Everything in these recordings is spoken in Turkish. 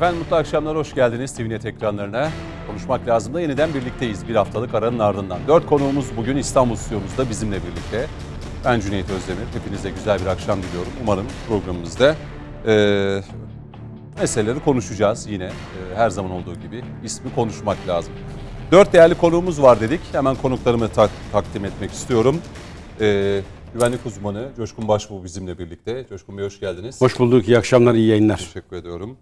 Efendim mutlu akşamlar, hoş geldiniz TVNet ekranlarına. Konuşmak lazım da yeniden birlikteyiz bir haftalık aranın ardından. Dört konuğumuz bugün İstanbul stüdyomuzda bizimle birlikte. Ben Cüneyt Özdemir, hepinize güzel bir akşam diliyorum. Umarım programımızda e, meseleleri konuşacağız yine e, her zaman olduğu gibi. ismi konuşmak lazım. Dört değerli konuğumuz var dedik. Hemen konuklarımı tak, takdim etmek istiyorum. E, güvenlik uzmanı Coşkun Başbuğ bizimle birlikte. Coşkun Bey hoş geldiniz. Hoş bulduk, iyi akşamlar, iyi yayınlar. Teşekkür ediyorum.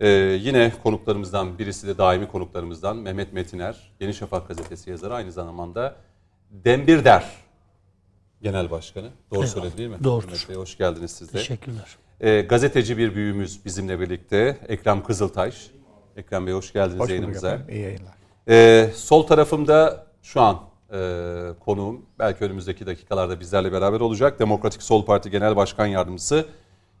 Ee, yine konuklarımızdan birisi de daimi konuklarımızdan Mehmet Metiner, Yeni Şafak gazetesi yazarı aynı zamanda Dembirder Genel Başkanı. Doğru Evet, söyledim değil mi? doğrudur. Mehmet Bey hoş geldiniz siz de. Teşekkürler. Ee, gazeteci bir büyüğümüz bizimle birlikte Ekrem Kızıltaş. Ekrem Bey hoş geldiniz Hoş yayınımıza. efendim. İyi yayınlar. Ee, sol tarafımda şu an e, konuğum belki önümüzdeki dakikalarda bizlerle beraber olacak. Demokratik Sol Parti Genel Başkan Yardımcısı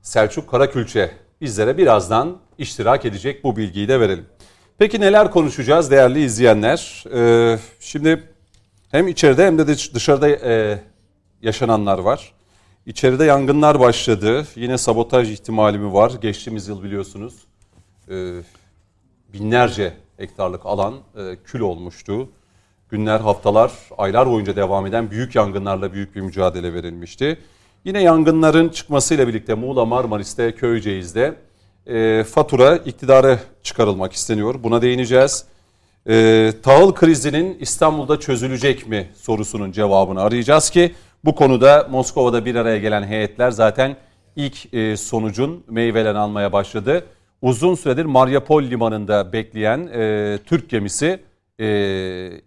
Selçuk Karakülçe bizlere birazdan iştirak edecek bu bilgiyi de verelim. Peki neler konuşacağız değerli izleyenler? Ee, şimdi hem içeride hem de dış- dışarıda e, yaşananlar var. İçeride yangınlar başladı. Yine sabotaj ihtimali mi var? Geçtiğimiz yıl biliyorsunuz e, binlerce hektarlık alan e, kül olmuştu. Günler, haftalar, aylar boyunca devam eden büyük yangınlarla büyük bir mücadele verilmişti. Yine yangınların çıkmasıyla birlikte Muğla, Marmaris'te, Köyceğiz'de e, fatura iktidara çıkarılmak isteniyor. Buna değineceğiz. E, tahıl krizinin İstanbul'da çözülecek mi sorusunun cevabını arayacağız ki bu konuda Moskova'da bir araya gelen heyetler zaten ilk e, sonucun meyvelerini almaya başladı. Uzun süredir Mariupol limanında bekleyen e, Türk gemisi e,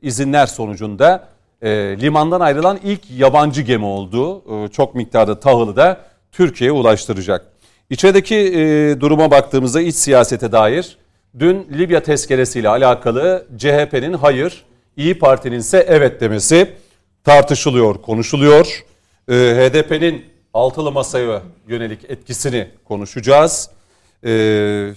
izinler sonucunda e, limandan ayrılan ilk yabancı gemi oldu. E, çok miktarda tahılı da Türkiye'ye ulaştıracak. İçerideki e, duruma baktığımızda iç siyasete dair dün Libya tezkeresiyle alakalı CHP'nin hayır, İyi Parti'nin ise evet demesi tartışılıyor, konuşuluyor. E, HDP'nin altılı masaya yönelik etkisini konuşacağız. E,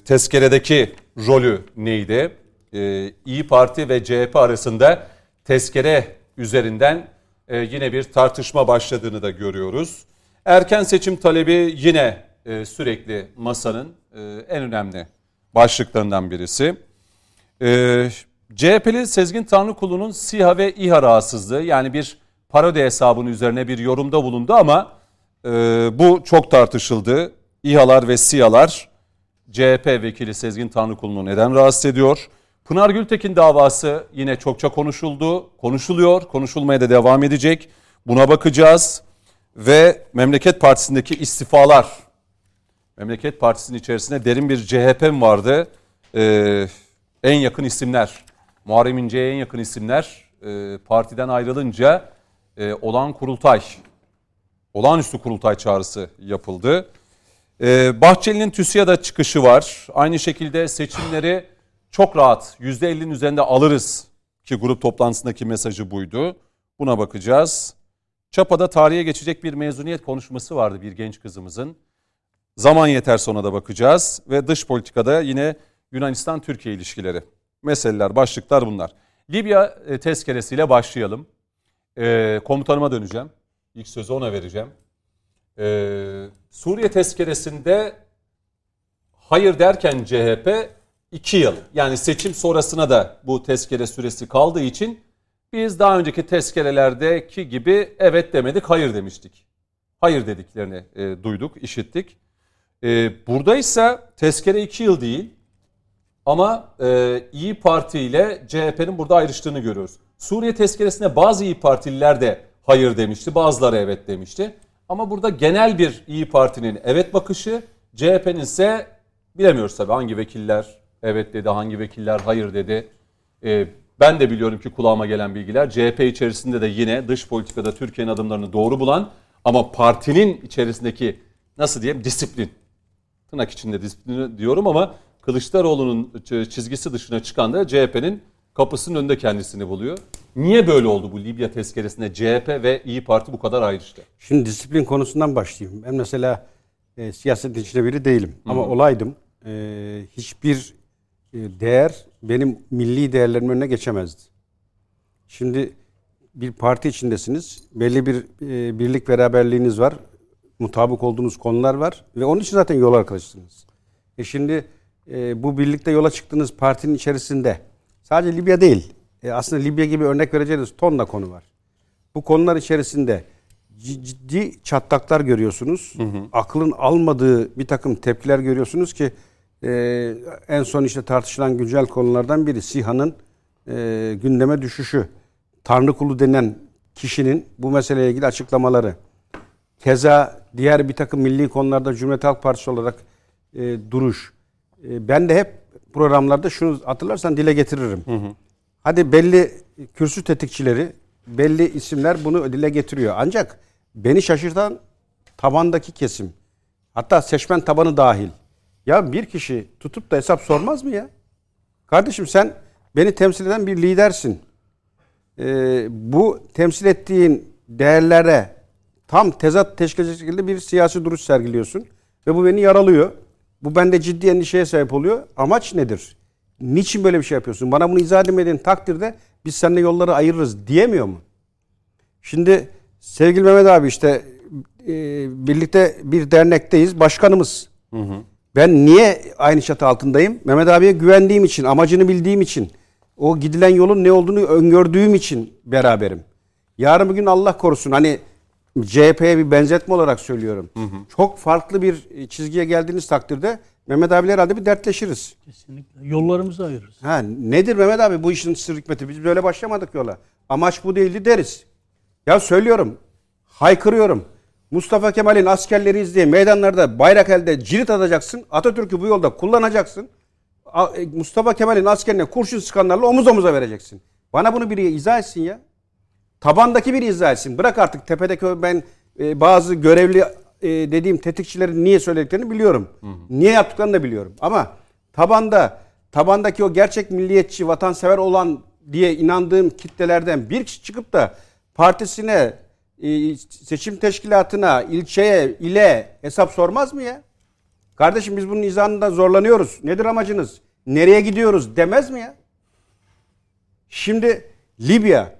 tezkeredeki rolü neydi? E, İyi Parti ve CHP arasında tezkere üzerinden e, yine bir tartışma başladığını da görüyoruz. Erken seçim talebi yine e, sürekli masanın e, en önemli başlıklarından birisi. E, CHP'li Sezgin Tanrıkulu'nun SİHA ve İHA rahatsızlığı yani bir parodi hesabının üzerine bir yorumda bulundu ama e, bu çok tartışıldı. İHA'lar ve SİHA'lar CHP vekili Sezgin Tanrıkulu'nu neden rahatsız ediyor? Pınar Gültekin davası yine çokça konuşuldu, konuşuluyor, konuşulmaya da devam edecek. Buna bakacağız ve Memleket Partisi'ndeki istifalar. Memleket Partisi'nin içerisinde derin bir CHP mi vardı? Ee, en yakın isimler, Muharrem İnce'ye en yakın isimler e, partiden ayrılınca e, olan kurultay, olağanüstü kurultay çağrısı yapıldı. Ee, Bahçeli'nin TÜSİAD'a çıkışı var. Aynı şekilde seçimleri çok rahat %50'nin üzerinde alırız ki grup toplantısındaki mesajı buydu. Buna bakacağız. Çapa'da tarihe geçecek bir mezuniyet konuşması vardı bir genç kızımızın. Zaman yeter sonra da bakacağız ve dış politikada yine Yunanistan-Türkiye ilişkileri. Meseleler, başlıklar bunlar. Libya e, tezkeresiyle başlayalım. E, komutanıma döneceğim. İlk sözü ona vereceğim. Ee, Suriye tezkeresinde hayır derken CHP 2 yıl yani seçim sonrasına da bu tezkere süresi kaldığı için biz daha önceki tezkerelerdeki gibi evet demedik hayır demiştik. Hayır dediklerini e, duyduk, işittik. E, burada ise tezkere 2 yıl değil ama e, İyi Parti ile CHP'nin burada ayrıştığını görüyoruz. Suriye tezkeresine bazı İyi Partililer de hayır demişti, bazıları evet demişti. Ama burada genel bir İyi Parti'nin evet bakışı, CHP'nin ise bilemiyoruz tabii hangi vekiller evet dedi, hangi vekiller hayır dedi. Ee, ben de biliyorum ki kulağıma gelen bilgiler CHP içerisinde de yine dış politikada Türkiye'nin adımlarını doğru bulan ama partinin içerisindeki nasıl diyeyim disiplin, tırnak içinde disiplini diyorum ama Kılıçdaroğlu'nun çizgisi dışına çıkan da CHP'nin kapısının önünde kendisini buluyor. Niye böyle oldu bu Libya tezkeresinde CHP ve İyi Parti bu kadar ayrıştı? Şimdi disiplin konusundan başlayayım. Ben mesela e, siyasetin içinde biri değilim. Ama olaydım. E, hiçbir e, değer benim milli değerlerimin önüne geçemezdi. Şimdi bir parti içindesiniz. Belli bir e, birlik beraberliğiniz var. Mutabık olduğunuz konular var. Ve onun için zaten yol arkadaşısınız. E şimdi e, bu birlikte yola çıktığınız partinin içerisinde sadece Libya değil e, aslında Libya gibi örnek vereceğiniz tonla konu var. Bu konular içerisinde ciddi çatlaklar görüyorsunuz. Hı hı. Aklın almadığı bir takım tepkiler görüyorsunuz ki e, en son işte tartışılan güncel konulardan biri SİHA'nın e, gündeme düşüşü. Tanrı kulu denen kişinin bu meseleyle ilgili açıklamaları. Keza diğer bir takım milli konularda Cumhuriyet Halk Partisi olarak e, duruş. E, ben de hep programlarda şunu hatırlarsan dile getiririm. Hı hı. Hadi belli kürsü tetikçileri, belli isimler bunu dile getiriyor. Ancak beni şaşırtan tabandaki kesim. Hatta seçmen tabanı dahil. Ya bir kişi tutup da hesap sormaz mı ya? Kardeşim sen beni temsil eden bir lidersin. Ee, bu temsil ettiğin değerlere tam tezat teşkil edecek şekilde bir siyasi duruş sergiliyorsun. Ve bu beni yaralıyor. Bu bende ciddi endişeye sebep oluyor. Amaç nedir? Niçin böyle bir şey yapıyorsun? Bana bunu izah edemediğin takdirde biz seninle yolları ayırırız diyemiyor mu? Şimdi sevgili Mehmet abi işte e, birlikte bir dernekteyiz. Başkanımız. Hı hı. Ben niye aynı çatı altındayım? Mehmet abiye güvendiğim için, amacını bildiğim için, o gidilen yolun ne olduğunu öngördüğüm için beraberim. Yarın bugün Allah korusun hani CHP'ye bir benzetme olarak söylüyorum. Hı hı. Çok farklı bir çizgiye geldiğiniz takdirde Mehmet abiyle herhalde bir dertleşiriz. Kesinlikle. Yollarımızı ayırırız. Ha, nedir Mehmet abi bu işin sır hikmeti? Biz böyle başlamadık yola. Amaç bu değildi deriz. Ya söylüyorum. Haykırıyorum. Mustafa Kemal'in askerleri diye meydanlarda bayrak elde cirit atacaksın. Atatürk'ü bu yolda kullanacaksın. E, Mustafa Kemal'in askerine kurşun sıkanlarla omuz omuza vereceksin. Bana bunu biri izah etsin ya. Tabandaki biri izah etsin. Bırak artık tepedeki ben e, bazı görevli e, dediğim tetikçilerin niye söylediklerini biliyorum. Hı hı. Niye yaptıklarını da biliyorum. Ama tabanda tabandaki o gerçek milliyetçi, vatansever olan diye inandığım kitlelerden bir kişi çıkıp da partisine, seçim teşkilatına, ilçeye, ile hesap sormaz mı ya? Kardeşim biz bunun izahında zorlanıyoruz. Nedir amacınız? Nereye gidiyoruz demez mi ya? Şimdi Libya.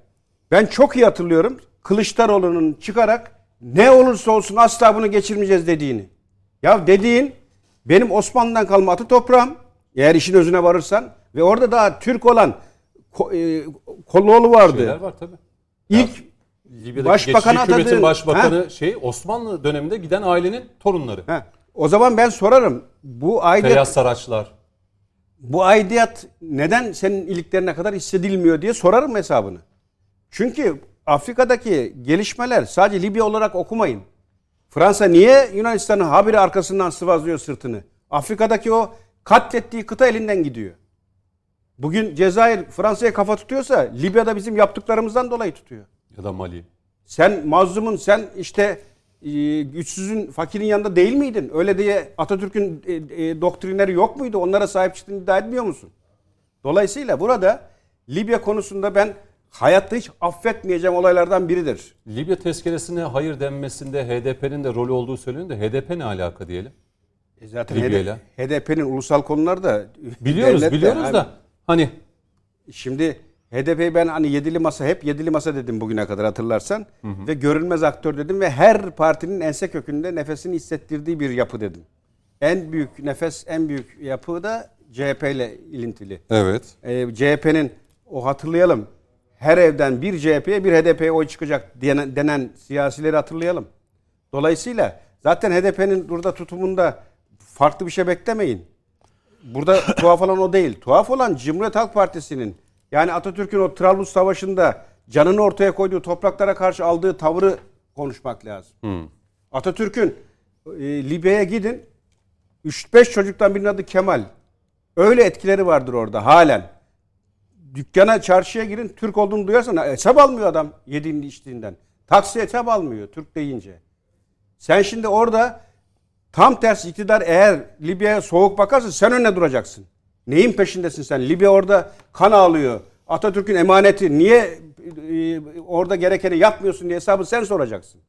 Ben çok iyi hatırlıyorum. Kılıçdaroğlu'nun çıkarak ne olursa olsun asla bunu geçirmeyeceğiz dediğini. Ya dediğin benim Osmanlı'dan kalma atı toprağım. Eğer işin özüne varırsan ve orada daha Türk olan e, Kolluoğlu vardı. Şeyler var tabii. İlk Libya'daki başbakan hükümetin başbakanı ha? şey Osmanlı döneminde giden ailenin torunları. Ha. O zaman ben sorarım. Bu aidiyet Feyyaz Saraçlar. Bu aidiyet neden senin iliklerine kadar hissedilmiyor diye sorarım hesabını. Çünkü Afrika'daki gelişmeler sadece Libya olarak okumayın. Fransa niye Yunanistan'ın haberi arkasından sıvazlıyor sırtını? Afrika'daki o katlettiği kıta elinden gidiyor. Bugün Cezayir Fransa'ya kafa tutuyorsa Libya'da bizim yaptıklarımızdan dolayı tutuyor. Ya da Mali. Sen mazlumun, sen işte e, güçsüzün, fakirin yanında değil miydin? Öyle diye Atatürk'ün e, e, doktrinleri yok muydu? Onlara sahip çıktığını iddia etmiyor musun? Dolayısıyla burada Libya konusunda ben hayatta hiç affetmeyeceğim olaylardan biridir. Libya tezkeresine hayır denmesinde HDP'nin de rolü olduğu söyleniyor da HDP ne alaka diyelim? E zaten HDP'nin ulusal konularda biliyoruz biliyoruz da hani şimdi HDP'yi ben hani yedili masa hep yedili masa dedim bugüne kadar hatırlarsan hı hı. ve görünmez aktör dedim ve her partinin ense kökünde nefesini hissettirdiği bir yapı dedim. En büyük nefes en büyük yapı da CHP ile ilintili. Evet. Ee, CHP'nin o hatırlayalım her evden bir CHP'ye bir HDP'ye oy çıkacak denen, denen siyasileri hatırlayalım. Dolayısıyla zaten HDP'nin burada tutumunda farklı bir şey beklemeyin. Burada tuhaf olan o değil. Tuhaf olan Cumhuriyet Halk Partisi'nin yani Atatürk'ün o Trablus Savaşı'nda canını ortaya koyduğu topraklara karşı aldığı tavrı konuşmak lazım. Hmm. Atatürk'ün e, Libya'ya gidin 3-5 çocuktan birinin adı Kemal. Öyle etkileri vardır orada halen dükkana çarşıya girin Türk olduğunu duyarsan hesap almıyor adam yediğinde içtiğinden. Taksi hesap almıyor Türk deyince. Sen şimdi orada tam tersi iktidar eğer Libya'ya soğuk bakarsa sen önüne duracaksın. Neyin peşindesin sen? Libya orada kan ağlıyor. Atatürk'ün emaneti niye e, orada gerekeni yapmıyorsun diye hesabı sen soracaksın.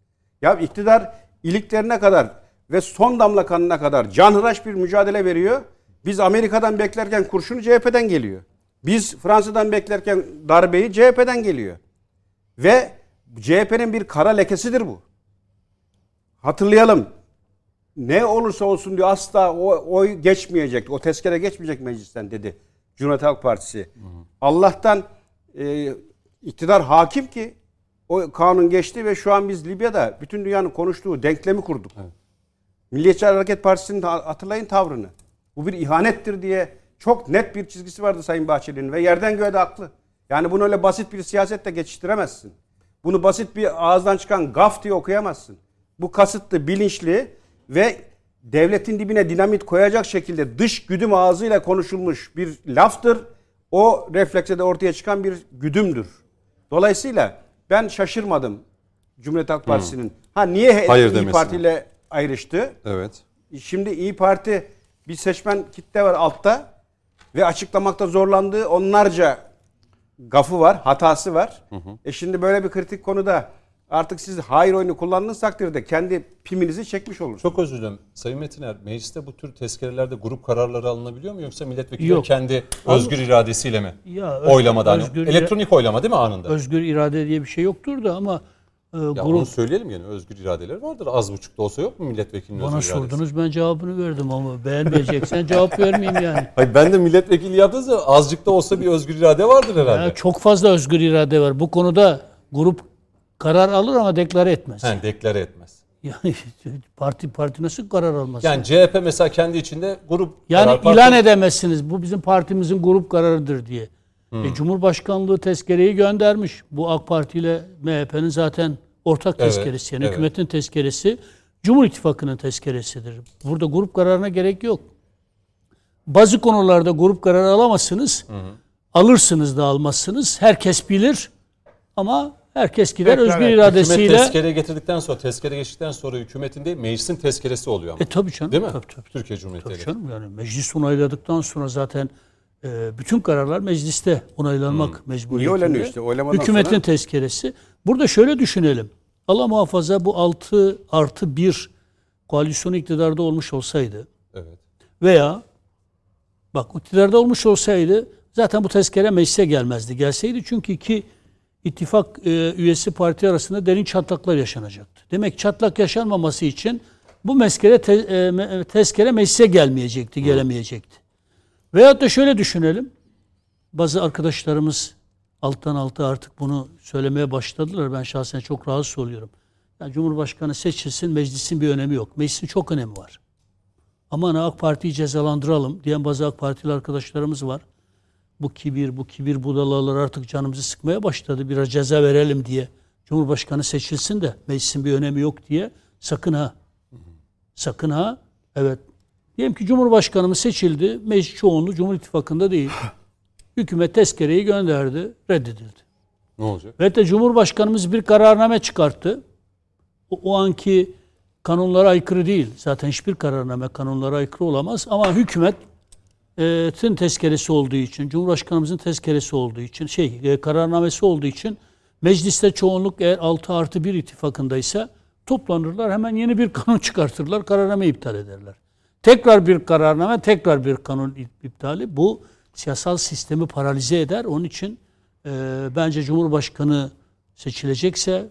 Ya iktidar iliklerine kadar ve son damla kanına kadar canhıraş bir mücadele veriyor. Biz Amerika'dan beklerken kurşunu CHP'den geliyor. Biz Fransa'dan beklerken darbeyi CHP'den geliyor. Ve CHP'nin bir kara lekesidir bu. Hatırlayalım. Ne olursa olsun diyor asla o oy geçmeyecek. O tezkere geçmeyecek meclisten dedi. Cumhuriyet Halk Partisi. Allah'tan e, iktidar hakim ki o kanun geçti ve şu an biz Libya'da bütün dünyanın konuştuğu denklemi kurduk. Milliyetçi Hareket Partisi'nin hatırlayın tavrını. Bu bir ihanettir diye çok net bir çizgisi vardı Sayın Bahçeli'nin ve yerden göğe de haklı. Yani bunu öyle basit bir siyasetle geçiştiremezsin. Bunu basit bir ağızdan çıkan gaf diye okuyamazsın. Bu kasıtlı, bilinçli ve devletin dibine dinamit koyacak şekilde dış güdüm ağzıyla konuşulmuş bir laftır. O reflekse de ortaya çıkan bir güdümdür. Dolayısıyla ben şaşırmadım Cumhuriyet Halk Partisi'nin. Ha niye Hayır İyi. Parti ile ayrıştı? Evet. Şimdi İyi Parti bir seçmen kitle var altta ve açıklamakta zorlandığı onlarca gafı var, hatası var. E şimdi böyle bir kritik konuda artık siz hayır oyunu kullandığınız takdirde kendi piminizi çekmiş olursunuz. Çok özür dilerim. Sayın Metiner, mecliste bu tür tezkerelerde grup kararları alınabiliyor mu yoksa milletvekili Yok. kendi özgür iradesiyle mi? Ya öz- Oylamadan. özgür- Elektronik oylama değil mi anında? Özgür irade diye bir şey yoktur da ama e, ya onu grup söyleyelim gene. Özgür iradeleri vardır. Az buçuk da olsa yok mu milletvekilinin bana özgür iradesi? sordunuz ben cevabını verdim ama beğenmeyeceksen cevap vermeyeyim yani. Hayır ben de milletvekili yaptınız da azıcık da olsa bir özgür irade vardır herhalde. Ya çok fazla özgür irade var. Bu konuda grup karar alır ama deklare etmez. He, deklare etmez. Yani parti parti nasıl karar almaz? Yani CHP mesela kendi içinde grup Yani karar parti- ilan edemezsiniz. Bu bizim partimizin grup kararıdır diye. E, Cumhurbaşkanlığı tezkereyi göndermiş. Bu AK Parti ile MHP'nin zaten ortak Evet, tezkeresi. Yani evet. hükümetin tezkeresi Cumhur İttifakı'nın tezkeresidir. Burada grup kararına gerek yok. Bazı konularda grup kararı alamazsınız. Alırsınız da almazsınız. Herkes bilir. Ama herkes gider Tekrar özgür et. Hükümet iradesiyle. tezkere getirdikten sonra, tezkere geçtikten sonra hükümetin değil, meclisin tezkeresi oluyor ama. E tabii canım. değil mi? Tabii, tabii. Türkiye Cumhuriyeti Tabii canım yani meclis onayladıktan sonra zaten e, bütün kararlar mecliste onaylanmak Hmm. mecburiyetinde. Niye oylanıyor işte? Oylamadan Hükümetin sonra- tezkeresi. Burada şöyle düşünelim. Allah muhafaza bu 6 artı 1 koalisyon iktidarda olmuş olsaydı Evet. veya bak iktidarda olmuş olsaydı zaten bu tezkere meclise gelmezdi. Gelseydi çünkü iki ittifak e, üyesi parti arasında derin çatlaklar yaşanacaktı. Demek çatlak yaşanmaması için bu mezkere te, e, me- tezkere meclise gelmeyecekti, gelemeyecekti. Veyahut da şöyle düşünelim. Bazı arkadaşlarımız alttan alta artık bunu söylemeye başladılar. Ben şahsen çok rahatsız oluyorum. Yani Cumhurbaşkanı seçilsin, meclisin bir önemi yok. Meclisin çok önemi var. Aman AK Parti'yi cezalandıralım diyen bazı AK Partili arkadaşlarımız var. Bu kibir, bu kibir budalalar artık canımızı sıkmaya başladı. Biraz ceza verelim diye. Cumhurbaşkanı seçilsin de meclisin bir önemi yok diye. Sakın ha. Sakın ha. Evet. Diyelim ki Cumhurbaşkanımız seçildi. Meclis çoğunluğu Cumhur İttifakı'nda değil. Hükümet tezkereyi gönderdi. Reddedildi. Ne olacak? Ve de Cumhurbaşkanımız bir kararname çıkarttı. O, o anki kanunlara aykırı değil. Zaten hiçbir kararname kanunlara aykırı olamaz. Ama hükümetin tezkeresi olduğu için, Cumhurbaşkanımızın tezkeresi olduğu için, şey e, kararnamesi olduğu için mecliste çoğunluk eğer 6 artı 1 ittifakındaysa toplanırlar hemen yeni bir kanun çıkartırlar, kararname iptal ederler. Tekrar bir kararname, tekrar bir kanun iptali bu siyasal sistemi paralize eder. Onun için e, bence Cumhurbaşkanı seçilecekse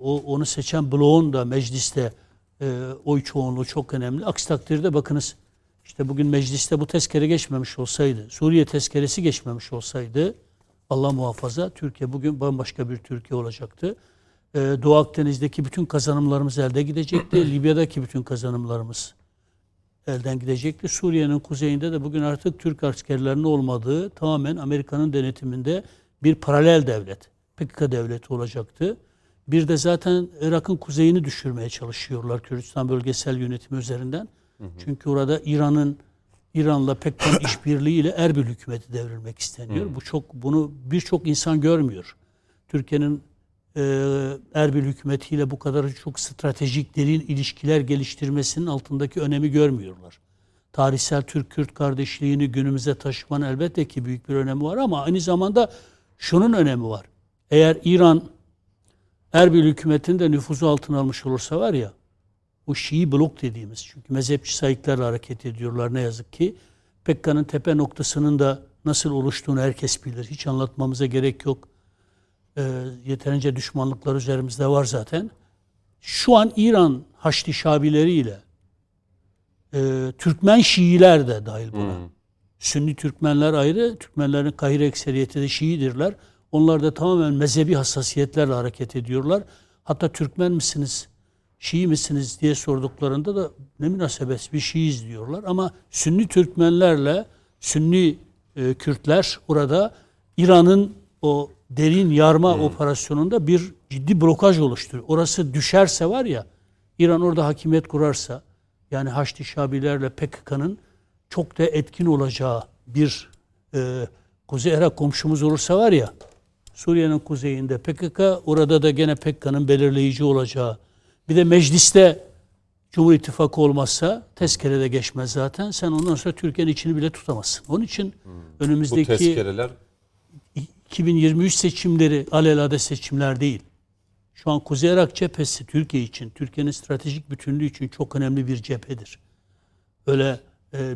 o onu seçen bloğun da mecliste e, oy çoğunluğu çok önemli. Aksi takdirde bakınız işte bugün mecliste bu tezkere geçmemiş olsaydı, Suriye tezkeresi geçmemiş olsaydı Allah muhafaza Türkiye bugün bambaşka bir Türkiye olacaktı. E, Doğu Akdeniz'deki bütün kazanımlarımız elde gidecekti. Libya'daki bütün kazanımlarımız elden gidecekti. Suriye'nin kuzeyinde de bugün artık Türk askerlerinin olmadığı tamamen Amerika'nın denetiminde bir paralel devlet, PKK devleti olacaktı. Bir de zaten Irak'ın kuzeyini düşürmeye çalışıyorlar Kürdistan bölgesel yönetimi üzerinden. Çünkü orada İran'ın İran'la PKK'nın işbirliğiyle Erbil hükümeti devrilmek isteniyor. Bu çok bunu birçok insan görmüyor. Türkiye'nin e, Erbil hükümetiyle bu kadar çok stratejik derin ilişkiler geliştirmesinin altındaki önemi görmüyorlar. Tarihsel Türk-Kürt kardeşliğini günümüze taşımanın elbette ki büyük bir önemi var ama aynı zamanda şunun önemi var. Eğer İran Erbil hükümetini de nüfuzu altına almış olursa var ya o Şii blok dediğimiz çünkü mezhepçi sayıklarla hareket ediyorlar ne yazık ki. PKK'nın tepe noktasının da nasıl oluştuğunu herkes bilir. Hiç anlatmamıza gerek yok. Ee, yeterince düşmanlıklar üzerimizde var zaten. Şu an İran Haçlı Şabileriyle e, Türkmen Şiiler de dahil buna. Sünni Türkmenler ayrı. Türkmenlerin Kahire ekseriyeti de Şiidirler. Onlar da tamamen mezhebi hassasiyetlerle hareket ediyorlar. Hatta Türkmen misiniz, Şii misiniz diye sorduklarında da ne münasebet bir Şiiz diyorlar. Ama Sünni Türkmenlerle Sünni e, Kürtler orada İran'ın o derin yarma operasyonunda bir ciddi blokaj oluşturuyor. Orası düşerse var ya, İran orada hakimiyet kurarsa, yani Haçlı Şabilerle PKK'nın çok da etkin olacağı bir e, Kuzey Irak komşumuz olursa var ya, Suriye'nin kuzeyinde PKK, orada da gene PKK'nın belirleyici olacağı. Bir de mecliste Cumhur İttifakı olmazsa tezkerede geçmez zaten. Sen ondan sonra Türkiye'nin içini bile tutamazsın. Onun için Bu önümüzdeki tezkereler 2023 seçimleri alelade seçimler değil. Şu an Kuzey Irak cephesi Türkiye için, Türkiye'nin stratejik bütünlüğü için çok önemli bir cephedir. Öyle e,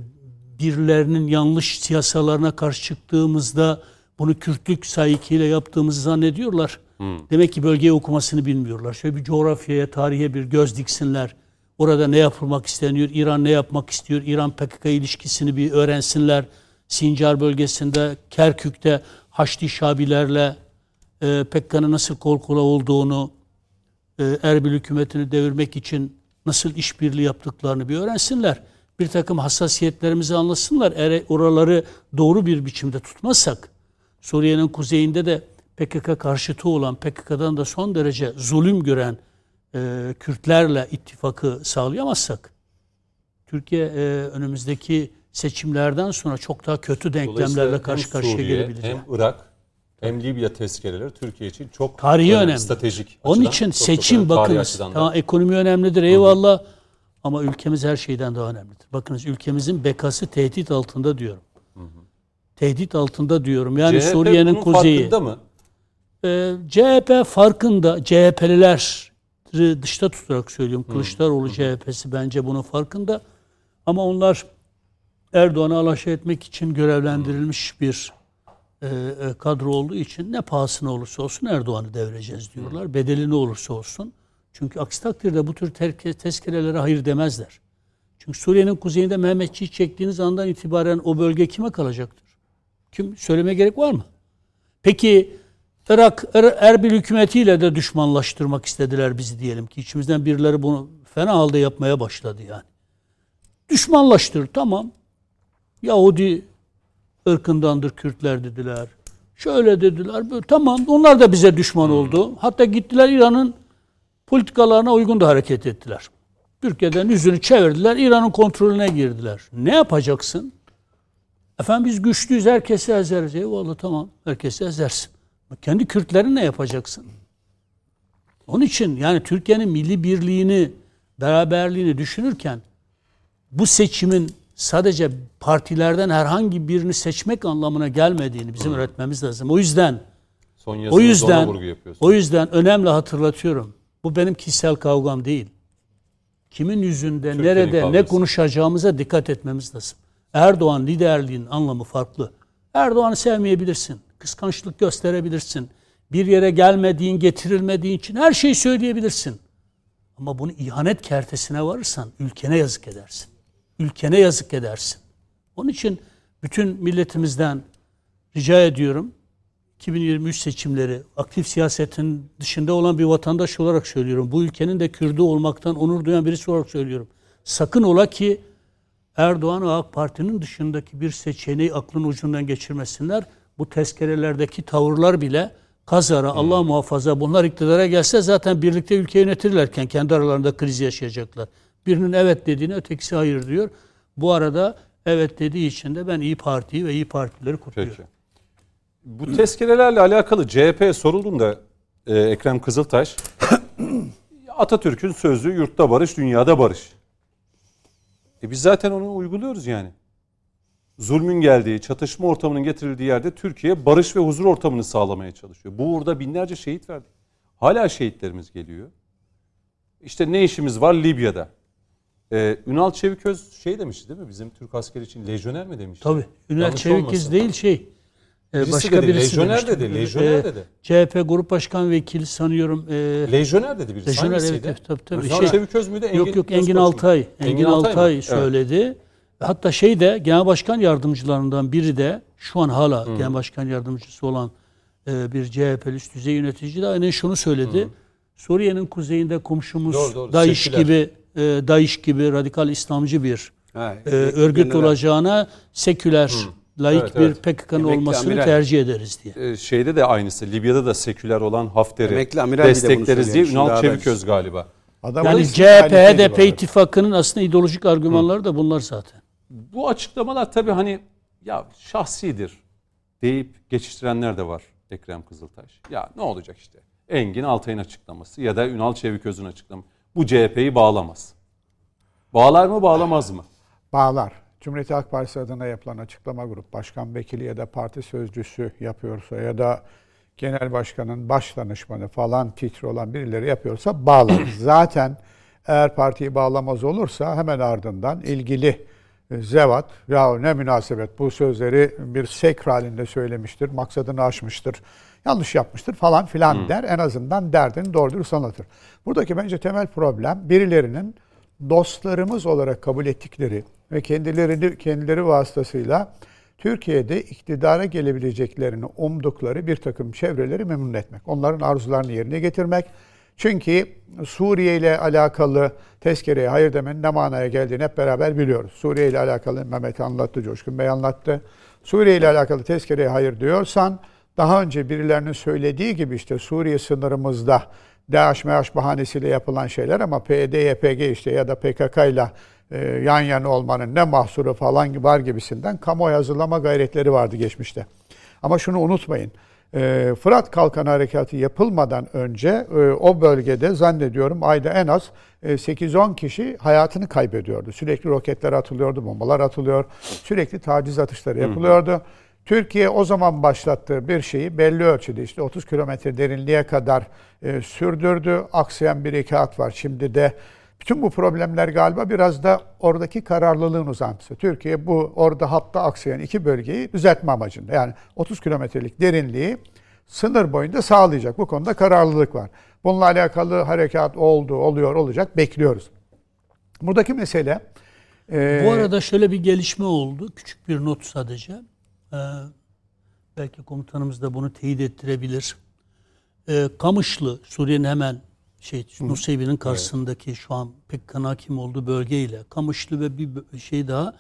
birilerinin yanlış siyasalarına karşı çıktığımızda bunu Kürtlük sahikiyle yaptığımızı zannediyorlar. Demek ki bölgeyi okumasını bilmiyorlar. Şöyle bir coğrafyaya, tarihe bir göz diksinler. Orada ne yapılmak isteniyor, İran ne yapmak istiyor, İran-PKK ilişkisini bir öğrensinler. Sincar bölgesinde, Kerkük'te Haçlı Şabilerle e, PKK'nın nasıl kol kola olduğunu, e, Erbil hükümetini devirmek için nasıl işbirliği yaptıklarını bir öğrensinler. Bir takım hassasiyetlerimizi anlasınlar. Eğer oraları doğru bir biçimde tutmazsak, Suriye'nin kuzeyinde de PKK karşıtı olan, PKK'dan da son derece zulüm gören e, Kürtlerle ittifakı sağlayamazsak, Türkiye e, önümüzdeki seçimlerden sonra çok daha kötü denklemlerle karşı karşıya Suriye, gelebilir. Hem Irak hem Libya tezkereleri Türkiye için çok Tarihi önemli. Stratejik Onun açıdan için seçim önemli. Bakınız. Tamam, ekonomi önemlidir eyvallah. Ama ülkemiz her şeyden daha önemlidir. Bakınız ülkemizin bekası tehdit altında diyorum. Tehdit altında diyorum. Yani CHP Suriye'nin kuzeyi. farkında mı? Ee, CHP farkında. CHP'liler dışta tutarak söylüyorum. Kılıçdaroğlu CHP'si bence bunun farkında. Ama onlar Erdoğan'ı alaşağı etmek için görevlendirilmiş bir e, e, kadro olduğu için ne pahasına olursa olsun Erdoğan'ı devireceğiz diyorlar. Bedeli ne olursa olsun. Çünkü aksi takdirde bu tür tezkerelere hayır demezler. Çünkü Suriye'nin kuzeyinde Mehmetçiği çektiğiniz andan itibaren o bölge kime kalacaktır? Kim söyleme gerek var mı? Peki Irak Er- Erbil hükümetiyle de düşmanlaştırmak istediler bizi diyelim ki içimizden birileri bunu fena halde yapmaya başladı yani. Düşmanlaştır tamam. Yahudi ırkındandır Kürtler dediler. Şöyle dediler. Böyle. Tamam onlar da bize düşman oldu. Hatta gittiler İran'ın politikalarına uygun da hareket ettiler. Türkiye'den yüzünü çevirdiler. İran'ın kontrolüne girdiler. Ne yapacaksın? Efendim biz güçlüyüz herkesi ezeriz. Eyvallah tamam herkesi ezersin. Kendi Kürtlerin ne yapacaksın? Onun için yani Türkiye'nin milli birliğini, beraberliğini düşünürken bu seçimin sadece partilerden herhangi birini seçmek anlamına gelmediğini bizim öğretmemiz lazım. O yüzden Son o yüzden o yüzden önemli hatırlatıyorum. Bu benim kişisel kavgam değil. Kimin yüzünde, Türkiye'nin nerede, ne kavgası. konuşacağımıza dikkat etmemiz lazım. Erdoğan liderliğin anlamı farklı. Erdoğan'ı sevmeyebilirsin. Kıskançlık gösterebilirsin. Bir yere gelmediğin, getirilmediğin için her şeyi söyleyebilirsin. Ama bunu ihanet kertesine varırsan ülkene yazık edersin. Ülkene yazık edersin. Onun için bütün milletimizden rica ediyorum 2023 seçimleri aktif siyasetin dışında olan bir vatandaş olarak söylüyorum. Bu ülkenin de Kürdü olmaktan onur duyan birisi olarak söylüyorum. Sakın ola ki Erdoğan ve AK Parti'nin dışındaki bir seçeneği aklın ucundan geçirmesinler. Bu tezkerelerdeki tavırlar bile kazara Allah muhafaza bunlar iktidara gelse zaten birlikte ülkeyi yönetirlerken kendi aralarında kriz yaşayacaklar. Birinin evet dediğine ötekisi hayır diyor. Bu arada evet dediği için de ben İyi Parti'yi ve İyi Partileri kutluyorum. Peki. Bu tezkerelerle alakalı CHP sorulduğunda e, Ekrem Kızıltaş Atatürk'ün sözü yurtta barış, dünyada barış. E biz zaten onu uyguluyoruz yani. Zulmün geldiği, çatışma ortamının getirildiği yerde Türkiye barış ve huzur ortamını sağlamaya çalışıyor. Bu uğurda binlerce şehit verdik. Hala şehitlerimiz geliyor. İşte ne işimiz var Libya'da? Ee, Ünal Çeviköz şey demişti değil mi? Bizim Türk askeri için lejyoner mi demişti? Tabii. Ünal Yanlış Çevikiz olmasın. değil şey. E, Birisi başka dedi, birisi lejyoner demişti. dedi, lejyoner E, dedi. CHP Grup Başkan Vekili sanıyorum. E, Lejyoner dedi birisi. Lejyoner, evet, evet, tabii, tabii. Ünal Şey- Çeviköz müydü? yok yok Engin Özkoç mu? Altay. Engin, Altay, mı? Evet. Hatta şey de Genel Başkan Yardımcılarından biri de şu an hala Genel Başkan Yardımcısı olan e, bir CHP'li üst düzey yönetici de aynen şunu söyledi. Suriye'nin kuzeyinde komşumuz Doğru, doğru. DAEŞ Seküler. gibi e, DAEŞ gibi radikal İslamcı bir Ha, e, örgüt genel- olacağına seküler, laik Evet, bir evet. PKK'nın olmasını amiral. tercih ederiz diye. Ee, şeyde de aynısı. Libya'da da seküler olan Hafter'i destekleriz diye Ünal Çeviköz galiba. Adam Yani CHP, HDP ittifakının aslında ideolojik argümanları da bunlar zaten. Bu açıklamalar tabii hani ya şahsidir deyip geçiştirenler de var Ekrem Kızıltaş. Ya ne olacak işte. Engin Altay'ın açıklaması ya da Ünal Çeviköz'ün açıklaması. Bu CHP'yi bağlamaz. Bağlar mı bağlamaz mı? Bağlar. Cumhuriyet Halk Partisi adına yapılan açıklama grup başkan vekili ya da parti sözcüsü yapıyorsa ya da genel başkanın baş danışmanı falan titri olan birileri yapıyorsa bağlar. Zaten eğer partiyi bağlamaz olursa hemen ardından ilgili zevat ya ne münasebet bu sözleri bir sekr halinde söylemiştir, maksadını aşmıştır, yanlış yapmıştır falan filan der. En azından derdini doğru dürüst anlatır. Buradaki bence temel problem birilerinin dostlarımız olarak kabul ettikleri ve kendilerini kendileri vasıtasıyla Türkiye'de iktidara gelebileceklerini umdukları bir takım çevreleri memnun etmek. Onların arzularını yerine getirmek. Çünkü Suriye ile alakalı tezkereye hayır demenin ne manaya geldiğini hep beraber biliyoruz. Suriye ile alakalı Mehmet anlattı, Coşkun Bey anlattı. Suriye ile alakalı tezkereye hayır diyorsan daha önce birilerinin söylediği gibi işte Suriye sınırımızda DAEŞ MEAŞ bahanesiyle yapılan şeyler ama PYD, YPG işte ya da PKK ile e, yan yana olmanın ne mahsuru falan var gibisinden kamuoyu hazırlama gayretleri vardı geçmişte. Ama şunu unutmayın. E, Fırat Kalkanı Harekatı yapılmadan önce e, o bölgede zannediyorum ayda en az e, 8-10 kişi hayatını kaybediyordu. Sürekli roketler atılıyordu, bombalar atılıyor, sürekli taciz atışları yapılıyordu. Türkiye o zaman başlattığı bir şeyi belli ölçüde işte 30 kilometre derinliğe kadar e, sürdürdü. Aksayan bir iki hat var. Şimdi de bütün bu problemler galiba biraz da oradaki kararlılığın uzantısı. Türkiye bu orada hatta aksayan iki bölgeyi düzeltme amacında. Yani 30 kilometrelik derinliği sınır boyunca sağlayacak. Bu konuda kararlılık var. Bununla alakalı harekat oldu, oluyor, olacak. Bekliyoruz. Buradaki mesele e, Bu arada şöyle bir gelişme oldu. Küçük bir not sadece. Ee, belki komutanımız da bunu teyit ettirebilir. Ee, Kamışlı, Suriye'nin hemen şey Nusaybin'in karşısındaki şu an PKK'nın hakim olduğu bölgeyle Kamışlı ve bir şey daha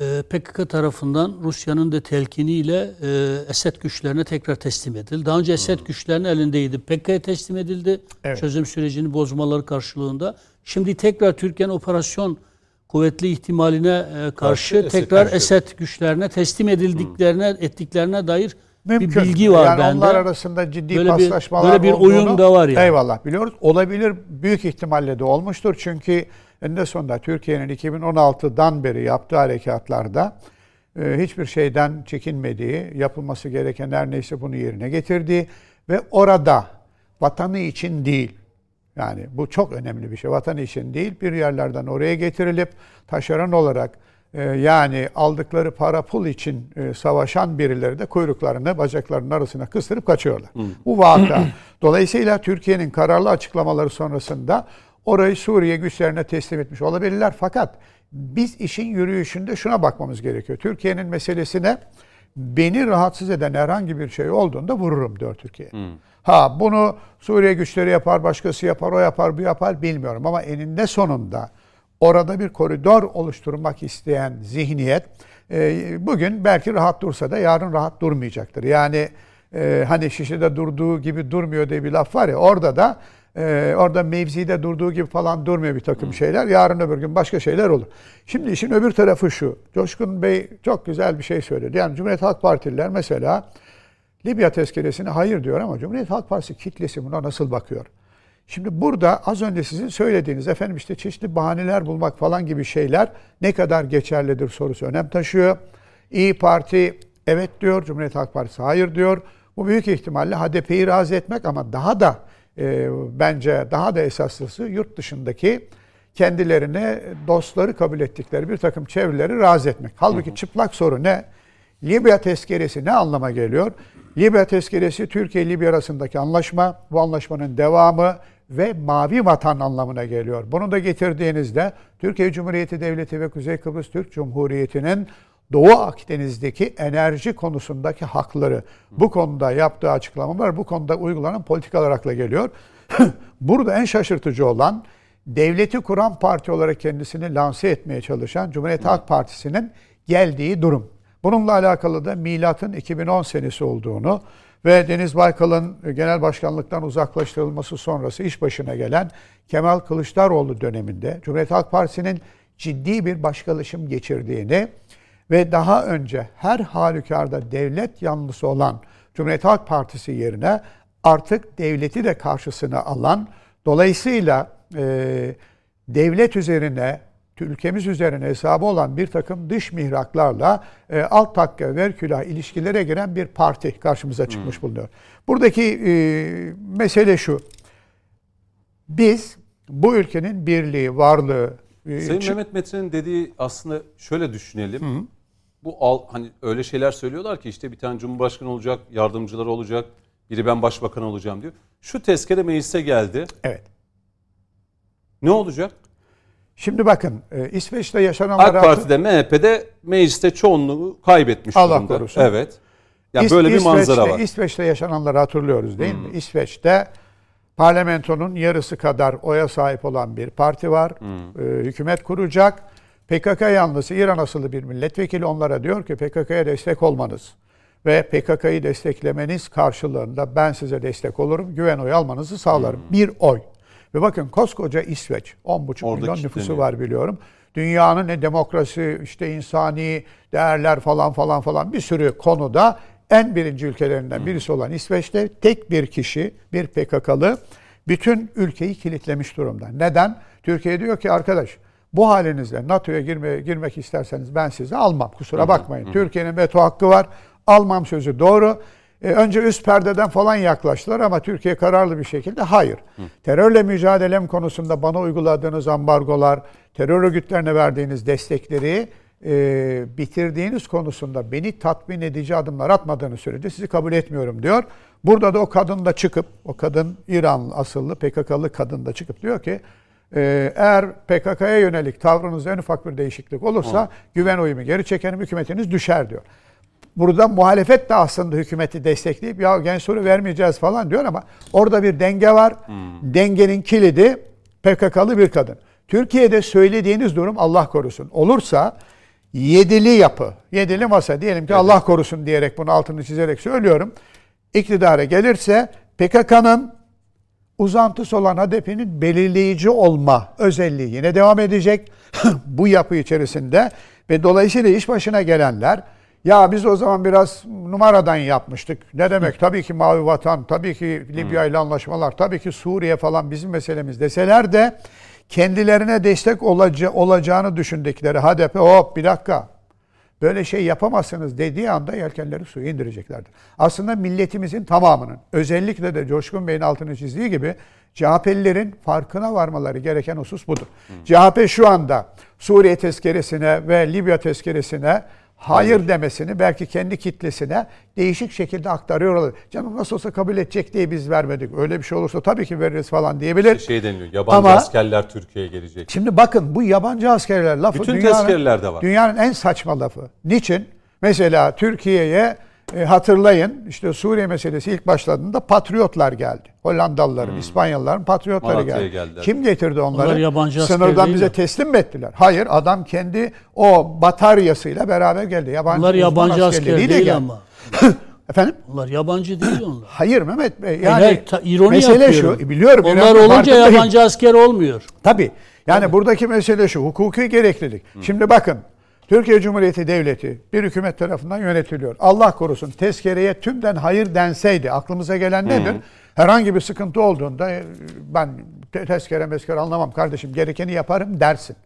e, PKK tarafından Rusya'nın da telkiniyle e, Esed güçlerine tekrar teslim edildi. Daha önce Esed güçlerinin elindeydi. PKK'ya teslim edildi. Evet. Çözüm sürecini bozmaları karşılığında. Şimdi tekrar Türkiye'nin operasyon kuvvetli ihtimaline e, karşı Esed tekrar güçleri. Esed güçlerine teslim edildiklerine ettiklerine dair Mümkün. bir bilgi var yani bende. onlar arasında ciddi Böyle bir- paslaşmalar böyle bir olduğunu- oyun da var yani. Eyvallah biliyoruz. Olabilir. Büyük ihtimalle de olmuştur. Çünkü eninde sonunda Türkiye'nin 2016'dan beri yaptığı harekatlarda e, hiçbir şeyden çekinmediği, yapılması gereken her neyse bunu yerine getirdiği ve orada vatanı için değil, yani bu çok önemli bir şey. Vatan için değil, bir yerlerden oraya getirilip taşeron olarak yani aldıkları para pul için e, savaşan birileri de kuyruklarını bacaklarının arasına kıstırıp kaçıyorlar. Bu vaka. Dolayısıyla Türkiye'nin kararlı açıklamaları sonrasında orayı Suriye güçlerine teslim etmiş olabilirler. Fakat biz işin yürüyüşünde şuna bakmamız gerekiyor. Türkiye'nin meselesine beni rahatsız eden herhangi bir şey olduğunda vururum diyor Türkiye. Ha bunu Suriye güçleri yapar, başkası yapar, o yapar, bu yapar bilmiyorum ama eninde sonunda orada bir koridor oluşturmak isteyen zihniyet e, bugün belki rahat dursa da yarın rahat durmayacaktır. Yani e, hani şişede durduğu gibi durmuyor diye bir laf var ya orada da e, orada mevzide durduğu gibi falan durmuyor bir takım şeyler. Yarın öbür gün başka şeyler olur. Şimdi işin öbür tarafı şu. Coşkun Bey çok güzel bir şey söyledi. Yani Cumhuriyet Halk Partililer mesela Libya tezkeresine hayır diyor ama Cumhuriyet Halk Partisi kitlesi buna nasıl bakıyor? Şimdi burada az önce sizin söylediğiniz efendim işte çeşitli bahaneler bulmak falan gibi şeyler ne kadar geçerlidir sorusu önem taşıyor. İyi Parti evet diyor, Cumhuriyet Halk Partisi hayır diyor. Bu büyük ihtimalle HDP'yi razı etmek ama daha da e, bence daha da esaslısı yurt dışındaki kendilerine dostları kabul ettikleri bir takım çevreleri razı etmek. Halbuki çıplak soru ne? Libya tezkeresi ne anlama geliyor? Libya tezkeresi Türkiye-Libya arasındaki anlaşma, bu anlaşmanın devamı ve mavi vatan anlamına geliyor. Bunu da getirdiğinizde Türkiye Cumhuriyeti Devleti ve Kuzey Kıbrıs Türk Cumhuriyeti'nin Doğu Akdeniz'deki enerji konusundaki hakları bu konuda yaptığı açıklamalar bu konuda uygulanan politikalar akla geliyor. Burada en şaşırtıcı olan devleti kuran parti olarak kendisini lanse etmeye çalışan Cumhuriyet Halk Partisi'nin geldiği durum. Bununla alakalı da milatın 2010 senesi olduğunu ve Deniz Baykal'ın genel başkanlıktan uzaklaştırılması sonrası iş başına gelen Kemal Kılıçdaroğlu döneminde Cumhuriyet Halk Partisi'nin ciddi bir başkalaşım geçirdiğini ve daha önce her halükarda devlet yanlısı olan Cumhuriyet Halk Partisi yerine artık devleti de karşısına alan, dolayısıyla e, devlet üzerine, ülkemiz üzerine hesabı olan bir takım dış mihraklarla e, alt takka verkülah ilişkilere giren bir parti karşımıza çıkmış hmm. bulunuyor. Buradaki e, mesele şu, biz bu ülkenin birliği, varlığı... E, Sayın Mehmet Metre'nin dediği aslında şöyle düşünelim. Hı bu al, hani öyle şeyler söylüyorlar ki işte bir tane cumhurbaşkanı olacak, yardımcıları olacak, biri ben başbakan olacağım diyor. Şu tezkere meclise geldi. Evet. Ne olacak? Şimdi bakın e, İsveç'te yaşananlar... AK Parti'de, MHP'de mecliste çoğunluğu kaybetmiş Allah durumda. korusun. Evet. Yani böyle bir manzara var. İsveç'te yaşananları hatırlıyoruz değil hmm. mi? İsveç'te parlamentonun yarısı kadar oya sahip olan bir parti var. Hmm. E, hükümet kuracak PKK yanlısı İran asıllı bir milletvekili onlara diyor ki PKK'ya destek olmanız ve PKK'yı desteklemeniz karşılığında ben size destek olurum, güven oy almanızı sağlarım. Hmm. Bir oy. Ve bakın koskoca İsveç, 10,5 Orada milyon nüfusu var biliyorum. Dünyanın ne demokrasi, işte insani değerler falan falan falan bir sürü konuda en birinci ülkelerinden birisi olan İsveç'te tek bir kişi, bir PKK'lı bütün ülkeyi kilitlemiş durumda. Neden? Türkiye diyor ki arkadaş bu halinizle NATO'ya girme, girmek isterseniz ben sizi almam. Kusura bakmayın. Türkiye'nin veto hakkı var. Almam sözü doğru. E, önce üst perdeden falan yaklaştılar ama Türkiye kararlı bir şekilde hayır. Hı. Terörle mücadelem konusunda bana uyguladığınız ambargolar, terör örgütlerine verdiğiniz destekleri e, bitirdiğiniz konusunda beni tatmin edici adımlar atmadığını sürece sizi kabul etmiyorum diyor. Burada da o kadın da çıkıp, o kadın İran asıllı PKK'lı kadın da çıkıp diyor ki ee, eğer PKK'ya yönelik tavrınızda en ufak bir değişiklik olursa Hı. güven oyumu geri çekerim hükümetiniz düşer diyor. Burada muhalefet de aslında hükümeti destekleyip ya genç soru vermeyeceğiz falan diyor ama orada bir denge var. Hmm. Dengenin kilidi PKK'lı bir kadın. Türkiye'de söylediğiniz durum Allah korusun. Olursa yedili yapı, yedili masa diyelim ki evet. Allah korusun diyerek bunu altını çizerek söylüyorum. İktidara gelirse PKK'nın uzantısı olan HDP'nin belirleyici olma özelliği yine devam edecek bu yapı içerisinde ve dolayısıyla iş başına gelenler ya biz o zaman biraz numaradan yapmıştık. Ne demek? Tabii ki Mavi Vatan, tabii ki Libya ile anlaşmalar, tabii ki Suriye falan bizim meselemiz deseler de kendilerine destek olaca olacağını düşündükleri HDP hop bir dakika böyle şey yapamazsınız dediği anda yelkenleri suya indireceklerdir. Aslında milletimizin tamamının özellikle de Coşkun Bey'in altını çizdiği gibi CHP'lilerin farkına varmaları gereken husus budur. Hı. CHP şu anda Suriye tezkeresine ve Libya tezkeresine hayır demesini belki kendi kitlesine değişik şekilde aktarıyor olabilir. Canım nasıl olsa kabul edecek diye biz vermedik. Öyle bir şey olursa tabii ki veririz falan diyebilir. Şey deniliyor. Yabancı Ama, askerler Türkiye'ye gelecek. Şimdi bakın bu yabancı askerler lafı Bütün dünyanın, var. Dünyanın en saçma lafı. Niçin? Mesela Türkiye'ye e, hatırlayın işte Suriye meselesi ilk başladığında patriotlar geldi. Hollandalıların, hmm. İspanyalıların patriotları geldi. Geldiler. Kim getirdi onları? Onlar yabancı Sınırdan bize teslim mi ettiler? Hayır, adam kendi o bataryasıyla beraber geldi. Yabancı onlar yabancı asker değil de ama. Efendim? Onlar yabancı değil onlar. Hayır Mehmet Bey. Yani evet, ta, ironi mesele yapıyorum. şu. Biliyorum. Onlar olunca yabancı asker olmuyor. Tabii. Yani Tabii. buradaki mesele şu. Hukuki gereklilik. Hı. Şimdi bakın. Türkiye Cumhuriyeti Devleti bir hükümet tarafından yönetiliyor. Allah korusun tezkereye tümden hayır denseydi aklımıza gelen nedir? Hı. Herhangi bir sıkıntı olduğunda e, ben tezkere mezkere anlamam kardeşim gerekeni yaparım dersin.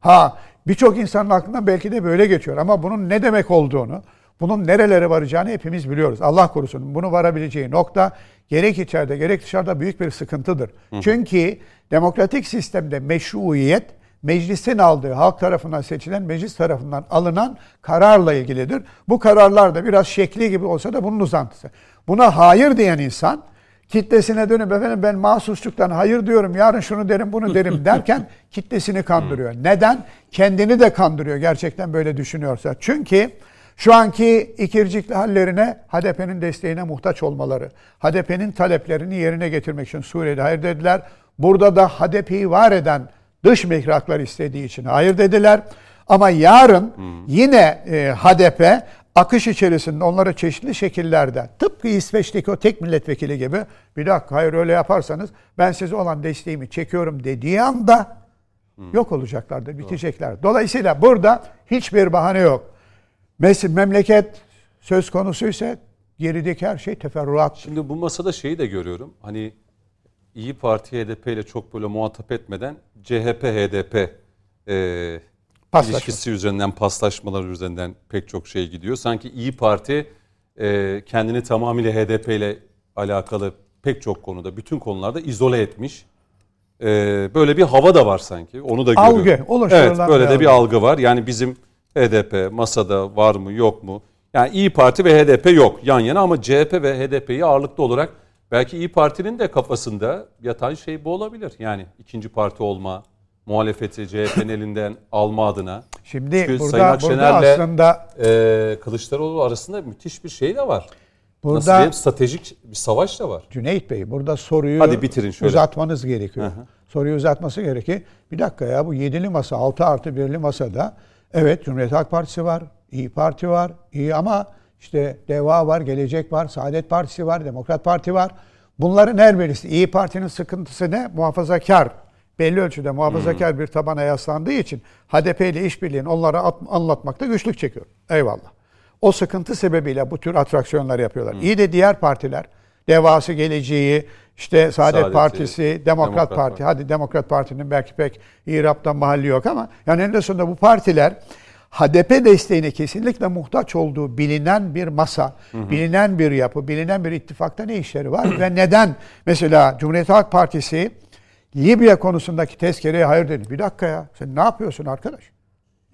Ha birçok insanın aklından belki de böyle geçiyor ama bunun ne demek olduğunu, bunun nerelere varacağını hepimiz biliyoruz. Allah korusun bunu varabileceği nokta gerek içeride gerek dışarıda büyük bir sıkıntıdır. Hı. Çünkü demokratik sistemde meşruiyet meclisin aldığı, halk tarafından seçilen, meclis tarafından alınan kararla ilgilidir. Bu kararlar da biraz şekli gibi olsa da bunun uzantısı. Buna hayır diyen insan kitlesine dönüp efendim ben mahsusçuktan hayır diyorum yarın şunu derim bunu derim derken kitlesini kandırıyor. Neden? Kendini de kandırıyor gerçekten böyle düşünüyorsa. Çünkü şu anki ikircikli hallerine HDP'nin desteğine muhtaç olmaları, HDP'nin taleplerini yerine getirmek için Suriye'de hayır dediler. Burada da HDP'yi var eden dış mihraklar istediği için hayır dediler. Ama yarın yine e, HDP akış içerisinde onlara çeşitli şekillerde tıpkı İsveç'teki o tek milletvekili gibi bir dakika hayır öyle yaparsanız ben size olan desteğimi çekiyorum dediği anda yok olacaklardır, bitecekler. Dolayısıyla burada hiçbir bahane yok. Mes- memleket söz konusuysa gerideki her şey teferruat. Şimdi bu masada şeyi de görüyorum. Hani İyi Parti HDP ile çok böyle muhatap etmeden CHP HDP e, Paslaşma. ilişkisi üzerinden paslaşmalar üzerinden pek çok şey gidiyor. Sanki İyi Parti e, kendini tamamıyla HDP ile alakalı pek çok konuda bütün konularda izole etmiş. E, böyle bir hava da var sanki. Onu da Algı, görüyorum. oluşturulan Evet, böyle de bir algı. algı var. Yani bizim HDP masada var mı yok mu? Yani İyi Parti ve HDP yok yan yana ama CHP ve HDP'yi ağırlıklı olarak belki İyi Parti'nin de kafasında yatan şey bu olabilir. Yani ikinci parti olma, muhalefeti CHP'nin elinden alma adına. Şimdi Çünkü burada, Sayın burada Akşener'le aslında e, Kılıçdaroğlu arasında müthiş bir şey de var. Nasıl burada diyeyim stratejik bir savaş da var. Cüneyt Bey burada soruyu Hadi bitirin şöyle. uzatmanız gerekiyor. Soruyu uzatması gerekiyor. Bir dakika ya bu yedili masa 6 artı birli masada evet Cumhuriyet Halk Partisi var, İyi Parti var, iyi ama işte DEVA var, Gelecek var, Saadet Partisi var, Demokrat Parti var. Bunların her birisi İyi Parti'nin sıkıntısı ne? Muhafazakar. Belli ölçüde muhafazakar Hmm. bir tabana yaslandığı için HDP ile işbirliğini onlara at- anlatmakta güçlük çekiyor. Eyvallah. O sıkıntı sebebiyle bu tür atraksiyonlar yapıyorlar. Hmm. İyi de diğer partiler, Devası Geleceği, işte Saadet Saadet'i, Partisi, Demokrat, Demokrat Parti. Parti. Hadi Demokrat Parti'nin belki pek İrap'tan mahalli yok ama yani en sonunda bu partiler HDP desteğine kesinlikle muhtaç olduğu bilinen bir masa, bilinen bir yapı, bilinen bir ittifakta ne işleri var ve neden mesela Cumhuriyet Halk Partisi Libya konusundaki tezkereye hayır dedi. Bir dakika ya sen ne yapıyorsun arkadaş?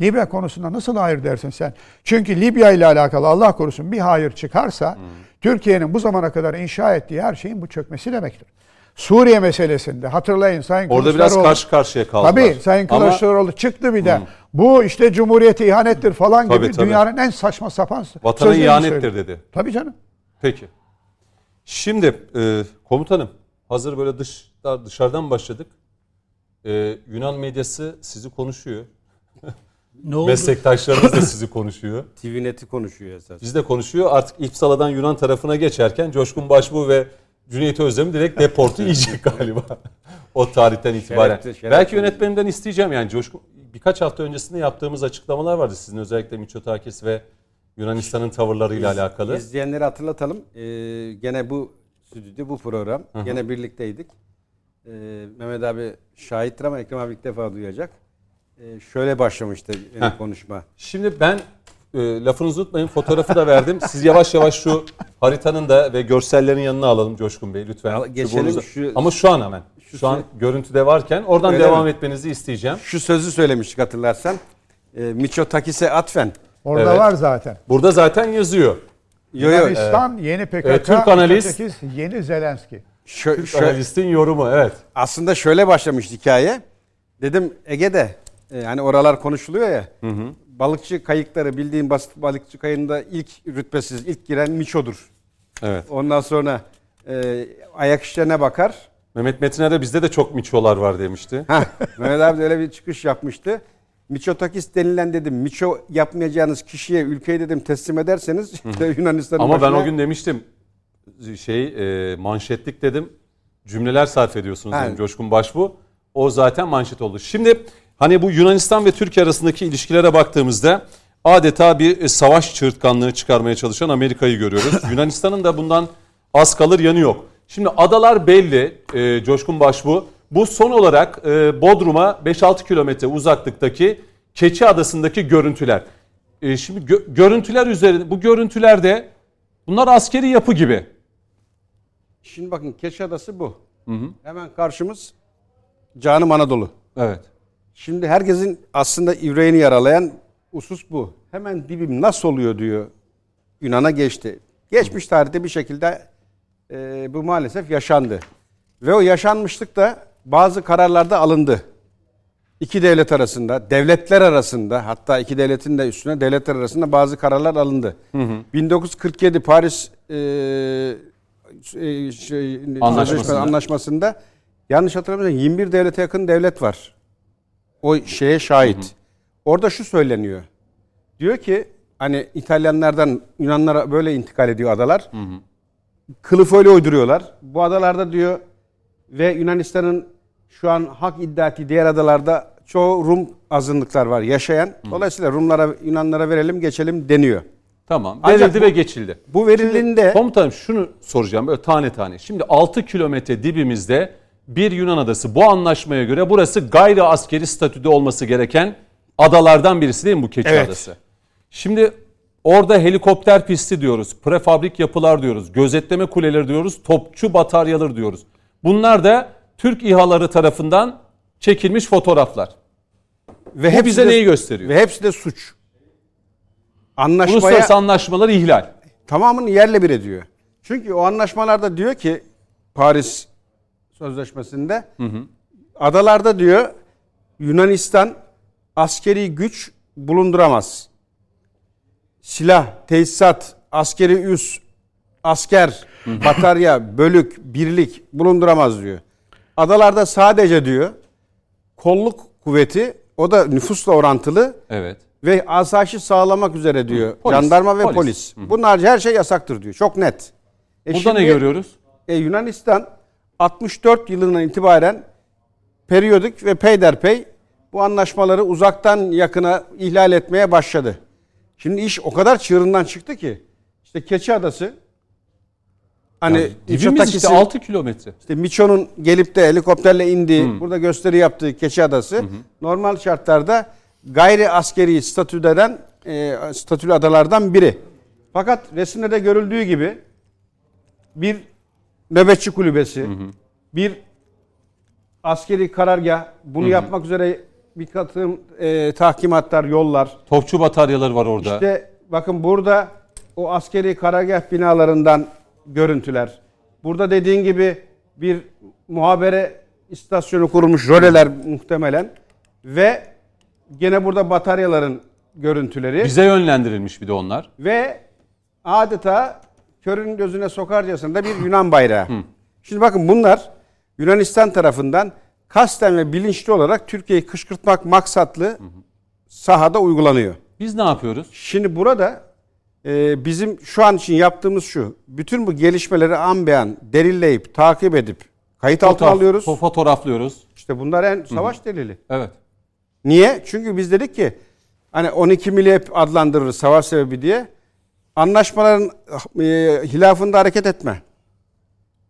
Libya konusunda nasıl hayır dersin sen? Çünkü Libya ile alakalı Allah korusun bir hayır çıkarsa Türkiye'nin bu zamana kadar inşa ettiği her şeyin bu çökmesi demektir. Suriye meselesinde hatırlayın Sayın Orada biraz Kılıçdaroğlu- karşı karşıya kaldılar. Tabii Sayın Ama- Kılıçdaroğlu çıktı bir de. Bu işte Cumhuriyete ihanettir falan gibi Tabii, tabii. dünyanın en saçma sapan Vatana ihanettir söyledi. dedi. Tabii canım. Peki. Şimdi e, komutanım hazır böyle dış dışarıdan başladık. E, Yunan medyası sizi konuşuyor. Ne oldu? Meslektaşlarınız da sizi konuşuyor. TVNet'i konuşuyor esas. Biz de konuşuyor. Artık İpsala'dan Yunan tarafına geçerken Coşkun Başbuğ ve Cüneyt Özdemir direkt deportu yiyecek galiba. o tarihten itibaren. Şerefli, şerefli. Belki yönetmenimden isteyeceğim yani Coşkun birkaç hafta öncesinde yaptığımız açıklamalar vardı sizin özellikle Miçotakis ve Yunanistan'ın tavırlarıyla alakalı. İzleyenleri hatırlatalım. Ee, gene bu stüdyoda bu program. Gene birlikteydik. Ee, Mehmet abi şahittir ama Ekrem abi ilk defa duyacak. Ee, şöyle başlamıştı benim konuşma. Şimdi ben e, lafınızı unutmayın fotoğrafı da verdim. Siz yavaş yavaş şu haritanın da ve görsellerin yanına alalım Coşkun Bey lütfen. Şu geçelim, borunuza- şu- Ama şu an hemen. Şu, şu- an görüntüde varken oradan Öyle devam mi? etmenizi isteyeceğim. Şu sözü söylemiştik hatırlarsan. Ee, Miçotakis'e atfen. Orada Evet. var zaten. Burada zaten yazıyor. Yo, yo, Yunanistan yeni PKK, Evet, Türk analist. Yeni Zelenski. şö- Türk şö- analistin yorumu evet. aslında şöyle başlamış hikaye. Dedim Ege'de e, hani oralar konuşuluyor ya. Balıkçı kayıkları bildiğin basit balıkçı kayığında ilk rütbesiz ilk giren Miço'dur. Evet. Ondan sonra e, ayak işlerine bakar. Mehmet Metiner'de bizde de çok miçolar var demişti. Mehmet abi de öyle bir çıkış yapmıştı. Miçotakis denilen dedim. Miço yapmayacağınız kişiye ülkeyi dedim teslim ederseniz işte Yunanistan'ın Ama ben başına- o gün demiştim şey e, manşetlik dedim cümleler sarf ediyorsunuz dedim Coşkun Başbu. O zaten manşet oldu. Şimdi hani bu Yunanistan ve Türkiye arasındaki ilişkilere baktığımızda adeta bir e, savaş çığırtkanlığı çıkarmaya çalışan Amerika'yı görüyoruz. Yunanistan'ın da bundan az kalır yanı yok. Şimdi adalar belli e, Coşkun Başbu. Bu son olarak e, Bodrum'a 5-6 kilometre uzaklıktaki Keçi Adası'ndaki görüntüler. E, şimdi gö- görüntüler üzerinde bu görüntülerde bunlar askeri yapı gibi. Şimdi bakın Keşadası bu. Hemen karşımız Canım Anadolu. Evet. Şimdi herkesin aslında yüreğini yaralayan husus bu. Hemen dibim nasıl oluyor diyor. Yunan'a geçti. Geçmiş tarihte bir şekilde e, bu maalesef yaşandı. Ve o yaşanmışlık da bazı kararlarda alındı. İki devlet arasında, devletler arasında hatta iki devletin de üstüne devletler arasında bazı kararlar alındı. 1947 Paris e, e, şey, Anlaşmasında. anlaşmasında yanlış hatırlamıyorsam 21 devlete yakın devlet var. O şeye şahit. Orada şu söyleniyor. Diyor ki hani İtalyanlardan Yunanlara böyle intikal ediyor adalar. Kılıf öyle uyduruyorlar. Bu adalarda diyor ve Yunanistan'ın şu an hak iddia ettiği diğer adalarda çoğu Rum azınlıklar var yaşayan. Dolayısıyla Rumlara, Yunanlara verelim geçelim deniyor. Tamam. Ancak Verildi bu- ve geçildi. Bu verildiğinde Komutanım şunu soracağım böyle tane tane. Şimdi 6 kilometre dibimizde bir Yunan adası. Bu anlaşmaya göre burası gayri askeri statüde olması gereken adalardan birisi değil mi bu Keçi Evet. Adası? Şimdi orada helikopter pisti diyoruz, prefabrik yapılar diyoruz, gözetleme kuleleri diyoruz, topçu bataryaları diyoruz. Bunlar da Türk İHA'ları tarafından çekilmiş fotoğraflar. ve Bu hepsi bize de- neyi gösteriyor? Ve hepsi de suç. Anlaşmaya Uluslararası anlaşmaları ihlal. tamamını yerle bir ediyor. Çünkü o anlaşmalarda diyor ki Paris Sözleşmesi'nde adalarda diyor Yunanistan askeri güç bulunduramaz. Silah, tesisat, askeri üs, asker, batarya, bölük, birlik bulunduramaz diyor. Adalarda sadece diyor kolluk kuvveti o da nüfusla orantılı Evet. ve asayişi sağlamak üzere diyor. Polis, Jandarma ve polis. polis. Bunlar her şey yasaktır diyor. Çok net. E Burada ne şimdi, görüyoruz? e, Yunanistan 64 yılından itibaren periyodik ve peyderpey bu anlaşmaları uzaktan yakına ihlal etmeye başladı. Şimdi iş o kadar çığırından çıktı ki işte Keçi Adası hani Yani dibimiz işte Mitsotakis'in- 6 kilometre. işte Miço'nun gelip de helikopterle indiği, burada gösteri yaptığı Keçi Adası normal şartlarda gayri askeri statüden e, statülü adalardan biri. Fakat resimde de görüldüğü gibi bir nöbetçi kulübesi, bir askeri karargah, bunu yapmak üzere bir katım e, tahkimatlar, yollar, Topçu bataryaları var orada. işte bakın burada o askeri karargah binalarından görüntüler. Burada dediğin gibi bir muhabere istasyonu kurulmuş röleler muhtemelen ve gene burada bataryaların görüntüleri Bize yönlendirilmiş bir de onlar. ve adeta körün gözüne sokarcasına da bir Yunan bayrağı. Şimdi bakın bunlar Yunanistan tarafından kasten ve bilinçli olarak Türkiye'yi kışkırtmak maksatlı sahada uygulanıyor. Biz ne yapıyoruz? Şimdi burada e, bizim şu an için yaptığımız şu. Bütün bu gelişmeleri an beyan delilleyip, takip edip kayıt altına alıyoruz. fo- Fotoğraflıyoruz. İşte bunlar en savaş delili. Evet. Niye? Çünkü biz dedik ki hani 12 mili hep adlandırırız savaş sebebi diye. Anlaşmaların e, hilafında hareket etme.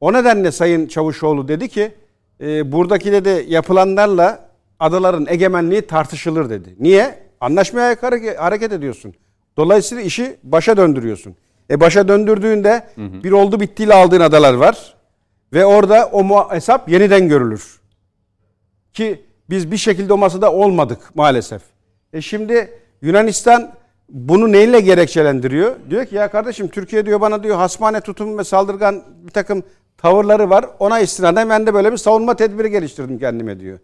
O nedenle Sayın Çavuşoğlu dedi ki e, buradaki de yapılanlarla adaların egemenliği tartışılır dedi. Niye? Anlaşmaya hareket ediyorsun. Dolayısıyla işi başa döndürüyorsun. E başa döndürdüğünde bir oldu bittiyle aldığın adalar var. Ve orada o hesap yeniden görülür. Ki biz bir şekilde o masada olmadık maalesef. E şimdi Yunanistan bunu neyle gerekçelendiriyor? Diyor ki ya kardeşim Türkiye diyor bana diyor hasmane tutum ve saldırgan bir takım tavırları var. Ona istinaden ben de böyle bir savunma tedbiri geliştirdim kendime diyor.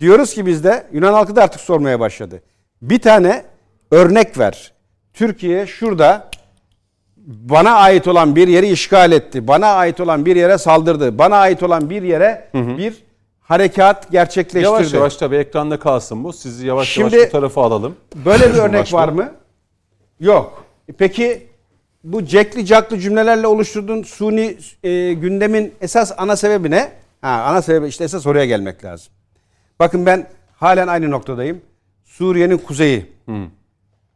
Diyoruz ki biz de Yunan halkı da artık sormaya başladı. Bir tane örnek ver. Türkiye şurada bana ait olan bir yeri işgal etti. Bana ait olan bir yere saldırdı. Bana ait olan bir yere bir harekat gerçekleştirdi. Yavaş yavaş tabii ekranda kalsın bu. Sizi yavaş Şimdi- yavaş bu tarafa alalım. Böyle bir örnek var mı? Yok. E Peki bu cekli caklı cümlelerle oluşturduğun suni e, gündemin esas ana sebebi ne? Ha, ana sebebi işte esas oraya gelmek lazım. Bakın ben halen aynı noktadayım. Suriye'nin kuzeyi.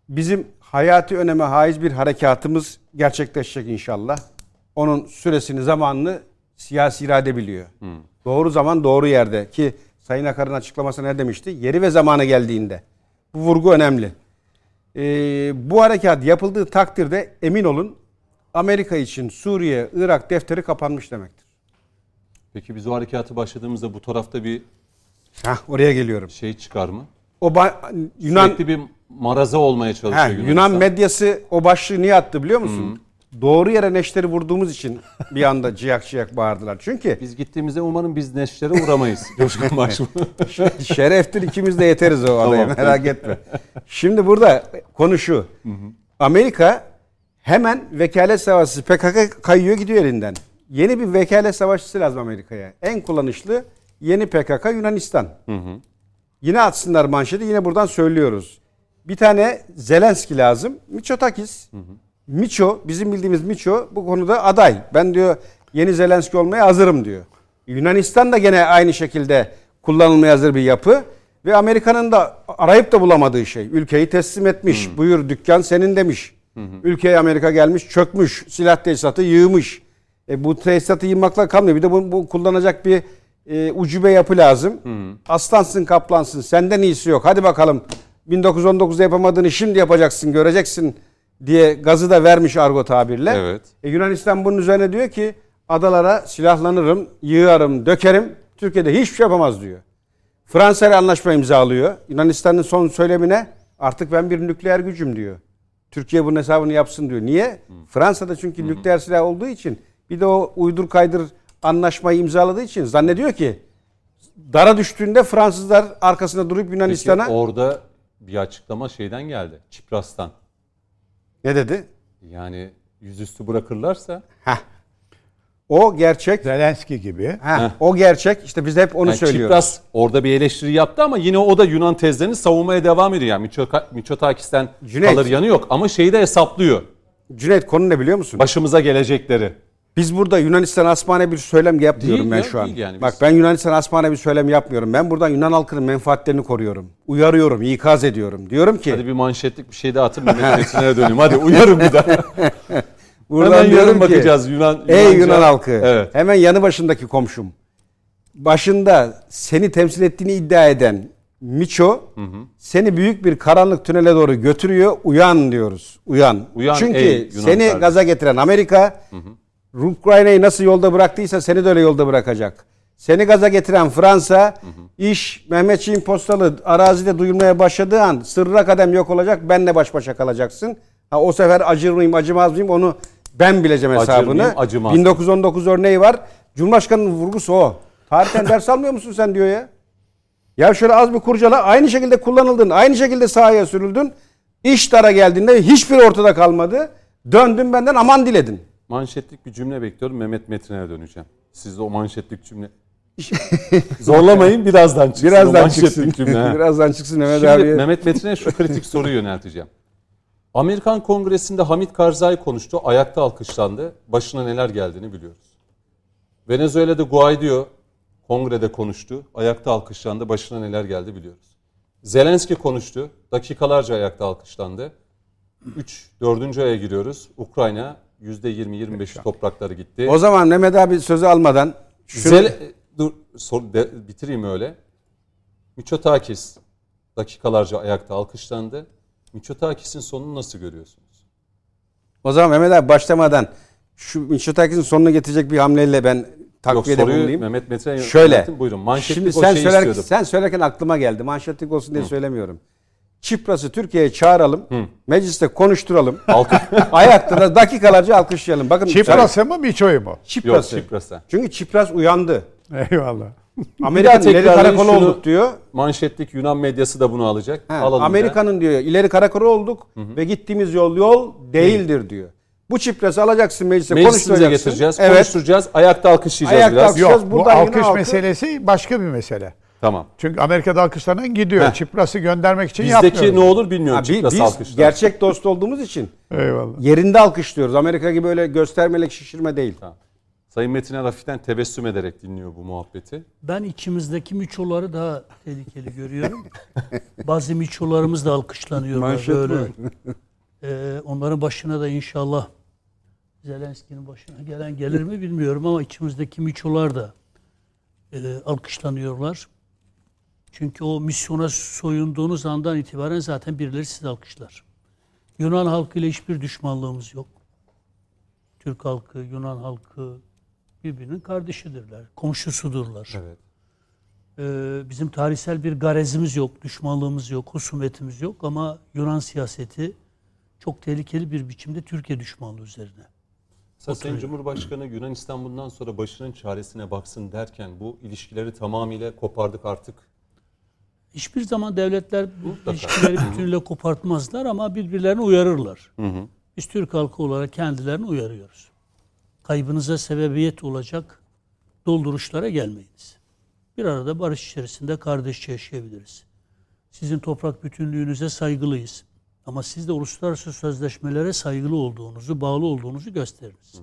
Bizim hayati öneme haiz bir harekatımız gerçekleşecek inşallah. Onun süresini, zamanını siyasi irade biliyor. Doğru zaman doğru yerde ki Sayın Akar'ın açıklaması ne demişti? Yeri ve zamanı geldiğinde. Bu vurgu önemli. Ee, bu harekat yapıldığı takdirde emin olun Amerika için Suriye, Irak defteri kapanmış demektir. Peki biz o harekatı başladığımızda bu tarafta bir Hah, oraya geliyorum. Şey çıkar mı? O ba- Yunan Sürekli bir maraza olmaya çalışıyor Yunanistan. Yunan medyası o başlığı niye attı biliyor musun? Doğru yere neşteri vurduğumuz için bir anda ciyak ciyak bağırdılar. Çünkü Biz gittiğimizde umarım biz neşlere uğramayız. Coşkun Başbuğ. şereftir ikimiz de yeteriz o adaya Tamam. merak etme. Şimdi burada konu şu. Amerika hemen vekalet savaşçısı PKK kayıyor gidiyor elinden. Yeni bir vekalet savaşçısı lazım Amerika'ya. En kullanışlı yeni PKK Yunanistan. Yine atsınlar manşeti yine buradan söylüyoruz. Bir tane Zelenski lazım. Miçotakis. Miço bizim bildiğimiz Miço bu konuda aday. Ben diyor yeni Zelenski olmaya hazırım diyor. Yunanistan da gene aynı şekilde kullanılmaya hazır bir yapı. Ve Amerika'nın da arayıp da bulamadığı şey. Ülkeyi teslim etmiş. Buyur dükkan senin demiş. Ülkeye Amerika gelmiş çökmüş. Silah tesisatı yığmış. E, bu tesisatı yığmakla kalmıyor. Bir de bu, bu kullanacak bir e, ucube yapı lazım. Aslansın kaplansın senden iyisi yok. Hadi bakalım 1919'da yapamadığını şimdi yapacaksın göreceksin diye gazı da vermiş argo tabirle. Evet. E, Yunanistan bunun üzerine diyor ki adalara silahlanırım, yığarım, dökerim. Türkiye'de hiçbir şey yapamaz diyor. Fransa ile anlaşma imzalıyor. Yunanistan'ın son söylemine artık ben bir nükleer gücüm diyor. Türkiye bunun hesabını yapsın diyor. Niye? Fransa'da çünkü nükleer silah olduğu için bir de o uydur kaydır anlaşmayı imzaladığı için zannediyor ki dara düştüğünde Fransızlar arkasında durup Peki Yunanistan'a orada bir açıklama şeyden geldi. Çipras'tan. Ne dedi? Yani yüzüstü bırakırlarsa Heh. O gerçek. Zelenski gibi. Heh, o gerçek. İşte biz hep onu yani söylüyoruz. Çipras orada bir eleştiri yaptı ama yine o da Yunan tezlerini savunmaya devam ediyor. Yani Miço- Miçotakis'ten Cüneyt. kalır yanı yok ama şeyi de hesaplıyor. Cüneyt konu ne biliyor musun? Başımıza gelecekleri. Biz burada Yunanistan asmane bir söylem yapmıyorum Değil ben ya, şu an. yani biz- Bak ben Yunanistan asmane bir söylem yapmıyorum. Ben buradan Yunan halkının menfaatlerini koruyorum. Uyarıyorum, ikaz ediyorum. Diyorum ki Hadi bir manşetlik bir şey daha atın Mehmet döneyim. Hadi uyarım bir daha. buradan Hemen diyorum ki, bakacağız Yunan. Ey Yunanca. Yunan halkı. Evet. Hemen yanı başındaki komşum. Başında seni temsil ettiğini iddia eden Miço seni büyük bir karanlık tünele doğru götürüyor. Uyan diyoruz. Uyan. Uyan Çünkü ey seni gaza getiren Amerika Ukrayna'yı nasıl yolda bıraktıysa seni de öyle yolda bırakacak. Seni gaza getiren Fransa iş Mehmetçiğin postalı arazide duyulmaya başladığı an sırra kadem yok olacak. Benle baş başa kalacaksın. Ha, o sefer acır mıyım acımaz mıyım onu ben bileceğim Acır hesabını. mıyım, acımaz mıyım? 1919 örneği var. Cumhurbaşkanının vurgusu o. Tarihten ders almıyor musun sen diyor ya. Ya şöyle az bir kurcala aynı şekilde kullanıldın. Aynı şekilde sahaya sürüldün. İş dara geldiğinde hiçbir ortada kalmadı. Döndün benden aman diledin. Manşetlik bir cümle bekliyorum. Mehmet Metin'e döneceğim. Siz de o manşetlik cümle... Zorlamayın birazdan çıksın Birazdan manşetlik çıksın. cümle. Birazdan çıksın Mehmet Şimdi abi. Mehmet Metin'e şu kritik soruyu yönelteceğim. Amerikan Kongresi'nde Hamit Karzai konuştu. Ayakta alkışlandı. Başına neler geldiğini biliyoruz. Venezuela'da Guaido kongrede konuştu. Ayakta alkışlandı. Başına neler geldi biliyoruz. Zelenski konuştu. Dakikalarca ayakta alkışlandı. 3 4. aya giriyoruz. Ukrayna %20-25 toprakları gitti. O zaman Mehmet abi sözü almadan şunu- Zel dur sor, de- bitireyim öyle. Miçotakis dakikalarca ayakta alkışlandı. Miçotakis'in sonunu nasıl görüyorsunuz? o zaman Mehmet abi başlamadan şu Mitsotakis'in sonuna getirecek bir hamleyle ben Yok takviyede soruyu bulunayım. Mehmet Metin'e Şöyle. yöneltin. Buyurun. Manşetlik Şimdi o sen şeyi söylerken, istiyordum. sen söylerken aklıma geldi. Manşetlik olsun diye söylemiyorum. Çipras'ı Türkiye'ye çağıralım. Mecliste konuşturalım. Ayakta da dakikalarca alkışlayalım. Bakın Çipras'ı mı Miço'yu mu? Yok Çipras'ı. Çipras'a. Çünkü Çipras uyandı. Eyvallah. Amerika'nın ileri karakolu şunu. olduk diyor. Manşetlik Yunan medyası da bunu alacak. Da. Amerika'nın diyor ileri karakolu olduk ve gittiğimiz yol yol değildir diyor. Bu Çipras'ı alacaksın meclise Meclisimize konuşturacaksın. getireceğiz, Evet. konuşturacağız. Ayakta alkışlayacağız Ayakta biraz. alkış- Yok bu alkış meselesi başka bir mesele. Tamam. Çünkü Amerika'da alkışlanan gidiyor. Heh. Çipras'ı göndermek için Bizdeki yapmıyoruz. ne olur bilmiyorum. Ha, Çipras biz alkışlar. gerçek dost olduğumuz için Eyvallah. yerinde alkışlıyoruz. Amerika gibi öyle göstermelik şişirme değil. Tamam. Sayın Metin hafiften tebessüm ederek dinliyor bu muhabbeti. Ben içimizdeki miçoları daha tehlikeli görüyorum. Bazı miçolarımız da alkışlanıyorlar Manşet böyle. Ee, onların başına da inşallah Zelenski'nin başına gelen gelir mi bilmiyorum ama içimizdeki miçolar da e, alkışlanıyorlar. Çünkü o misyona soyunduğunuz andan itibaren zaten birileri sizi alkışlar. Yunan halkıyla hiçbir düşmanlığımız yok. Türk halkı, Yunan halkı birbirinin kardeşidirler, komşusudurlar. Evet. Ee, bizim tarihsel bir garezimiz yok, düşmanlığımız yok, husumetimiz yok ama Yunan siyaseti çok tehlikeli bir biçimde Türkiye düşmanlığı üzerine. Mesela Sayın Cumhurbaşkanı Yunanistan bundan sonra başının çaresine baksın derken bu ilişkileri tamamıyla kopardık artık. Hiçbir zaman devletler bu ilişkileri bütünüyle kopartmazlar ama birbirlerini uyarırlar. Biz Türk halkı olarak kendilerini uyarıyoruz. Kaybınıza sebebiyet olacak dolduruşlara gelmeyiniz. Bir arada barış içerisinde kardeşçe yaşayabiliriz. Sizin toprak bütünlüğünüze saygılıyız. Ama siz de uluslararası sözleşmelere saygılı olduğunuzu, bağlı olduğunuzu gösteriniz.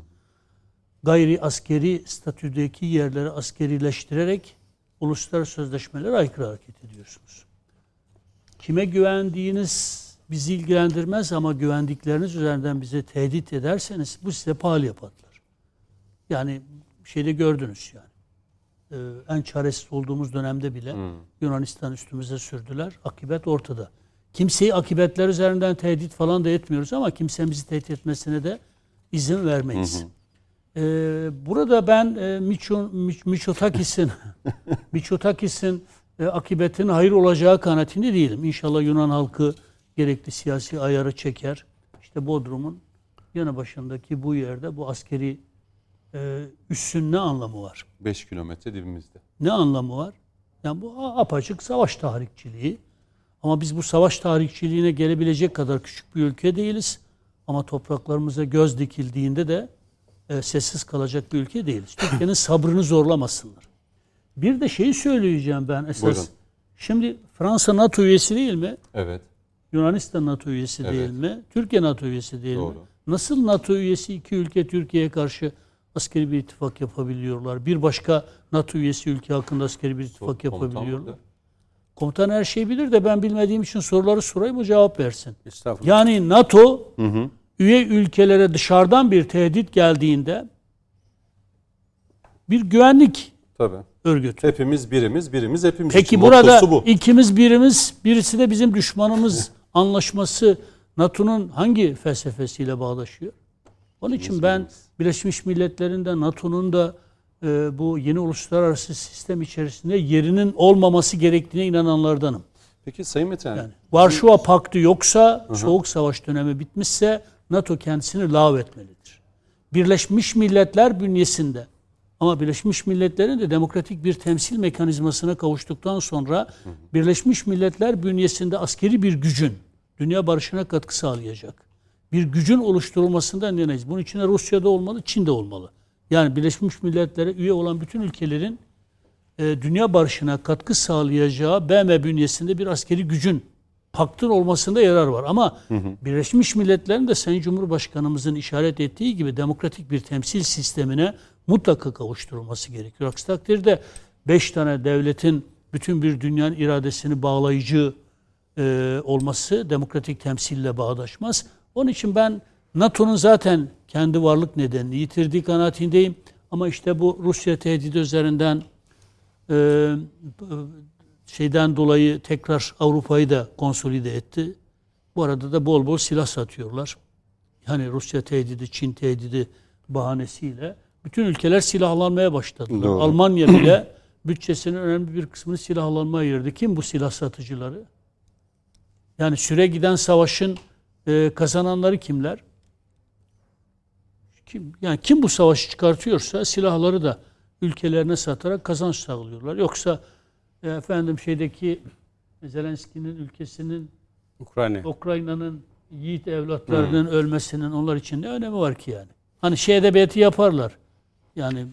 Gayri askeri statüdeki yerleri askerileştirerek uluslararası sözleşmelere aykırı hareket ediyorsunuz. Kime güvendiğiniz bizi ilgilendirmez ama güvendikleriniz üzerinden bize tehdit ederseniz bu size pahalıya patlar. Yani şeyde gördünüz yani. Ee, en çaresiz olduğumuz dönemde bile Yunanistan üstümüze sürdüler. Akibet ortada. Kimseyi akibetler üzerinden tehdit falan da etmiyoruz ama kimsenin bizi tehdit etmesine de izin vermeyiz. Ee, burada ben e, Miço, Miç- Miçotakis'in Miçotakis'in e, akıbetin hayır olacağı kanaatinde değilim. İnşallah Yunan halkı gerekli siyasi ayarı çeker. İşte Bodrum'un yanı başındaki bu yerde bu askeri e, üssün ne anlamı var? 5 kilometre dibimizde. Ne anlamı var? Yani bu apaçık savaş tarihçiliği. Ama biz bu savaş tarihçiliğine gelebilecek kadar küçük bir ülke değiliz. Ama topraklarımıza göz dikildiğinde de e, sessiz kalacak bir ülke değiliz. Türkiye'nin sabrını zorlamasınlar. Bir de şeyi söyleyeceğim ben esas. Buyurun. Şimdi Fransa NATO üyesi değil mi? Evet. Yunanistan NATO üyesi Evet. değil mi? Türkiye NATO üyesi değil mi? Doğru. Nasıl NATO üyesi iki ülke Türkiye'ye karşı askeri bir ittifak yapabiliyorlar? Bir başka NATO üyesi ülke hakkında askeri bir ittifak Komutan yapabiliyorlar. burada. Komutan her şeyi bilir de ben bilmediğim için soruları sorayım o cevap versin. Estağfurullah. Yani NATO üye ülkelere dışarıdan bir tehdit geldiğinde bir güvenlik Tabii. örgütü. Hepimiz birimiz, birimiz hepimiz Peki için. burada bu. ikimiz birimiz, birisi de bizim düşmanımız anlaşması NATO'nun hangi felsefesiyle bağdaşıyor? Onun için ben Birleşmiş Milletler'in de NATO'nun da e, bu yeni uluslararası sistem içerisinde yerinin olmaması gerektiğine inananlardanım. Peki Sayın Metin, Yani Varşova Paktı yoksa, Soğuk Savaş dönemi bitmişse NATO kendisini lağvetmelidir. Birleşmiş Milletler bünyesinde ama Birleşmiş Milletler'in de demokratik bir temsil mekanizmasına kavuştuktan sonra Birleşmiş Milletler bünyesinde askeri bir gücün dünya barışına katkı sağlayacak bir gücün oluşturulmasından yanayız. Bunun içinde Rusya'da olmalı, Çin'de olmalı. Yani Birleşmiş Milletler'e üye olan bütün ülkelerin e, dünya barışına katkı sağlayacağı BM bünyesinde bir askeri gücün paktın olmasında yarar var. Ama Birleşmiş Milletler'in de Sayın Cumhurbaşkanımızın işaret ettiği gibi demokratik bir temsil sistemine mutlaka kavuşturulması gerekiyor. Aksi takdirde beş tane devletin bütün bir dünyanın iradesini bağlayıcı e, olması demokratik temsille bağdaşmaz. Onun için ben NATO'nun zaten kendi varlık nedenini yitirdiği kanaatindeyim. Ama işte bu Rusya tehdidi üzerinden e, şeyden dolayı tekrar Avrupa'yı da konsolide etti. Bu arada da bol bol silah satıyorlar. Yani Rusya tehdidi, Çin tehdidi bahanesiyle bütün ülkeler silahlanmaya başladılar. Doğru. Almanya bile bütçesinin önemli bir kısmını silahlanmaya ayırdı. Kim bu silah satıcıları? Yani süre giden savaşın e, kazananları kimler? Kim, yani kim bu savaşı çıkartıyorsa silahları da ülkelerine satarak kazanç sağlıyorlar. Yoksa efendim şeydeki Zelenski'nin ülkesinin Ukrayna. Ukrayna'nın yiğit evlatlarının ölmesinin onlar için ne önemi var ki yani? Hani şey edebiyatı yaparlar. Yani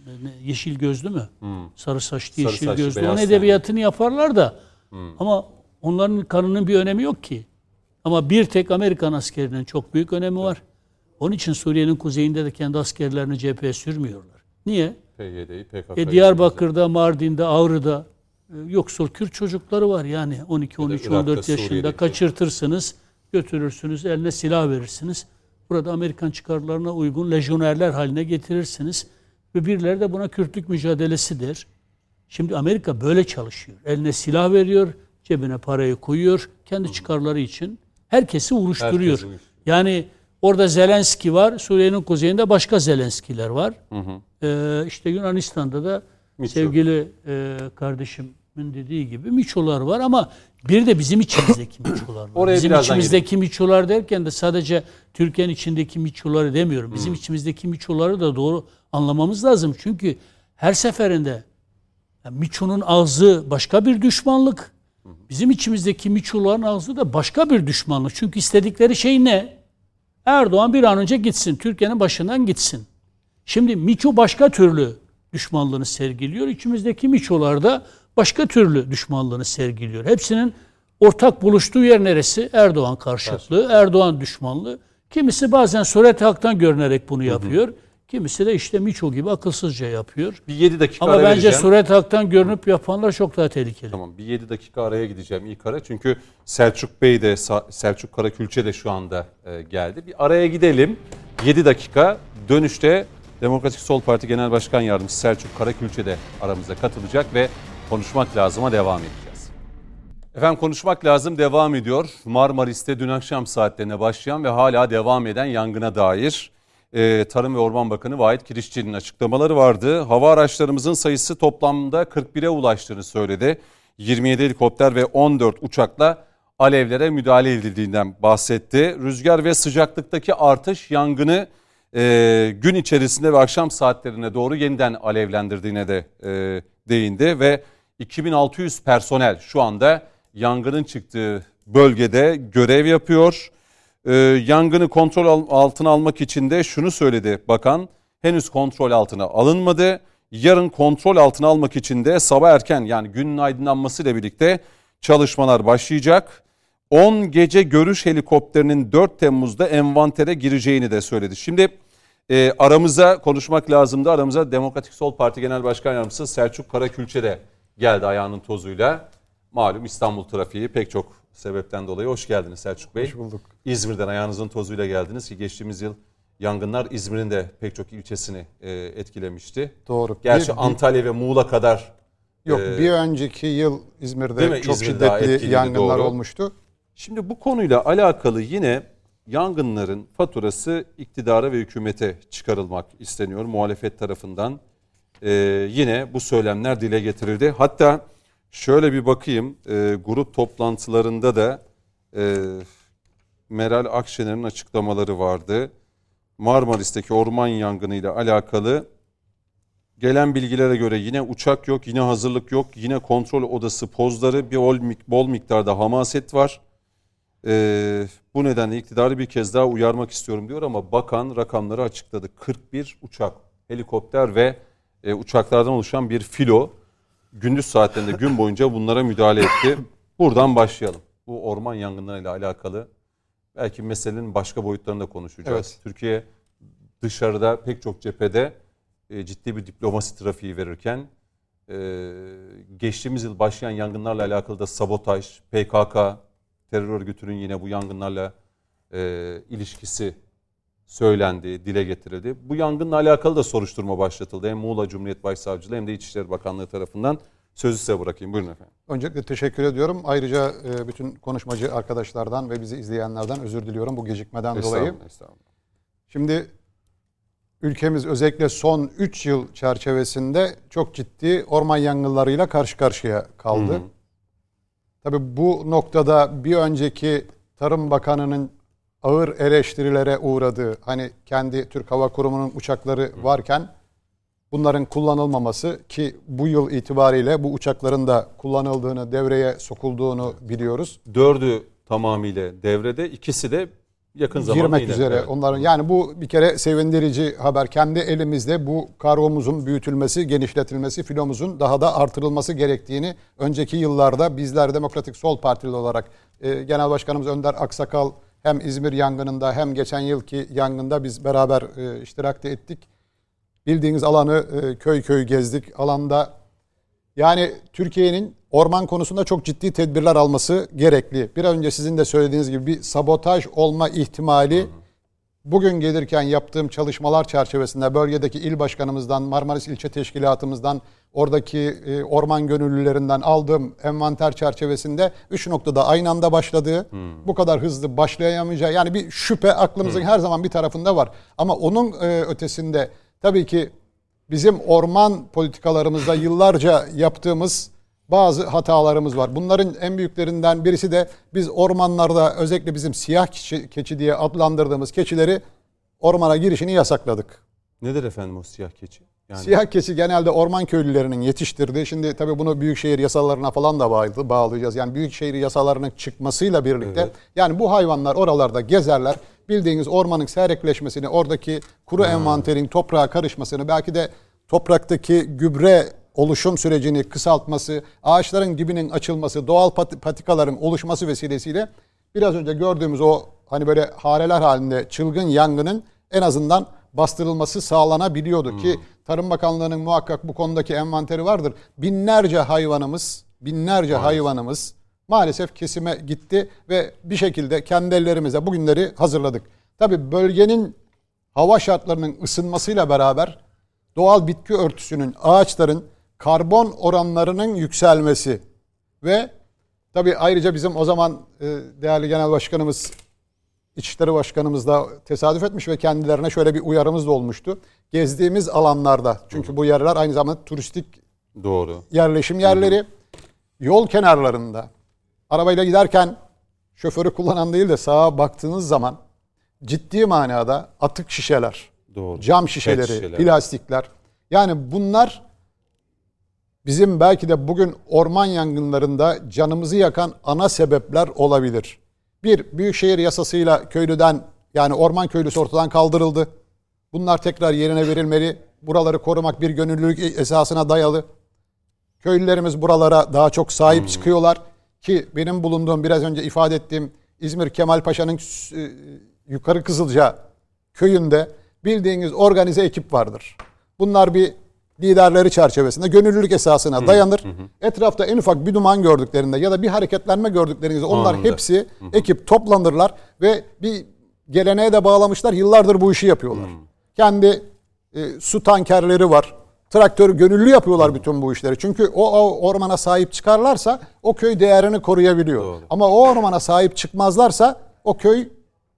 yeşil gözlü mü? Sarı saçlı Sarı yeşil saçlı, gözlü. Onun edebiyatını yaparlar da. Ama onların kanının bir önemi yok ki. Ama bir tek Amerikan askerinin çok büyük önemi var. Onun için Suriye'nin kuzeyinde de kendi askerlerini cepheye sürmüyorlar. Niye? PYD'yi, PKK'yı. E, Diyarbakır'da, Mardin'de, Ağrı'da yoksul Kürt çocukları var yani 12, 13, Irak'ta, 14 yaşında Suriye'deki. kaçırtırsınız, götürürsünüz, eline silah verirsiniz. Burada Amerikan çıkarlarına uygun lejyonerler haline getirirsiniz. Ve birileri de buna Kürtlük mücadelesi der. Şimdi Amerika böyle çalışıyor. Eline silah veriyor, cebine parayı koyuyor, kendi çıkarları için herkesi vuruşturuyor. Yani orada Zelenski var, Suriye'nin kuzeyinde başka Zelenskiler var. Ee, işte Yunanistan'da da Mitro. sevgili e, kardeşim dediği gibi miçolar var ama bir de bizim içimizdeki miçolar var. Oraya bizim içimizdeki miçolar derken de sadece Türkiye'nin içindeki miçoları demiyorum. Bizim içimizdeki miçoları da doğru anlamamız lazım. Çünkü her seferinde yani miçonun ağzı başka bir düşmanlık. Bizim içimizdeki miçoların ağzı da başka bir düşmanlık. Çünkü istedikleri şey ne? Erdoğan bir an önce gitsin. Türkiye'nin başından gitsin. Şimdi Miço başka türlü düşmanlığını sergiliyor. İçimizdeki Miçolar da başka türlü düşmanlığını sergiliyor. Hepsinin ortak buluştuğu yer neresi? Erdoğan karşıtlığı, Erdoğan düşmanlığı. Kimisi bazen Soret Halk'tan görünerek bunu yapıyor. Kimisi de işte Miço gibi akılsızca yapıyor. Bir 7 dakika Ama bence vereceğim. Suret Halk'tan görünüp yapanlar çok daha tehlikeli. Tamam bir 7 dakika araya gideceğim ilk ara. Çünkü Selçuk Bey de Selçuk Karakülçe de şu anda e, geldi. Bir araya gidelim. 7 dakika dönüşte Demokratik Sol Parti Genel Başkan Yardımcısı Selçuk Karakülçe de aramıza katılacak ve konuşmak lazıma devam edeceğiz. Efendim konuşmak lazım devam ediyor. Marmaris'te dün akşam saatlerine başlayan ve hala devam eden yangına dair e, Tarım ve Orman Bakanı Vahit Kirişçi'nin açıklamaları vardı. Hava araçlarımızın sayısı toplamda 41'e ulaştığını söyledi. 27 helikopter ve 14 uçakla alevlere müdahale edildiğinden bahsetti. Rüzgar ve sıcaklıktaki artış yangını e, gün içerisinde ve akşam saatlerine doğru yeniden alevlendirdiğine de e, değindi ve 2600 personel şu anda yangının çıktığı bölgede görev yapıyor. Ee, yangını kontrol al- altına almak için de şunu söyledi bakan. Henüz kontrol altına alınmadı. Yarın kontrol altına almak için de sabah erken yani günün aydınlanmasıyla birlikte çalışmalar başlayacak. 10 gece görüş helikopterinin 4 Temmuz'da envantere gireceğini de söyledi. Şimdi e, aramıza konuşmak lazımdı. Aramıza Demokratik Sol Parti Genel Başkan Yardımcısı Selçuk Karakülçe de geldi ayağının tozuyla. Malum İstanbul trafiği pek çok sebepten dolayı hoş geldiniz Selçuk Bey. Hoş bulduk. İzmir'den ayağınızın tozuyla geldiniz ki geçtiğimiz yıl yangınlar İzmir'in de pek çok ilçesini e, etkilemişti. Doğru. Gerçi Bir- Antalya ve Muğla kadar Yok e, bir önceki yıl İzmir'de mi? çok İzmir daha şiddetli yangınlar doğru. olmuştu. Şimdi bu konuyla alakalı yine yangınların faturası iktidara ve hükümete çıkarılmak isteniyor muhalefet tarafından. Ee, yine bu söylemler dile getirildi. Hatta şöyle bir bakayım e, grup toplantılarında da e, Meral Akşener'in açıklamaları vardı. Marmaris'teki orman yangınıyla alakalı gelen bilgilere göre yine uçak yok, yine hazırlık yok, yine kontrol odası pozları, bir bol miktarda hamaset var. Ee, bu nedenle iktidarı bir kez daha uyarmak istiyorum diyor ama bakan rakamları açıkladı. 41 uçak, helikopter ve e, uçaklardan oluşan bir filo gündüz saatlerinde gün boyunca bunlara müdahale etti. Buradan başlayalım. Bu orman yangınlarıyla alakalı belki meselenin başka boyutlarını da konuşacağız. Evet. Türkiye dışarıda pek çok cephede e, ciddi bir diplomasi trafiği verirken e, geçtiğimiz yıl başlayan yangınlarla alakalı da sabotaj, PKK, terör örgütünün yine bu yangınlarla e, ilişkisi söylendi, dile getirildi. Bu yangınla alakalı da soruşturma başlatıldı. Hem Muğla Cumhuriyet Başsavcılığı hem de İçişleri Bakanlığı tarafından. Sözü size bırakayım. Buyurun efendim. Öncelikle teşekkür ediyorum. Ayrıca e, bütün konuşmacı arkadaşlardan ve bizi izleyenlerden özür diliyorum bu gecikmeden dolayı. Estağfurullah, estağfurullah. Şimdi ülkemiz özellikle son 3 yıl çerçevesinde çok ciddi orman yangınlarıyla karşı karşıya kaldı. Hı hı. Tabii bu noktada bir önceki Tarım Bakanı'nın ağır eleştirilere uğradığı, hani kendi Türk Hava Kurumu'nun uçakları varken bunların kullanılmaması ki bu yıl itibariyle bu uçakların da kullanıldığını, devreye sokulduğunu biliyoruz. Dördü tamamıyla devrede, ikisi de yakın zamanda girmek yine- üzere Evet. onların yani bu bir kere sevindirici haber kendi elimizde bu kargomuzun büyütülmesi genişletilmesi filomuzun daha da artırılması gerektiğini önceki yıllarda bizler Demokratik Sol Partili olarak e, Genel Başkanımız Önder Aksakal hem İzmir yangınında hem geçen yılki yangında biz beraber e, iştirak da ettik. Bildiğiniz alanı e, köy köy gezdik. Alanda yani Türkiye'nin orman konusunda çok ciddi tedbirler alması gerekli. Bir önce sizin de söylediğiniz gibi bir sabotaj olma ihtimali bugün gelirken yaptığım çalışmalar çerçevesinde bölgedeki il başkanımızdan, Marmaris İlçe Teşkilatımızdan, oradaki e, orman gönüllülerinden aldığım envanter çerçevesinde üç noktada aynı anda başladığı, bu kadar hızlı başlayamayacağı yani bir şüphe aklımızın her zaman bir tarafında var. Ama onun e, ötesinde tabii ki bizim orman politikalarımızda yıllarca yaptığımız bazı hatalarımız var. Bunların en büyüklerinden birisi de biz ormanlarda özellikle bizim siyah keçi, keçi diye adlandırdığımız keçileri ormana girişini yasakladık. Nedir efendim o siyah keçi? Yani Siyah keçi genelde orman köylülerinin yetiştirdiği. Şimdi tabii bunu büyükşehir yasalarına falan da bağlı- bağlayacağız. Yani büyükşehir yasalarının çıkmasıyla birlikte Evet. yani bu hayvanlar oralarda gezerler. Bildiğiniz ormanın seyrekleşmesini, oradaki kuru envanterin toprağa karışmasını, belki de topraktaki gübre oluşum sürecini kısaltması, ağaçların dibinin açılması, doğal pat- patikaların oluşması vesilesiyle biraz önce gördüğümüz o hani böyle hareler halinde çılgın yangının en azından bastırılması sağlanabiliyordu ki Tarım Bakanlığı'nın muhakkak bu konudaki envanteri vardır. Binlerce hayvanımız, binlerce hayvanımız maalesef kesime gitti ve bir şekilde kendi ellerimize bugünleri hazırladık. Tabii bölgenin hava şartlarının ısınmasıyla beraber doğal bitki örtüsünün, ağaçların karbon oranlarının yükselmesi ve tabii ayrıca bizim o zaman e, değerli genel başkanımız İçişleri Başkanımız da tesadüf etmiş ve kendilerine şöyle bir uyarımız da olmuştu. Gezdiğimiz alanlarda çünkü bu yerler aynı zamanda turistik doğru. yerleşim yerleri yol kenarlarında arabayla giderken şoförü kullanan değil de sağa baktığınız zaman ciddi manada atık şişeler, Doğru. cam şişeleri, şişeler. plastikler. Yani bunlar bizim belki de bugün orman yangınlarında canımızı yakan ana sebepler olabilir. Bir, büyükşehir yasasıyla köylüden yani orman köylüsü ortadan kaldırıldı. Bunlar tekrar yerine verilmeli. Buraları korumak bir gönüllülük esasına dayalı. Köylülerimiz buralara daha çok sahip çıkıyorlar. Ki benim bulunduğum biraz önce ifade ettiğim İzmir Kemal Paşa'nın e, Yukarı Kızılca köyünde bildiğiniz organize ekip vardır. Bunlar bir liderleri çerçevesinde gönüllülük esasına dayanır. Etrafta en ufak bir duman gördüklerinde ya da bir hareketlenme gördüklerinde onlar Anında. hepsi ekip toplanırlar ve bir geleneğe de bağlamışlar. Yıllardır bu işi yapıyorlar. Kendi e, su tankerleri var. Traktör gönüllü yapıyorlar bütün bu işleri. Çünkü o, o ormana sahip çıkarlarsa o köy değerini koruyabiliyor. Doğru. Ama o ormana sahip çıkmazlarsa o köy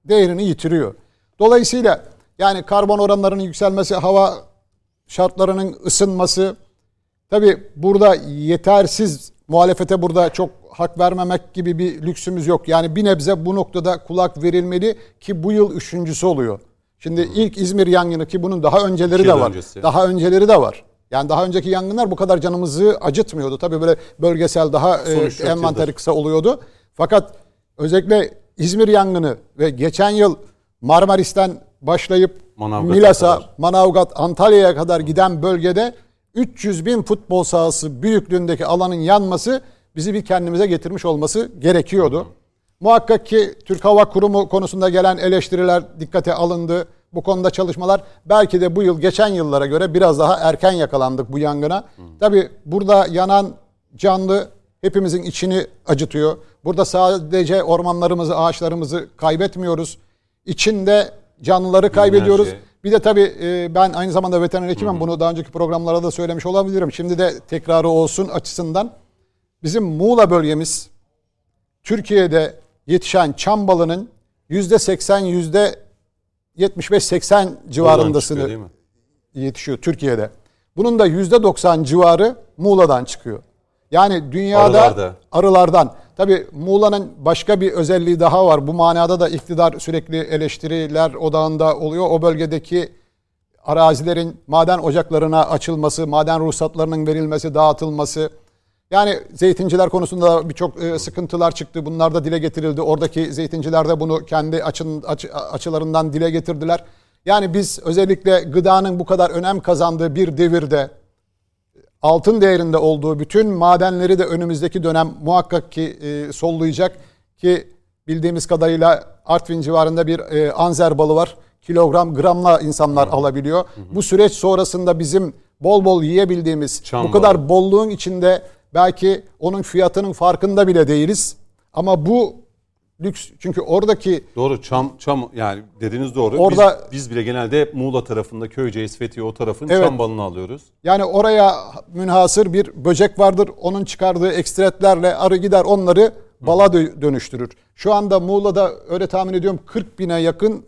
değerini yitiriyor. Dolayısıyla yani karbon oranlarının yükselmesi, hava şartlarının ısınması tabi burada yetersiz muhalefete burada çok hak vermemek gibi bir lüksümüz yok. Yani bir nebze bu noktada kulak verilmeli ki bu yıl üçüncüsü oluyor. Şimdi ilk İzmir yangını ki bunun daha önceleri de var. öncesi. Daha önceleri de var. Yani daha önceki yangınlar bu kadar canımızı acıtmıyordu. Tabii böyle bölgesel daha e, Son üç dört envanteri kısa oluyordu. Fakat özellikle İzmir yangını ve geçen yıl Marmaris'ten başlayıp Manavgat'a Milas'a, kadar. Manavgat, Antalya'ya kadar giden bölgede 300 bin futbol sahası büyüklüğündeki alanın yanması bizi bir kendimize getirmiş olması gerekiyordu. Muhakkak ki Türk Hava Kurumu konusunda gelen eleştiriler dikkate alındı. Bu konuda çalışmalar belki de bu yıl geçen yıllara göre biraz daha erken yakalandık bu yangına. Tabi burada yanan canlı hepimizin içini acıtıyor. Burada sadece ormanlarımızı, ağaçlarımızı kaybetmiyoruz. İçinde canlıları kaybediyoruz. Binlerce. Bir de tabii e, ben aynı zamanda veteriner hekimim. Bunu daha önceki programlarda da söylemiş olabilirim. Şimdi de tekrarı olsun açısından. Bizim Muğla bölgemiz Türkiye'de yetişen çam balının yüzde 80 yüzde 75-80 Oradan civarındasını çıkıyor değil mi? yetişiyor Türkiye'de. Bunun da yüzde 90 civarı Muğla'dan çıkıyor. Yani dünyada Arılarda. arılardan. Tabi Muğla'nın başka bir özelliği daha var. Bu manada da iktidar sürekli eleştiriler odağında oluyor. O bölgedeki arazilerin maden ocaklarına açılması, maden ruhsatlarının verilmesi, dağıtılması. Yani zeytinciler konusunda da birçok e, sıkıntılar çıktı. Bunlar da dile getirildi. Oradaki zeytinciler de bunu kendi açın, açı- açılarından dile getirdiler. Yani biz özellikle gıdanın bu kadar önem kazandığı bir devirde altın değerinde olduğu bütün madenleri de önümüzdeki dönem muhakkak ki e, sollayacak ki bildiğimiz kadarıyla Artvin civarında bir e, anzer balı var. Kilogram gramla insanlar alabiliyor. Bu süreç sonrasında bizim bol bol yiyebildiğimiz Çam bu kadar balı. bolluğun içinde belki onun fiyatının farkında bile değiliz. Ama bu lüks çünkü oradaki Doğru çam çam yani dediğiniz doğru. Orada- biz, biz bile genelde hep Muğla tarafında Köyceğiz, Fethiye o tarafın Evet. çam balını alıyoruz. Yani oraya münhasır bir böcek vardır. Onun çıkardığı ekstretlerle arı gider onları bala dö- dönüştürür. Şu anda Muğla'da öyle tahmin ediyorum 40 bine yakın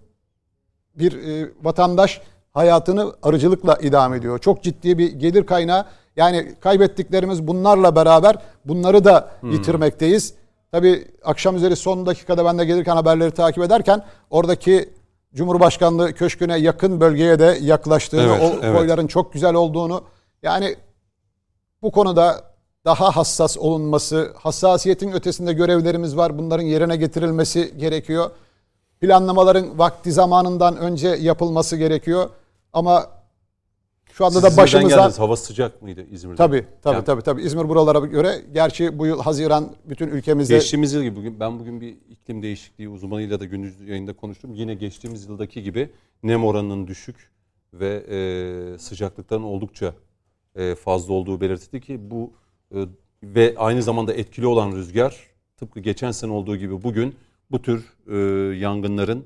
bir e, vatandaş hayatını arıcılıkla idame ediyor. Çok ciddi bir gelir kaynağı. Yani kaybettiklerimiz bunlarla beraber bunları da yitirmekteyiz. Tabii akşam üzeri son dakikada ben de gelirken haberleri takip ederken oradaki Cumhurbaşkanlığı köşküne yakın bölgeye de yaklaştığını, Evet, o evet. koyların çok güzel olduğunu yani bu konuda daha hassas olunması, hassasiyetin ötesinde görevlerimiz var. Bunların yerine getirilmesi gerekiyor. Planlamaların vakti zamanından önce yapılması gerekiyor. Ama şu anda Siz da İzmir'den başımızdan geldiniz. Hava sıcak mıydı İzmir'de? tabii tabii Yani tabii tabii İzmir buralara göre gerçi bu yıl Haziran bütün ülkemizde Geçtiğimiz yıl gibi bugün ben bugün bir iklim değişikliği uzmanıyla da gündüz yayında konuştum. Yine geçtiğimiz yıldaki gibi nem oranının düşük ve e, sıcaklıkların oldukça e, fazla olduğu belirtildi ki bu e, ve aynı zamanda etkili olan rüzgar tıpkı geçen sene olduğu gibi bugün bu tür e, yangınların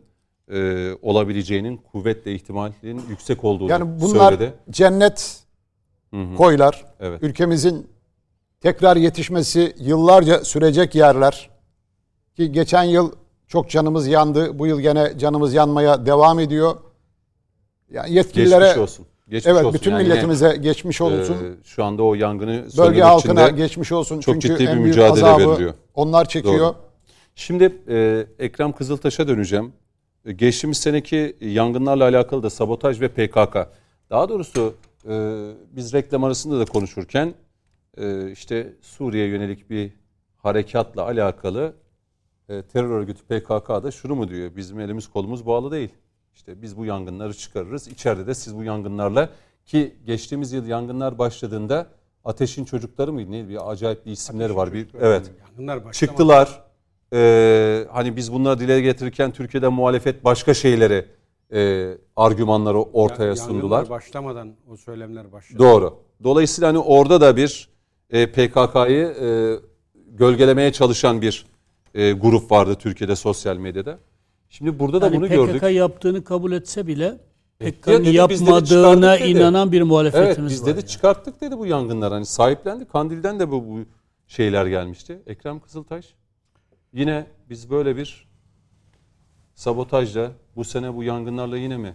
e, olabileceğinin kuvvetle ihtimalinin yüksek olduğunu yani bunlar söyledi. cennet Hı hı. koylar. Evet. Ülkemizin tekrar yetişmesi yıllarca sürecek yerler. Ki geçen yıl çok canımız yandı. Bu yıl gene canımız yanmaya devam ediyor. Yani yetkililere Geçmiş olsun. Geçmiş evet olsun. bütün Yani yine, milletimize geçmiş olsun. e, şu anda o yangını Bölge halkına geçmiş olsun. çok Çünkü ciddi bir en büyük mücadele veriliyor. onlar çekiyor. Doğru. Şimdi e, Ekrem Kızıltaş'a döneceğim. Geçtiğimiz seneki yangınlarla alakalı da sabotaj ve PKK. Daha doğrusu e, biz reklam arasında da konuşurken e, işte Suriye yönelik bir harekatla alakalı e, terör örgütü PKK da şunu mu diyor? Bizim elimiz kolumuz bağlı değil. İşte biz bu yangınları çıkarırız. İçeride de siz bu yangınlarla ki geçtiğimiz yıl yangınlar başladığında Ateşin Çocukları mıydı? Neydi? Bir acayip bir isimleri var. Bir, evet. Yangınlar başlamadı. Çıktılar. Ee, hani biz bunları dile getirirken Türkiye'de muhalefet başka şeyleri e, argümanları ortaya Yangınlar sundular. başlamadan o söylemler başladı. Doğru. Dolayısıyla hani orada da bir e, PKK'yı e, gölgelemeye çalışan bir e, grup vardı Türkiye'de sosyal medyada. Şimdi burada da Yani bunu PKK gördük. yaptığını kabul etse bile Ya PKK'nın dedi, yapmadığına dedi. inanan bir Evet muhalefetimiz biz var. dedi yani. çıkarttık dedi bu yangınlar. Hani sahiplendi. Kandil'den de bu, bu şeyler gelmişti. Ekrem Kızıltaş. Yine biz böyle bir sabotajla bu sene bu yangınlarla yine mi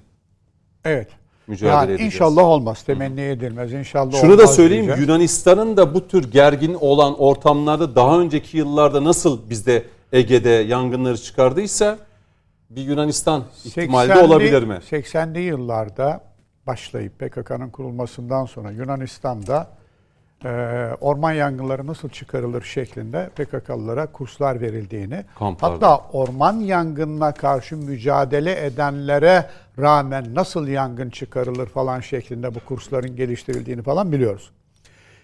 Evet. mücadele Yani edeceğiz? inşallah olmaz. Temenni edilmez. İnşallah Şunu da olmaz söyleyeyim diyeceğiz. Yunanistan'ın da bu tür gergin olan ortamlarda daha önceki yıllarda nasıl bizde Ege'de yangınları çıkardıysa bir Yunanistan ihtimali de 80'li olabilir mi? 80'li yıllarda başlayıp PKK'nın kurulmasından sonra Yunanistan'da orman yangınları nasıl çıkarılır şeklinde PKK'lılara kurslar verildiğini, Kamplarda. hatta orman yangınına karşı mücadele edenlere rağmen nasıl yangın çıkarılır falan şeklinde bu kursların geliştirildiğini falan biliyoruz.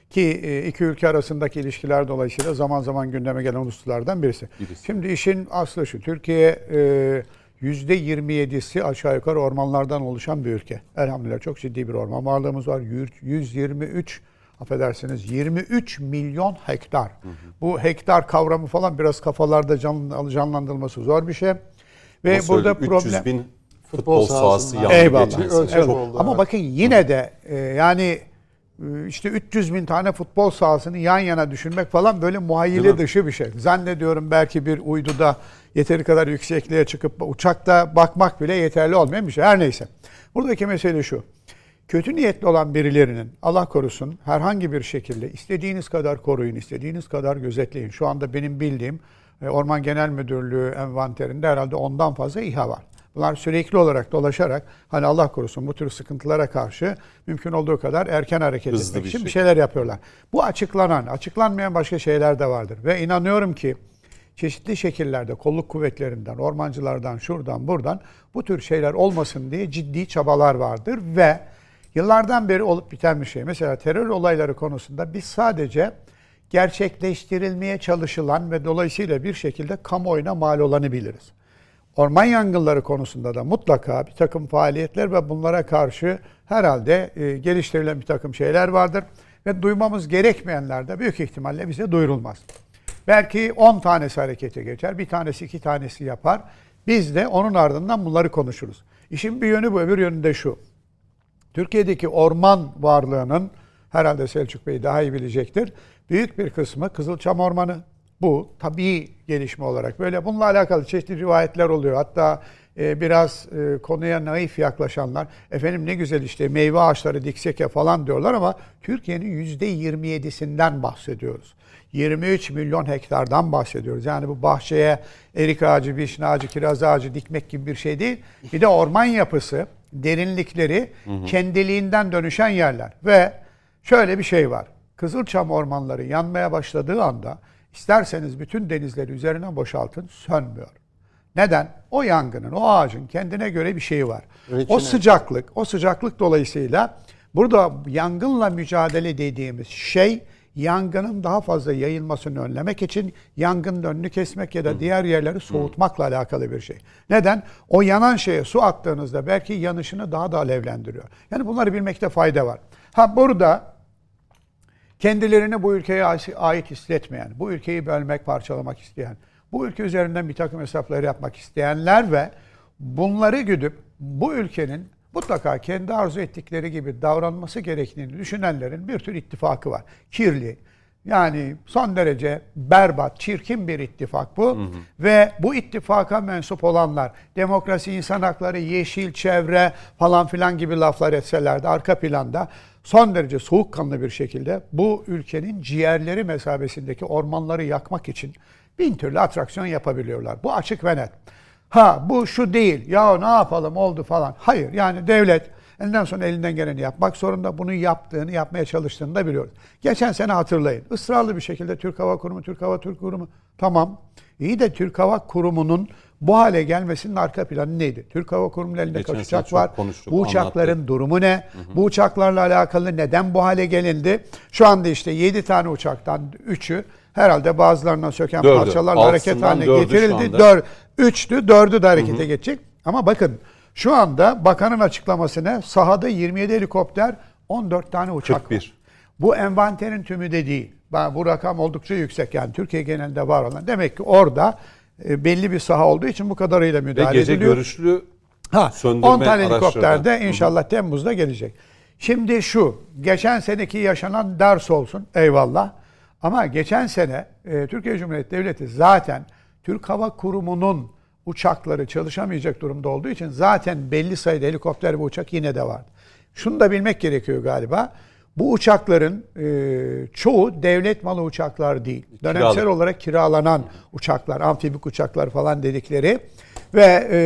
Ki e, iki ülke arasındaki ilişkiler dolayısıyla zaman zaman gündeme gelen hususlardan birisi. Birisi. Şimdi işin aslı şu. Türkiye e, %27'si aşağı yukarı ormanlardan oluşan bir ülke. Elhamdülillah çok ciddi bir orman varlığımız var. Yür- 123 affedersiniz 23 milyon hektar. Bu hektar kavramı falan biraz kafalarda can, canlandırılması zor bir şey. Ve Ama burada söyledik, problem 300 bin futbol sahası yandı Evet. oldu. Ama evet. bakın yine de e, yani e, işte 300 bin tane futbol sahasını yan yana düşünmek falan böyle muhayyile dışı bir şey. Zannediyorum belki bir uyduda yeteri kadar yüksekliğe çıkıp uçakta bakmak bile yeterli olmayan bir şey. Her neyse. Buradaki mesele şu. Kötü niyetli olan birilerinin Allah korusun herhangi bir şekilde istediğiniz kadar koruyun, istediğiniz kadar gözetleyin. Şu anda benim bildiğim e, Orman Genel Müdürlüğü envanterinde herhalde ondan fazla İHA var. Bunlar sürekli olarak dolaşarak hani Allah korusun bu tür sıkıntılara karşı mümkün olduğu kadar erken hareket Hızlı etmek bir için bir şekilde. şeyler yapıyorlar. Bu açıklanan, açıklanmayan başka şeyler de vardır. Ve inanıyorum ki çeşitli şekillerde kolluk kuvvetlerinden, ormancılardan, şuradan, buradan bu tür şeyler olmasın diye ciddi çabalar vardır ve yıllardan beri olup biten bir şey. Mesela terör olayları konusunda biz sadece gerçekleştirilmeye çalışılan ve dolayısıyla bir şekilde kamuoyuna mal olanı biliriz. Orman yangınları konusunda da mutlaka bir takım faaliyetler ve bunlara karşı herhalde e, geliştirilen bir takım şeyler vardır. Ve duymamız gerekmeyenler de büyük ihtimalle bize duyurulmaz. Belki 10 tanesi harekete geçer, bir tanesi iki tanesi yapar. Biz de onun ardından bunları konuşuruz. İşin bir yönü bu, öbür yönü de şu. Türkiye'deki orman varlığının herhalde Selçuk Bey daha iyi bilecektir. Büyük bir kısmı Kızılçam Ormanı. Bu tabii gelişme olarak böyle. Bununla alakalı çeşitli rivayetler oluyor. Hatta e, biraz e, konuya naif yaklaşanlar efendim ne güzel işte meyve ağaçları diksek falan diyorlar ama Türkiye'nin %27'sinden bahsediyoruz. 23 milyon hektardan bahsediyoruz. Yani bu bahçeye erik ağacı, vişne ağacı, kiraz ağacı dikmek gibi bir şey değil. Bir de orman yapısı, derinlikleri kendiliğinden dönüşen yerler. Ve şöyle bir şey var. Kızılçam ormanları yanmaya başladığı anda isterseniz bütün denizleri üzerine boşaltın sönmüyor. Neden? O yangının, o ağacın kendine göre bir şeyi var. O sıcaklık, o sıcaklık dolayısıyla burada yangınla mücadele dediğimiz şey yangının daha fazla yayılmasını önlemek için yangının önünü kesmek ya da diğer yerleri soğutmakla alakalı bir şey. Neden? O yanan şeye su attığınızda belki yanışını daha da alevlendiriyor. Yani bunları bilmekte fayda var. Ha burada kendilerini bu ülkeye ait hissetmeyen, bu ülkeyi bölmek, parçalamak isteyen, bu ülke üzerinden bir takım hesapları yapmak isteyenler ve bunları güdüp bu ülkenin mutlaka kendi arzu ettikleri gibi davranması gerektiğini düşünenlerin bir tür ittifakı var. Kirli, yani son derece berbat, çirkin bir ittifak bu. Hı hı. Ve bu ittifaka mensup olanlar demokrasi, insan hakları, yeşil, çevre falan filan gibi laflar etseler de arka planda son derece soğukkanlı bir şekilde bu ülkenin ciğerleri mesabesindeki ormanları yakmak için bin türlü atraksiyon yapabiliyorlar. Bu açık ve net. Ha bu şu değil. Ya ne yapalım oldu falan. Hayır yani devlet elinden sonra elinden geleni yapmak zorunda. Bunu yaptığını, yapmaya çalıştığını da biliyoruz. Geçen sene hatırlayın. Israrlı bir şekilde Türk Hava Kurumu, Türk Hava Türk Kurumu. Tamam. İyi de Türk Hava Kurumu'nun bu hale gelmesinin arka planı neydi? Türk Hava Kurumu'nun elinde Geçen kaç uçak var? Konuştuk, bu uçakların anlattı. durumu ne? Hı hı. Bu uçaklarla alakalı neden bu hale gelindi? Şu anda işte 7 tane uçaktan 3'ü herhalde bazılarına söken Dördü. parçalarla hareket haline getirildi. Dör, üçtü, dördü de harekete hı hı. geçecek. Ama bakın şu anda bakanın açıklamasına sahada 27 helikopter, 14 tane uçak 41. var. Bu envanterin tümü de değil. Bu rakam oldukça yüksek yani Türkiye genelinde var olan. Demek ki orada e, belli bir saha olduğu için bu kadarıyla müdahale Ve gece ediliyor. görüşlü ha, söndürme 10 tane helikopter de inşallah Hı-hı. Temmuz'da gelecek. Şimdi şu, geçen seneki yaşanan ders olsun eyvallah. Ama geçen sene e, Türkiye Cumhuriyeti Devleti zaten Türk Hava Kurumu'nun uçakları çalışamayacak durumda olduğu için zaten belli sayıda helikopter ve uçak yine de vardı. Şunu da bilmek gerekiyor galiba. Bu uçakların e, çoğu devlet malı uçaklar değil. Dönemsel Kiralı. olarak kiralanan uçaklar, amfibik uçaklar falan dedikleri ve e,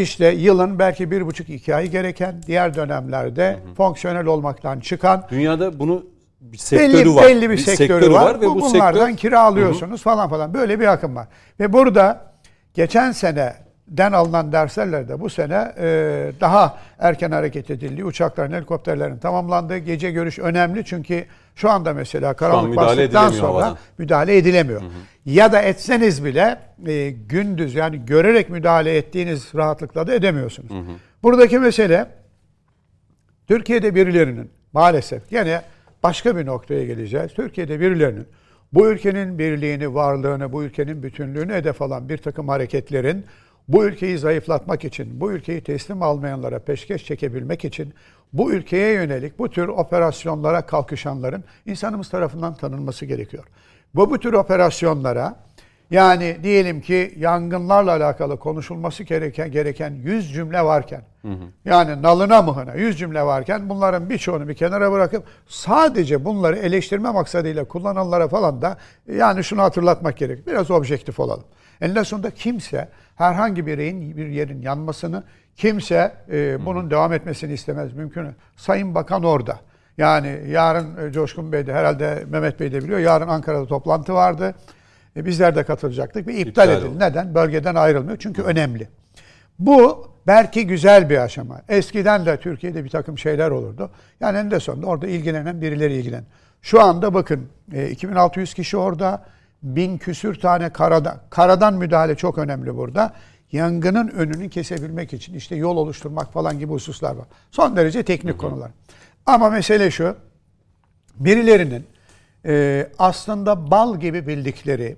işte yılın belki bir buçuk iki ay gereken diğer dönemlerde hı hı. fonksiyonel olmaktan çıkan. Dünyada bunu bir sektörü belli, var. Belli bir, bir sektörü, sektörü var, var ve bu, bu bunlardan sektör... kiralıyorsunuz falan falan. Böyle bir akım var. Ve burada geçen sene den alınan derslerle bu sene e, daha erken hareket edildi. Uçakların, helikopterlerin tamamlandığı gece görüş önemli çünkü şu anda mesela karanlık bastıktan sonra havadan. müdahale edilemiyor. Hı hı. Ya da etseniz bile e, gündüz yani görerek müdahale ettiğiniz rahatlıkla da edemiyorsunuz. Hı hı. Buradaki mesele Türkiye'de birilerinin maalesef gene başka bir noktaya geleceğiz. Türkiye'de birilerinin bu ülkenin birliğini, varlığını, bu ülkenin bütünlüğünü hedef alan bir takım hareketlerin bu ülkeyi zayıflatmak için, bu ülkeyi teslim almayanlara peşkeş çekebilmek için bu ülkeye yönelik bu tür operasyonlara kalkışanların insanımız tarafından tanınması gerekiyor. Bu bu tür operasyonlara yani diyelim ki yangınlarla alakalı konuşulması gereken gereken 100 cümle varken hı hı. yani nalına mıhına 100 cümle varken bunların birçoğunu bir kenara bırakıp sadece bunları eleştirme maksadıyla kullananlara falan da yani şunu hatırlatmak gerek. Biraz objektif olalım. Eninde sonunda kimse herhangi bir yerin, bir yerin yanmasını kimse e, bunun hı devam etmesini istemez. Mümkün. Sayın Bakan orada. Yani yarın e, Coşkun Bey de herhalde Mehmet Bey de biliyor. Yarın Ankara'da toplantı vardı. E, bizler de katılacaktık ve iptal, iptal edildi. Neden? Bölgeden ayrılmıyor. Çünkü önemli. Bu belki güzel bir aşama. Eskiden de Türkiye'de bir takım şeyler olurdu. Yani en de sonunda orada ilgilenen birileri ilgilen. Şu anda bakın 2600 e, kişi orada bin küsür tane karada, karadan müdahale çok önemli burada. Yangının önünü kesebilmek için işte yol oluşturmak falan gibi hususlar var. Son derece teknik hı hı. konular. Ama mesele şu, birilerinin e, aslında bal gibi bildikleri,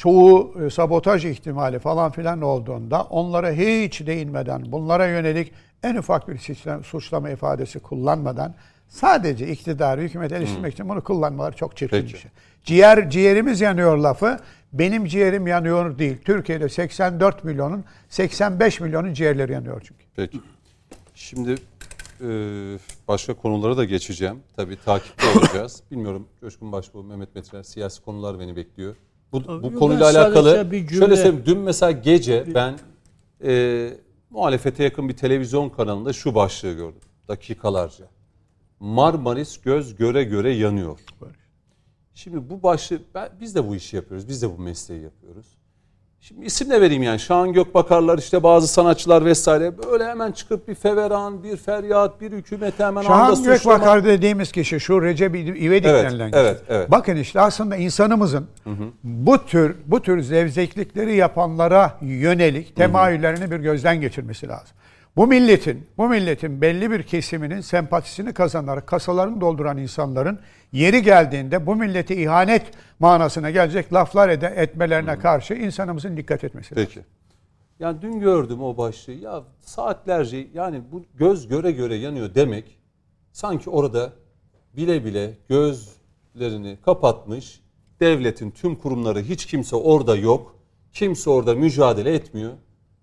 çoğu e, sabotaj ihtimali falan filan olduğunda onlara hiç değinmeden, bunlara yönelik en ufak bir suçlama ifadesi kullanmadan Sadece iktidarı, hükümeti eleştirmek için bunu kullanmaları çok çirkin bir şey. Ciğer, ciğerimiz yanıyor lafı. Benim ciğerim yanıyor değil. Türkiye'de 84 milyonun 85 milyonun ciğerleri yanıyor çünkü. Peki. Şimdi e, başka konulara da geçeceğim. Tabii takipte olacağız. Bilmiyorum Coşkun Başbuğ, Mehmet Metiner siyasi konular beni bekliyor. Bu, bu konuyla alakalı bir cümle- şöyle söyleyeyim. Dün mesela gece ben e, muhalefete yakın bir televizyon kanalında şu başlığı gördüm. Dakikalarca. Marmaris göz göre göre yanıyor. Şimdi bu başlığı ben, biz de bu işi yapıyoruz. Biz de bu mesleği yapıyoruz. Şimdi isim de vereyim yani. Şahan Gökbakarlar işte bazı sanatçılar vesaire böyle hemen çıkıp bir feveran, bir feryat, bir hükümete hemen anda Şahan suçlama. Gökbakar dediğimiz kişi şu Recep İvedik Evet, denilen kişi. evet, evet. Bakın işte aslında insanımızın bu tür bu tür zevzeklikleri yapanlara yönelik temayüllerini bir gözden geçirmesi lazım. Bu milletin, bu milletin belli bir kesiminin sempatisini kazanarak kasalarını dolduran insanların yeri geldiğinde bu millete ihanet manasına gelecek laflar ede, etmelerine karşı insanımızın dikkat etmesi lazım. Peki. Yani dün gördüm o başlığı. Ya saatlerce yani bu göz göre göre yanıyor demek sanki orada bile bile gözlerini kapatmış devletin tüm kurumları hiç kimse orada yok. Kimse orada mücadele etmiyor.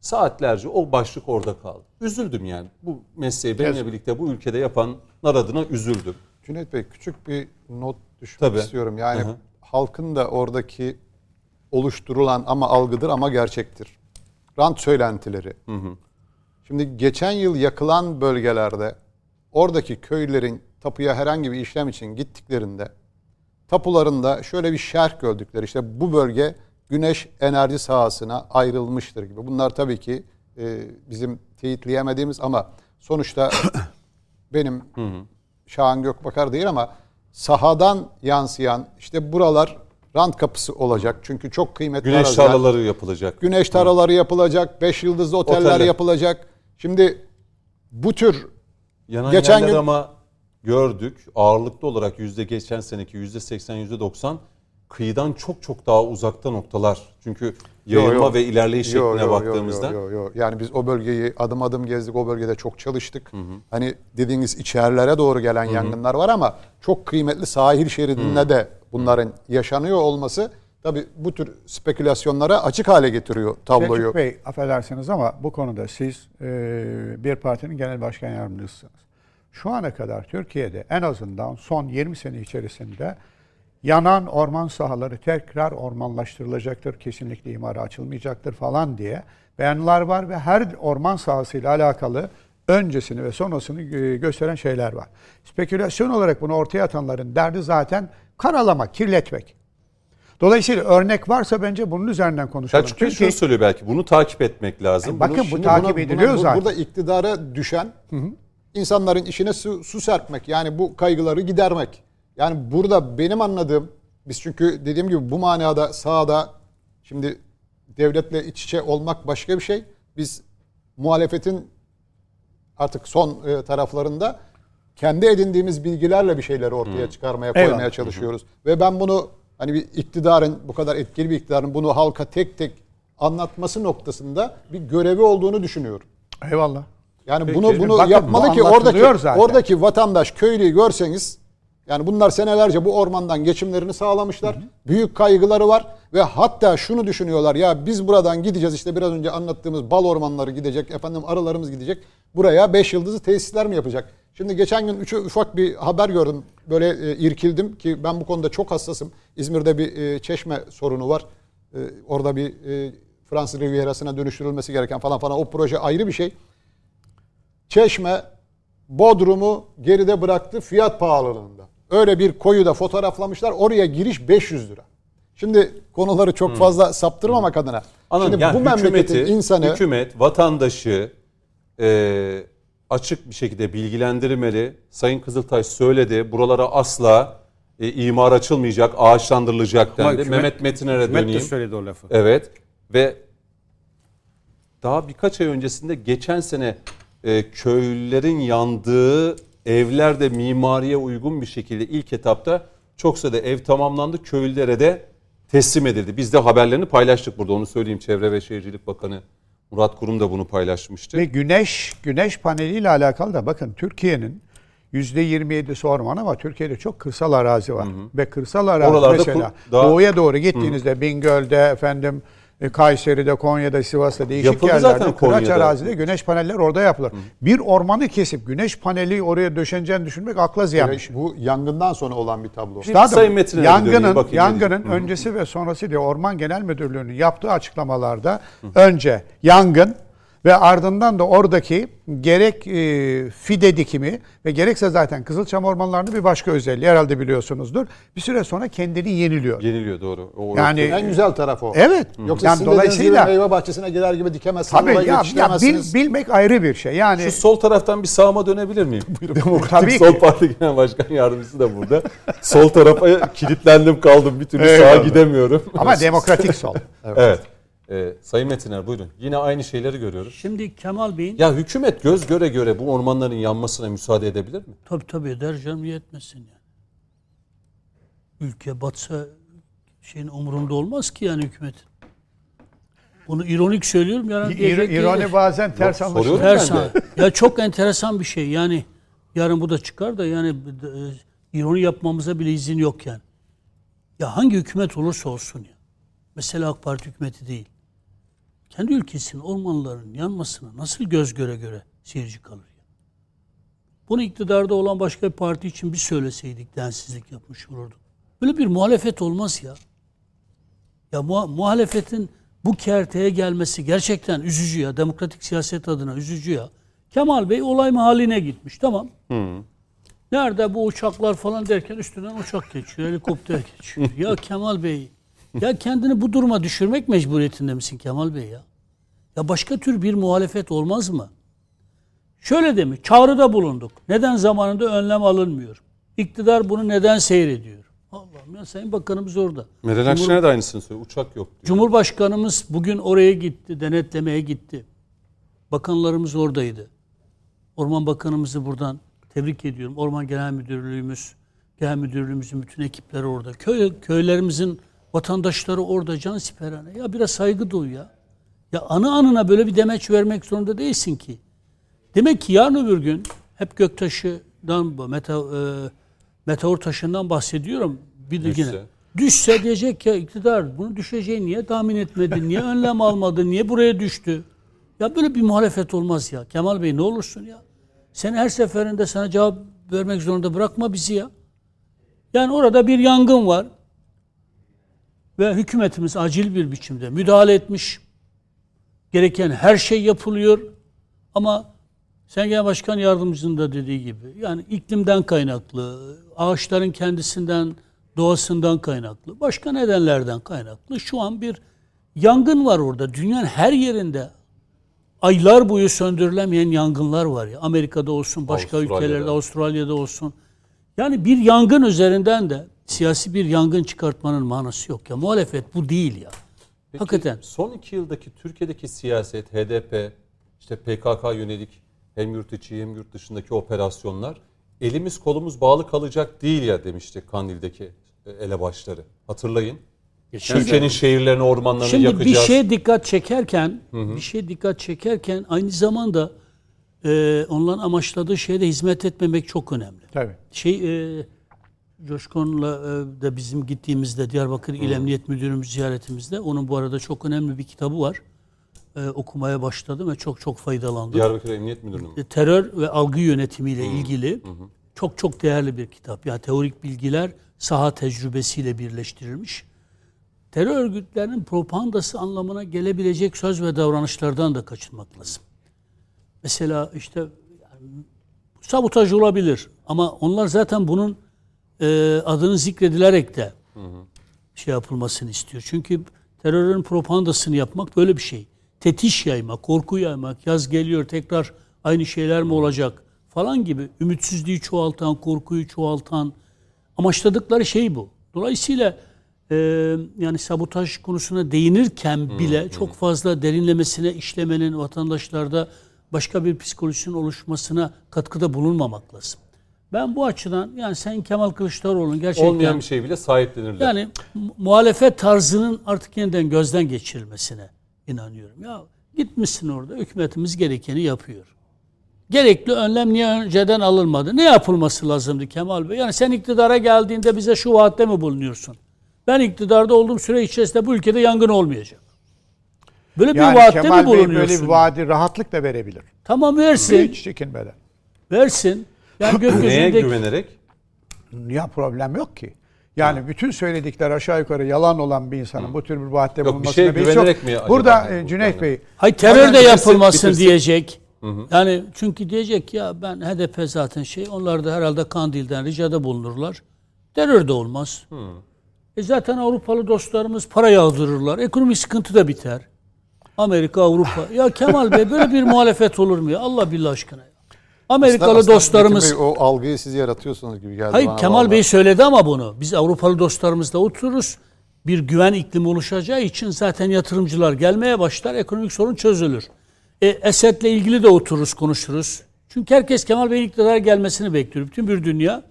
Saatlerce o başlık orada kaldı. Üzüldüm yani. Bu mesleği benimle birlikte bu ülkede yapanlar adına üzüldüm. Cüneyt Bey küçük bir not düşmek Tabii. istiyorum. Yani Hı hı. halkın da oradaki oluşturulan ama algıdır ama gerçektir. Rant söylentileri. Şimdi geçen yıl yakılan bölgelerde oradaki köylerin tapuya herhangi bir işlem için gittiklerinde tapularında şöyle bir şerh gördükleri işte bu bölge güneş enerji sahasına ayrılmıştır gibi. Bunlar tabii ki e, bizim teyitleyemediğimiz ama sonuçta benim Şahan Gökbakar değil ama sahadan yansıyan işte buralar rant kapısı olacak. Çünkü çok kıymetli Güneş araziler. tarlaları yapılacak. Güneş tarlaları yapılacak, beş yıldızlı oteller, Oteller. yapılacak. Şimdi bu tür Yanan Geçen gün- ama gördük ağırlıklı olarak yüzde geçen seneki yüzde 80 yüzde 90 kıyıdan çok çok daha uzakta noktalar. Çünkü yayılma Yo, yo. ve ilerleyiş Yo, şekline yo, baktığımızda yo, yo, yo. Yani biz o bölgeyi adım adım gezdik. O bölgede çok çalıştık. Hani dediğiniz içerilere doğru gelen yangınlar var ama çok kıymetli sahil şeridinde de bunların yaşanıyor olması tabii bu tür spekülasyonlara açık hale getiriyor tabloyu. Selçuk Bey affedersiniz ama bu konuda siz e, bir partinin genel başkan yardımcısısınız. Şu ana kadar Türkiye'de en azından son 20 sene içerisinde yanan orman sahaları tekrar ormanlaştırılacaktır, kesinlikle imara açılmayacaktır falan diye beyanlar var ve her orman sahasıyla alakalı öncesini ve sonrasını e, gösteren şeyler var. Spekülasyon olarak bunu ortaya atanların derdi zaten karalamak, kirletmek. Dolayısıyla örnek varsa bence bunun üzerinden konuşalım. Selçuk Bey şunu söylüyor belki bunu takip etmek lazım. E, bakın Bunu- bu takip buna- ediliyor buna- bu- zaten. Burada iktidara düşen insanların işine su, su serpmek. Yani bu kaygıları gidermek. Yani burada benim anladığım biz çünkü dediğim gibi bu manada sahada şimdi devletle iç içe olmak başka bir şey. Biz muhalefetin artık son e, taraflarında kendi edindiğimiz bilgilerle bir şeyleri ortaya çıkarmaya koymaya Eyvallah. çalışıyoruz. Ve ben bunu hani bir iktidarın bu kadar etkili bir iktidarın bunu halka tek tek anlatması noktasında bir görevi olduğunu düşünüyorum. Eyvallah. Yani Peki. bunu bunu Bakın, yapmalı bu ki oradaki zaten. oradaki vatandaş köylüyü görseniz yani bunlar senelerce bu ormandan geçimlerini sağlamışlar. Büyük kaygıları var ve hatta şunu düşünüyorlar ya biz buradan gideceğiz işte biraz önce anlattığımız bal ormanları gidecek efendim arılarımız gidecek. Buraya 5 yıldızlı tesisler mi yapacak? Şimdi geçen gün üç, ufak bir haber gördüm. Böyle e, irkildim ki ben bu konuda çok hassasım. İzmir'de bir e, çeşme sorunu var. E, orada bir e, Fransız Rivierası'na dönüştürülmesi gereken falan falan o proje ayrı bir şey. Çeşme Bodrum'u geride bıraktı fiyat pahalılığında. Öyle bir koyu da fotoğraflamışlar. Oraya giriş 500 lira. Şimdi konuları çok fazla saptırmamak adına. Anladım. Şimdi yani bu memleketin insanı hükümet, vatandaşı e, açık bir şekilde bilgilendirmeli. Sayın Kızıltaş söyledi. Buralara asla e, imar açılmayacak, ağaçlandırılacak dendi. hükümet- Mehmet Metiner'e Hükümet de döneyim. söyledi o lafı. Evet ve daha birkaç ay öncesinde geçen sene e, köylülerin yandığı evlerde mimariye uygun bir şekilde ilk etapta çok sayıda ev tamamlandı. Köylülere de teslim edildi. Biz de haberlerini paylaştık burada onu söyleyeyim. Çevre ve Şehircilik Bakanı Murat Kurum da bunu paylaşmıştı. Ve güneş güneş paneliyle alakalı da bakın Türkiye'nin %27'si orman ama Türkiye'de çok kırsal arazi var. Ve kırsal arazi Oralarda mesela ku- daha- doğuya doğru gittiğinizde Bingöl'de efendim Kayseri'de, Konya'da, Sivas'ta değişik Yapıldı yerlerde zaten kıraç arazide güneş paneller orada yapılır. Bir ormanı kesip güneş paneli oraya döşeneceğini düşünmek akla ziyan bir şey. Bu yangından sonra olan bir tablo. Üstadım, Sayın Metin'e bir döneyim, yangının, yangının öncesi ve sonrası diye Orman Genel Müdürlüğü'nün yaptığı açıklamalarda önce yangın ve ardından da oradaki gerek e, fide dikimi ve gerekse zaten Kızılçam ormanlarının bir başka özelliği herhalde biliyorsunuzdur. Bir süre sonra kendini yeniliyor. Yeniliyor doğru. O Yani En güzel taraf o. evet. Yoksa yani sizin dediğiniz gibi dolayısıyla meyve bahçesine gider gibi dikemezsiniz. tabii ya, ya bil, bilmek ayrı bir şey. Yani Şu sol taraftan bir sağıma dönebilir miyim? Demokratik Tabii Sol ki. Parti Genel Başkan Yardımcısı da burada. sol tarafa kilitlendim kaldım. Bir türlü sağa Eyvallah. gidemiyorum. ama demokratik sol. Evet. Ee, Sayın Metiner buyurun. Yine aynı şeyleri görüyoruz. Şimdi Kemal Bey'in Ya hükümet göz göre göre bu ormanların yanmasına müsaade edebilir mi? tabii tabii eder canım niye etmesin yani. Ülke batsa şeyin umurunda olmaz ki yani hükümetin. Bunu ironik söylüyorum yarın İr- diyecek ki- İroni bazen ters anlaşılıyor. Ters. Ya çok enteresan bir şey. Yani yarın bu da çıkar da yani e, ironi yapmamıza bile izin yok yani. Ya hangi hükümet olursa olsun ya. Mesela AK Parti hükümeti değil. Kendi ülkesinin ormanların yanmasına nasıl göz göre göre seyirci kalır ya. Bunu iktidarda olan başka bir parti için bir söyleseydik densizlik yapmış olurduk. Böyle bir muhalefet olmaz ya. Ya muha- muhalefetin bu kerteye gelmesi gerçekten üzücü ya. Demokratik siyaset adına üzücü ya. Kemal Bey olay mahalline gitmiş. Tamam. Nerede bu uçaklar falan derken üstünden uçak geçiyor, helikopter geçiyor. ya Kemal Bey, ya kendini bu duruma düşürmek mecburiyetinde misin Kemal Bey ya? Ya başka tür bir muhalefet olmaz mı? Şöyle demiş, çağrıda bulunduk. Neden zamanında önlem alınmıyor? İktidar bunu neden seyrediyor? Allah'ım ya Sayın Bakanımız orada. Meral Cumhur- Akşener de aynısını söylüyor. Uçak yok diyor. Cumhurbaşkanımız bugün oraya gitti, denetlemeye gitti. Bakanlarımız oradaydı. Orman Bakanımızı buradan tebrik ediyorum. Orman Genel Müdürlüğümüz, Genel Müdürlüğümüzün bütün ekipleri orada. Köy, köylerimizin vatandaşları orada can siperhane. Ya biraz saygı duy ya. Ya anı anına böyle bir demeç vermek zorunda değilsin ki. Demek ki yarın öbür gün hep göktaşından, meta, e, meteor taşından bahsediyorum. Bir de yine. Düşse. Diyecek ya iktidar bunu düşeceğini niye tahmin etmedin, niye önlem almadın, niye buraya düştü? Ya böyle bir muhalefet olmaz ya. Kemal Bey ne olursun ya. Sen her seferinde sana cevap vermek zorunda bırakma bizi ya. Yani orada bir yangın var. Ve hükümetimiz acil bir biçimde müdahale etmiş. Gereken her şey yapılıyor. Ama sen Genel Başkan Yardımcının da dediği gibi yani iklimden kaynaklı, ağaçların kendisinden, doğasından kaynaklı, başka nedenlerden kaynaklı şu an bir yangın var orada. Dünyanın her yerinde aylar boyu söndürülemeyen yangınlar var ya. Amerika'da olsun, başka Avustralya'da. ülkelerde, Avustralya'da olsun. Yani bir yangın üzerinden de siyasi bir yangın çıkartmanın manası yok ya. Muhalefet bu değil ya. Peki, Hakikaten. Son iki yıldaki Türkiye'deki siyaset, HDP, işte PKK yönelik hem yurt içi hem yurt dışındaki operasyonlar elimiz kolumuz bağlı kalacak değil ya demişti Kandil'deki e, elebaşları. Hatırlayın. Türkiye'nin şehirlerini, ormanlarını Şimdi yakacağız. bir şeye dikkat çekerken, bir şeye dikkat çekerken aynı zamanda e, onların amaçladığı şeye de hizmet etmemek çok önemli. Tabii. Şey e, Coşkun'la e, da bizim gittiğimizde Diyarbakır İl Emniyet Müdürümüz ziyaretimizde onun bu arada çok önemli bir kitabı var. E, okumaya başladım ve çok çok faydalandım. Diyarbakır Emniyet Müdürlüğü. E, terör ve algı yönetimiyle ilgili çok çok değerli bir kitap. Yani teorik bilgiler saha tecrübesiyle birleştirilmiş. Terör örgütlerinin propagandası anlamına gelebilecek söz ve davranışlardan da kaçınmak lazım. Mesela işte yani, sabotaj olabilir ama onlar zaten bunun e, adını zikredilerek de şey yapılmasını istiyor. Çünkü terörün propagandasını yapmak böyle bir şey. Tetiş yaymak, korku yaymak, yaz geliyor tekrar aynı şeyler mi olacak falan gibi ümitsizliği çoğaltan, korkuyu çoğaltan amaçladıkları şey bu. Dolayısıyla e, yani sabotaj konusuna değinirken bile çok fazla derinlemesine işlemenin vatandaşlarda başka bir psikolojisinin oluşmasına katkıda bulunmamak lazım. Ben bu açıdan yani sen Kemal Kılıçdaroğlu'nun gerçekten Olmayan bir şey bile sahiplenirler. yani mu- muhalefet tarzının artık yeniden gözden geçirilmesine inanıyorum. Ya gitmişsin orada hükümetimiz gerekeni yapıyor. Gerekli önlem niye önceden alınmadı? Ne yapılması lazımdı Kemal Bey? Yani sen iktidara geldiğinde bize şu vaatte mi bulunuyorsun? Ben iktidarda olduğum süre içerisinde bu ülkede yangın olmayacak. Böyle bir Yani vaatte Kemal mi Bey bulunuyorsun? böyle bir vaadi rahatlıkla verebilir. Tamam versin. Hiç çekinmeden. Versin. Yani Neye gökyüzündeki güvenerek? Ya problem yok ki. Yani bütün söyledikler aşağı yukarı yalan olan bir insanın bu tür bir vaatte Yok, bir bulunmasına şeye beis güvenerek yok. mi Burada bu- e, Cüneyt? Bey Hay terör de yapılmasın bitirsin. diyecek. Yani çünkü diyecek ya ben HDP zaten şey onlar da herhalde Kandil'den ricada bulunurlar. Terör de olmaz. E zaten Avrupalı dostlarımız para yağdırırlar. Ekonomik sıkıntı da biter. Amerika, Avrupa. Ya Kemal Bey böyle bir muhalefet olur mu ya? Allah billah aşkına. Amerikalı Aslında- dostlarımız Bey, o algıyı siz yaratıyorsunuz gibi geldi Hayır bana Kemal vallahi. Bey söyledi ama bunu. Biz Avrupalı dostlarımızla otururuz. Bir güven iklimi oluşacağı için zaten yatırımcılar gelmeye başlar. Ekonomik sorun çözülür. E, Esed'le ilgili de otururuz konuşuruz. Çünkü herkes Kemal Bey'in iktidara gelmesini bekliyor. Bütün bir dünya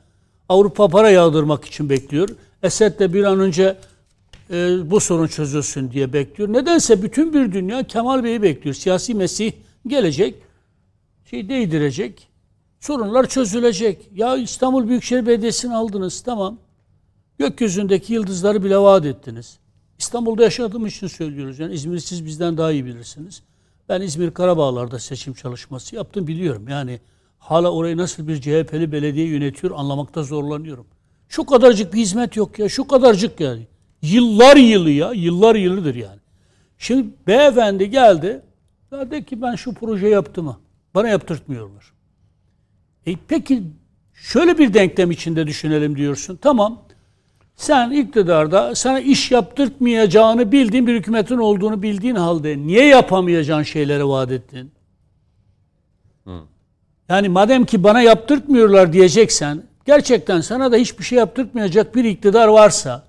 Avrupa para yağdırmak için bekliyor. Esed'le bir an önce e, bu sorun çözülsün diye bekliyor. Nedense bütün bir dünya Kemal Bey'i bekliyor. Siyasi Mesih gelecek, şey değdirecek, sorunlar çözülecek. Ya İstanbul Büyükşehir Belediyesi'ni aldınız, tamam. Gökyüzündeki yıldızları bile vaat ettiniz. İstanbul'da yaşadığım için söylüyoruz. Yani İzmir'i siz bizden daha iyi bilirsiniz. Ben İzmir Karabağlar'da seçim çalışması yaptım biliyorum. Yani hala orayı nasıl bir CHP'li belediye yönetiyor anlamakta zorlanıyorum. Şu kadarcık bir hizmet yok ya. Şu kadarcık yani. Yıllar yılı ya. Yıllar yılıdır yani. Şimdi beyefendi geldi. Ya de ki ben şu proje yaptım? Bana yaptırtmıyorlar. E peki şöyle bir denklem içinde düşünelim diyorsun. Tamam. Sen iktidarda sana iş yaptırtmayacağını bildiğin bir hükümetin olduğunu bildiğin halde niye yapamayacağın şeyleri vaat ettin? Yani madem ki bana yaptırtmıyorlar diyeceksen gerçekten sana da hiçbir şey yaptırtmayacak bir iktidar varsa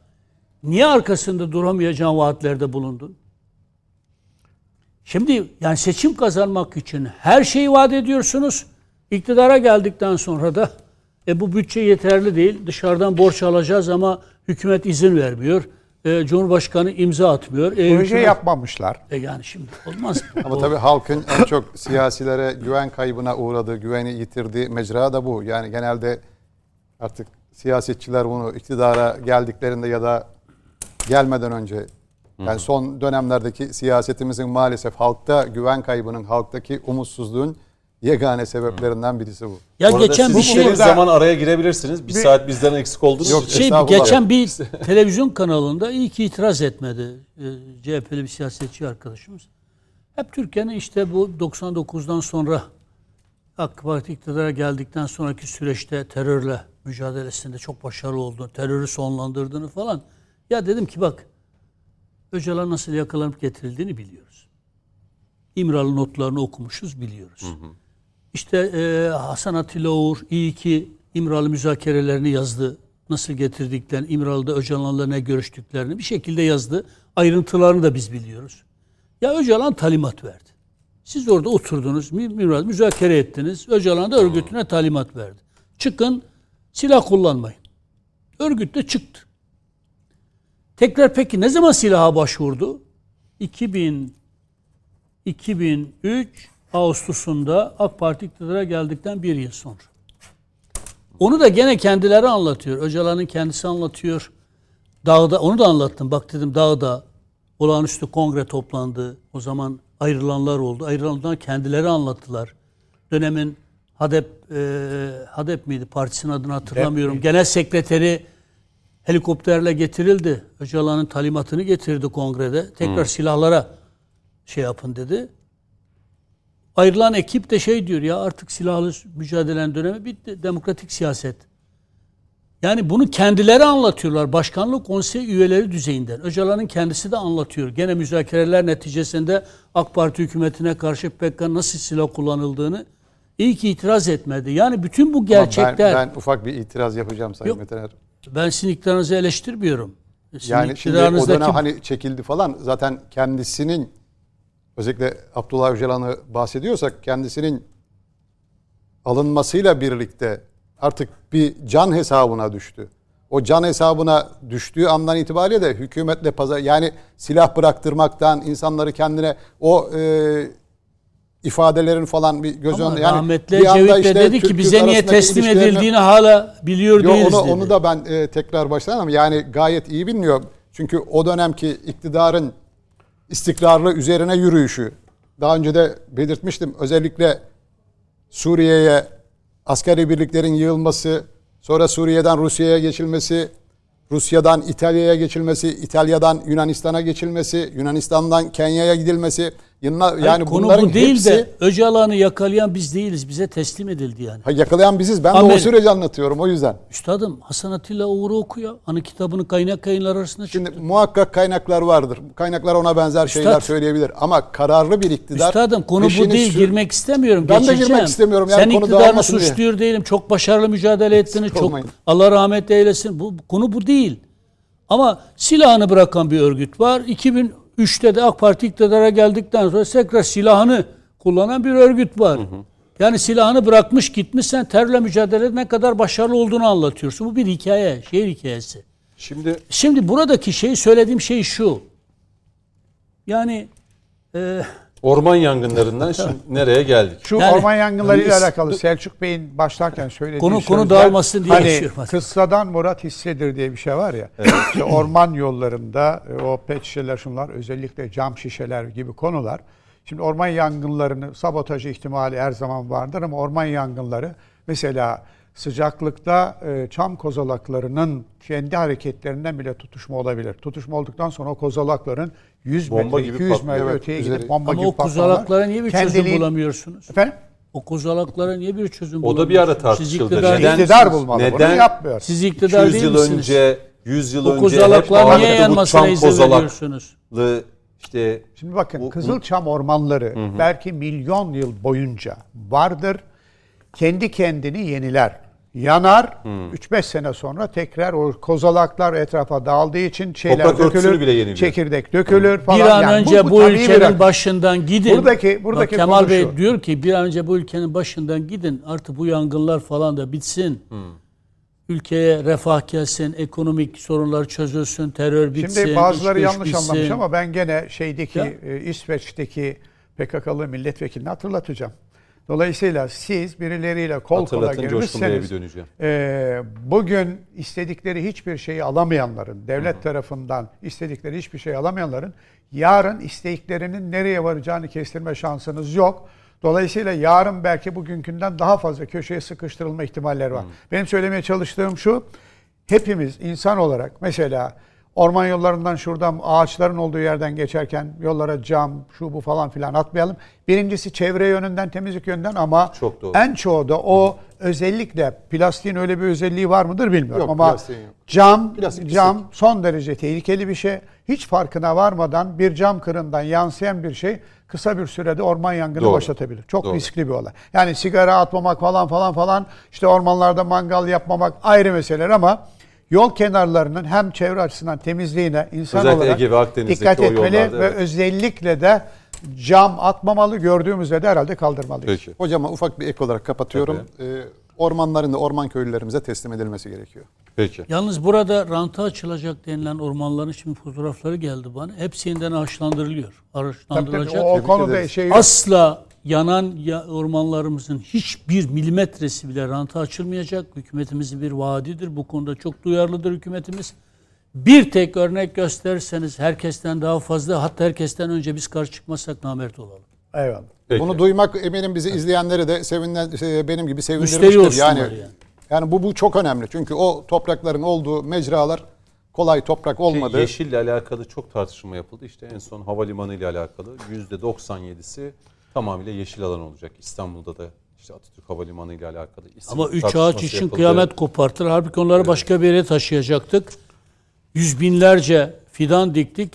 niye arkasında duramayacağın vaatlerde bulundun? Şimdi yani seçim kazanmak için her şeyi vaat ediyorsunuz. İktidara geldikten sonra da e, bu bütçe yeterli değil. Dışarıdan borç alacağız ama hükümet izin vermiyor. E, Cumhurbaşkanı imza atmıyor. E, proje hükümet- yapmamışlar. E, yani şimdi olmaz mı? Ama O- tabii halkın en çok siyasilere güven kaybına uğradığı, güveni yitirdiği mecra da bu. Yani genelde artık siyasetçiler bunu iktidara geldiklerinde ya da gelmeden önce yani son dönemlerdeki siyasetimizin maalesef halkta güven kaybının, halktaki umutsuzluğun yegane sebeplerinden birisi bu. ya Bu arada geçen siz bir şey zaman araya girebilirsiniz. Bir, saat bizden eksik oldunuz. Yok, şey geçen bir televizyon kanalında iyi ki itiraz etmedi e, CHP'li bir siyasetçi arkadaşımız. Hep Türkiye'nin işte bu 99'dan sonra AK Parti iktidara geldikten sonraki süreçte terörle mücadelesinde çok başarılı olduğunu, terörü sonlandırdığını falan. Ya dedim ki bak Öcalan nasıl yakalanıp getirildiğini biliyoruz. İmralı notlarını okumuşuz biliyoruz. İşte e, Hasan Atilla Uğur iyi ki İmralı müzakerelerini yazdı. Nasıl getirdiklerini, İmralı'da Öcalan'la ne görüştüklerini bir şekilde yazdı. Ayrıntılarını da biz biliyoruz. Ya Öcalan talimat verdi. Siz orada oturdunuz, mü- mü- müzakere ettiniz. Öcalan da örgütüne talimat verdi. Çıkın, silah kullanmayın. Örgüt de çıktı. Tekrar peki ne zaman silaha başvurdu? 2000 2003 Ağustos'unda AK Parti iktidara geldikten bir yıl sonra. Onu da gene kendileri anlatıyor. Öcalan'ın kendisi anlatıyor. Dağda, onu da anlattım. Bak dedim dağda olağanüstü kongre toplandı. O zaman ayrılanlar oldu. Ayrılanlar kendileri anlattılar. Dönemin HADEP, e, HADEP miydi? Partisinin adını hatırlamıyorum. Genel sekreteri helikopterle getirildi. Öcalan'ın talimatını getirdi kongrede. Tekrar silahlara şey yapın dedi. Ayrılan ekip de şey diyor ya artık silahlı mücadelenin dönemi bitti. Demokratik siyaset. Yani bunu kendileri anlatıyorlar. Başkanlık konsey üyeleri düzeyinden. Öcalan'ın kendisi de anlatıyor. Gene müzakereler neticesinde AK Parti hükümetine karşı PKK nasıl silah kullanıldığını iyi ki itiraz etmedi. Yani bütün bu Ama gerçekler Ben, ben ufak bir itiraz yapacağım Sayın. Metin. Ben sizin iktidarınızı eleştirmiyorum. Sizin Yani şimdi o dönem hani çekildi falan zaten kendisinin özellikle Abdullah Öcalan'ı bahsediyorsak kendisinin alınmasıyla birlikte artık bir can hesabına düştü. O can hesabına düştüğü andan itibariyle de hükümetle pazar yani silah bıraktırmaktan insanları kendine o e, ifadelerin falan bir göz önünde. Yani rahmetli bir Ecevit de işte dedi ki bize niye teslim edildiğini hala biliyor Yo, değiliz onu, dedi. onu da ben e, tekrar baştan ama yani gayet iyi biliniyor. Çünkü o dönemki iktidarın istikrarlı üzerine yürüyüşü daha önce de belirtmiştim. Özellikle Suriye'ye askeri birliklerin yığılması, sonra Suriye'den Rusya'ya geçilmesi, Rusya'dan İtalya'ya geçilmesi, İtalya'dan Yunanistan'a geçilmesi, Yunanistan'dan Kenya'ya gidilmesi. Yanına, Hayır, yani konu bunların bu değil hepsi de Öcalan'ı yakalayan biz değiliz. Bize teslim edildi yani. Ha, yakalayan biziz. Ben de Amer- o süreci anlatıyorum o yüzden. Üstadım Hasan Atilla Uğur'u oku ya. Anı kitabını kaynak yayınlar arasında Şimdi çıktı. muhakkak kaynaklar vardır. Kaynaklar ona benzer şeyler Üstad. söyleyebilir. Ama kararlı bir iktidar... Üstadım konu bu değil. sür- girmek istemiyorum. Ben de Geçeceğim. girmek istemiyorum. Yani Sen konu iktidarını dağılmasın diye. suçluyor değilim. Çok başarılı mücadele ettiniz. Çok olmayın. Allah rahmet eylesin. Bu konu bu değil. Ama silahını bırakan bir örgüt var. 2003'te de AK Parti iktidara geldikten sonra tekrar silahını kullanan bir örgüt var. Yani silahını bırakmış gitmiş sen terörle mücadelede ne kadar başarılı olduğunu anlatıyorsun. Bu bir hikaye, şehir hikayesi. Şimdi Şimdi buradaki şey söylediğim şey şu. Yani e, orman yangınlarından şimdi nereye geldik? Şu Yani- orman yangınlarıyla Yani- alakalı Selçuk Bey'in başlarken söylediği Konu- konu dağılmasın diye hani kıssadan murat hissedir diye bir şey var ya. İşte orman yollarında e, o pet şişeler şunlar özellikle cam şişeler gibi konular. Şimdi orman yangınlarını sabotaj ihtimali her zaman vardır ama orman yangınları mesela sıcaklıkta e, çam kozalaklarının kendi hareketlerinden bile tutuşma olabilir. Tutuşma olduktan sonra o kozalakların 100 Bomba metre, gibi 200 patlıyor. metre Evet, öteye üzeri- gidip bomba ama gibi o kozalaklara niye bir çözüm Kendiliğin- bulamıyorsunuz? Efendim? O kozalaklara niye bir çözüm O da bir bulamıyorsunuz? ara Siz tartışıldı. iktidar, Neden- İktidar bulmalı bunu neden- yapmıyor. siz iktidar 200 değil yıl misiniz? önce, 100 yıl o kozalaklar niye yanmasına izin veriyorsunuz? işte Şimdi bakın Bu- Kızılçam ormanları belki milyon yıl boyunca vardır. Kendi kendini yeniler. Yanar. 3-5 sene sonra tekrar o kozalaklar etrafa dağıldığı için şeyler Toprak dökülür. bile yeniliyor. Çekirdek dökülür falan. Bir an Yani önce bu, tabii bir ülkenin başından gidin. Buradaki- buradaki Bak, Kemal Bey şu. diyor ki bir an önce bu ülkenin başından gidin. Artık bu yangınlar falan da bitsin. Ülkeye refah gelsin, ekonomik sorunlar çözülsün, terör bitsin. Şimdi bazıları yanlış bitsin. anlamış ama ben gene şeydeki Ya. e, İsveç'teki PKK'lı milletvekilini hatırlatacağım. Dolayısıyla siz birileriyle kol kola girmişseniz e, bugün istedikleri hiçbir şeyi alamayanların, devlet tarafından istedikleri hiçbir şey alamayanların yarın isteklerinin nereye varacağını kestirme şansınız yok. Dolayısıyla yarın belki bugünkünden daha fazla köşeye sıkıştırılma ihtimalleri var. Benim söylemeye çalıştığım şu, hepimiz insan olarak mesela orman yollarından şuradan ağaçların olduğu yerden geçerken yollara cam, şu bu falan filan atmayalım. Birincisi çevre yönünden, temizlik yönünden ama Çok doğru. en çoğu da o özellikle plastiğin öyle bir özelliği var mıdır bilmiyorum Yok, ama yok. cam Plastik cam son derece tehlikeli bir şey. Hiç farkına varmadan bir cam kırından yansıyan bir şey kısa bir sürede orman yangını Doğru. başlatabilir. Çok Doğru. riskli bir olay. Yani sigara atmamak falan falan falan işte ormanlarda mangal yapmamak ayrı meseleler ama yol kenarlarının hem çevre açısından temizliğine insan Özellikle olarak Ege ve Akdeniz'deki dikkat etmeli yollarda, ve evet. özellikle de cam atmamalı gördüğümüzde de herhalde kaldırmalıyız. Peki. Hocama ufak bir ek olarak kapatıyorum. Ee, ormanların da orman köylülerimize teslim edilmesi gerekiyor. Peki. Yalnız burada ranta açılacak denilen ormanların şimdi fotoğrafları geldi bana. Hepsinden ağaçlandırılıyor. Tabii Ağaçlandırılacak. tabii, o, konuda şey yok. Asla yanan ya- ormanlarımızın hiçbir milimetresi bile ranta açılmayacak. Hükümetimizin bir vaadidir. Bu konuda çok duyarlıdır hükümetimiz. Bir tek örnek gösterirseniz herkesten daha fazla hatta herkesten önce biz karşı çıkmazsak namert olalım. Eyvallah. Peki. Bunu duymak eminim bizi izleyenleri de sevinden, şey, benim gibi sevindirmiştir. Yani, yani. yani bu bu çok önemli. Çünkü o toprakların olduğu mecralar kolay toprak olmadı. Yeşille alakalı çok tartışma yapıldı. İşte en son havalimanı ile alakalı %97'si tamamıyla yeşil alan olacak. İstanbul'da da işte Atatürk Havalimanı ile alakalı. Ama üç ağaç için yapıldı. kıyamet kopartır. Halbuki onları başka bir yere taşıyacaktık. Yüz binlerce fidan diktik.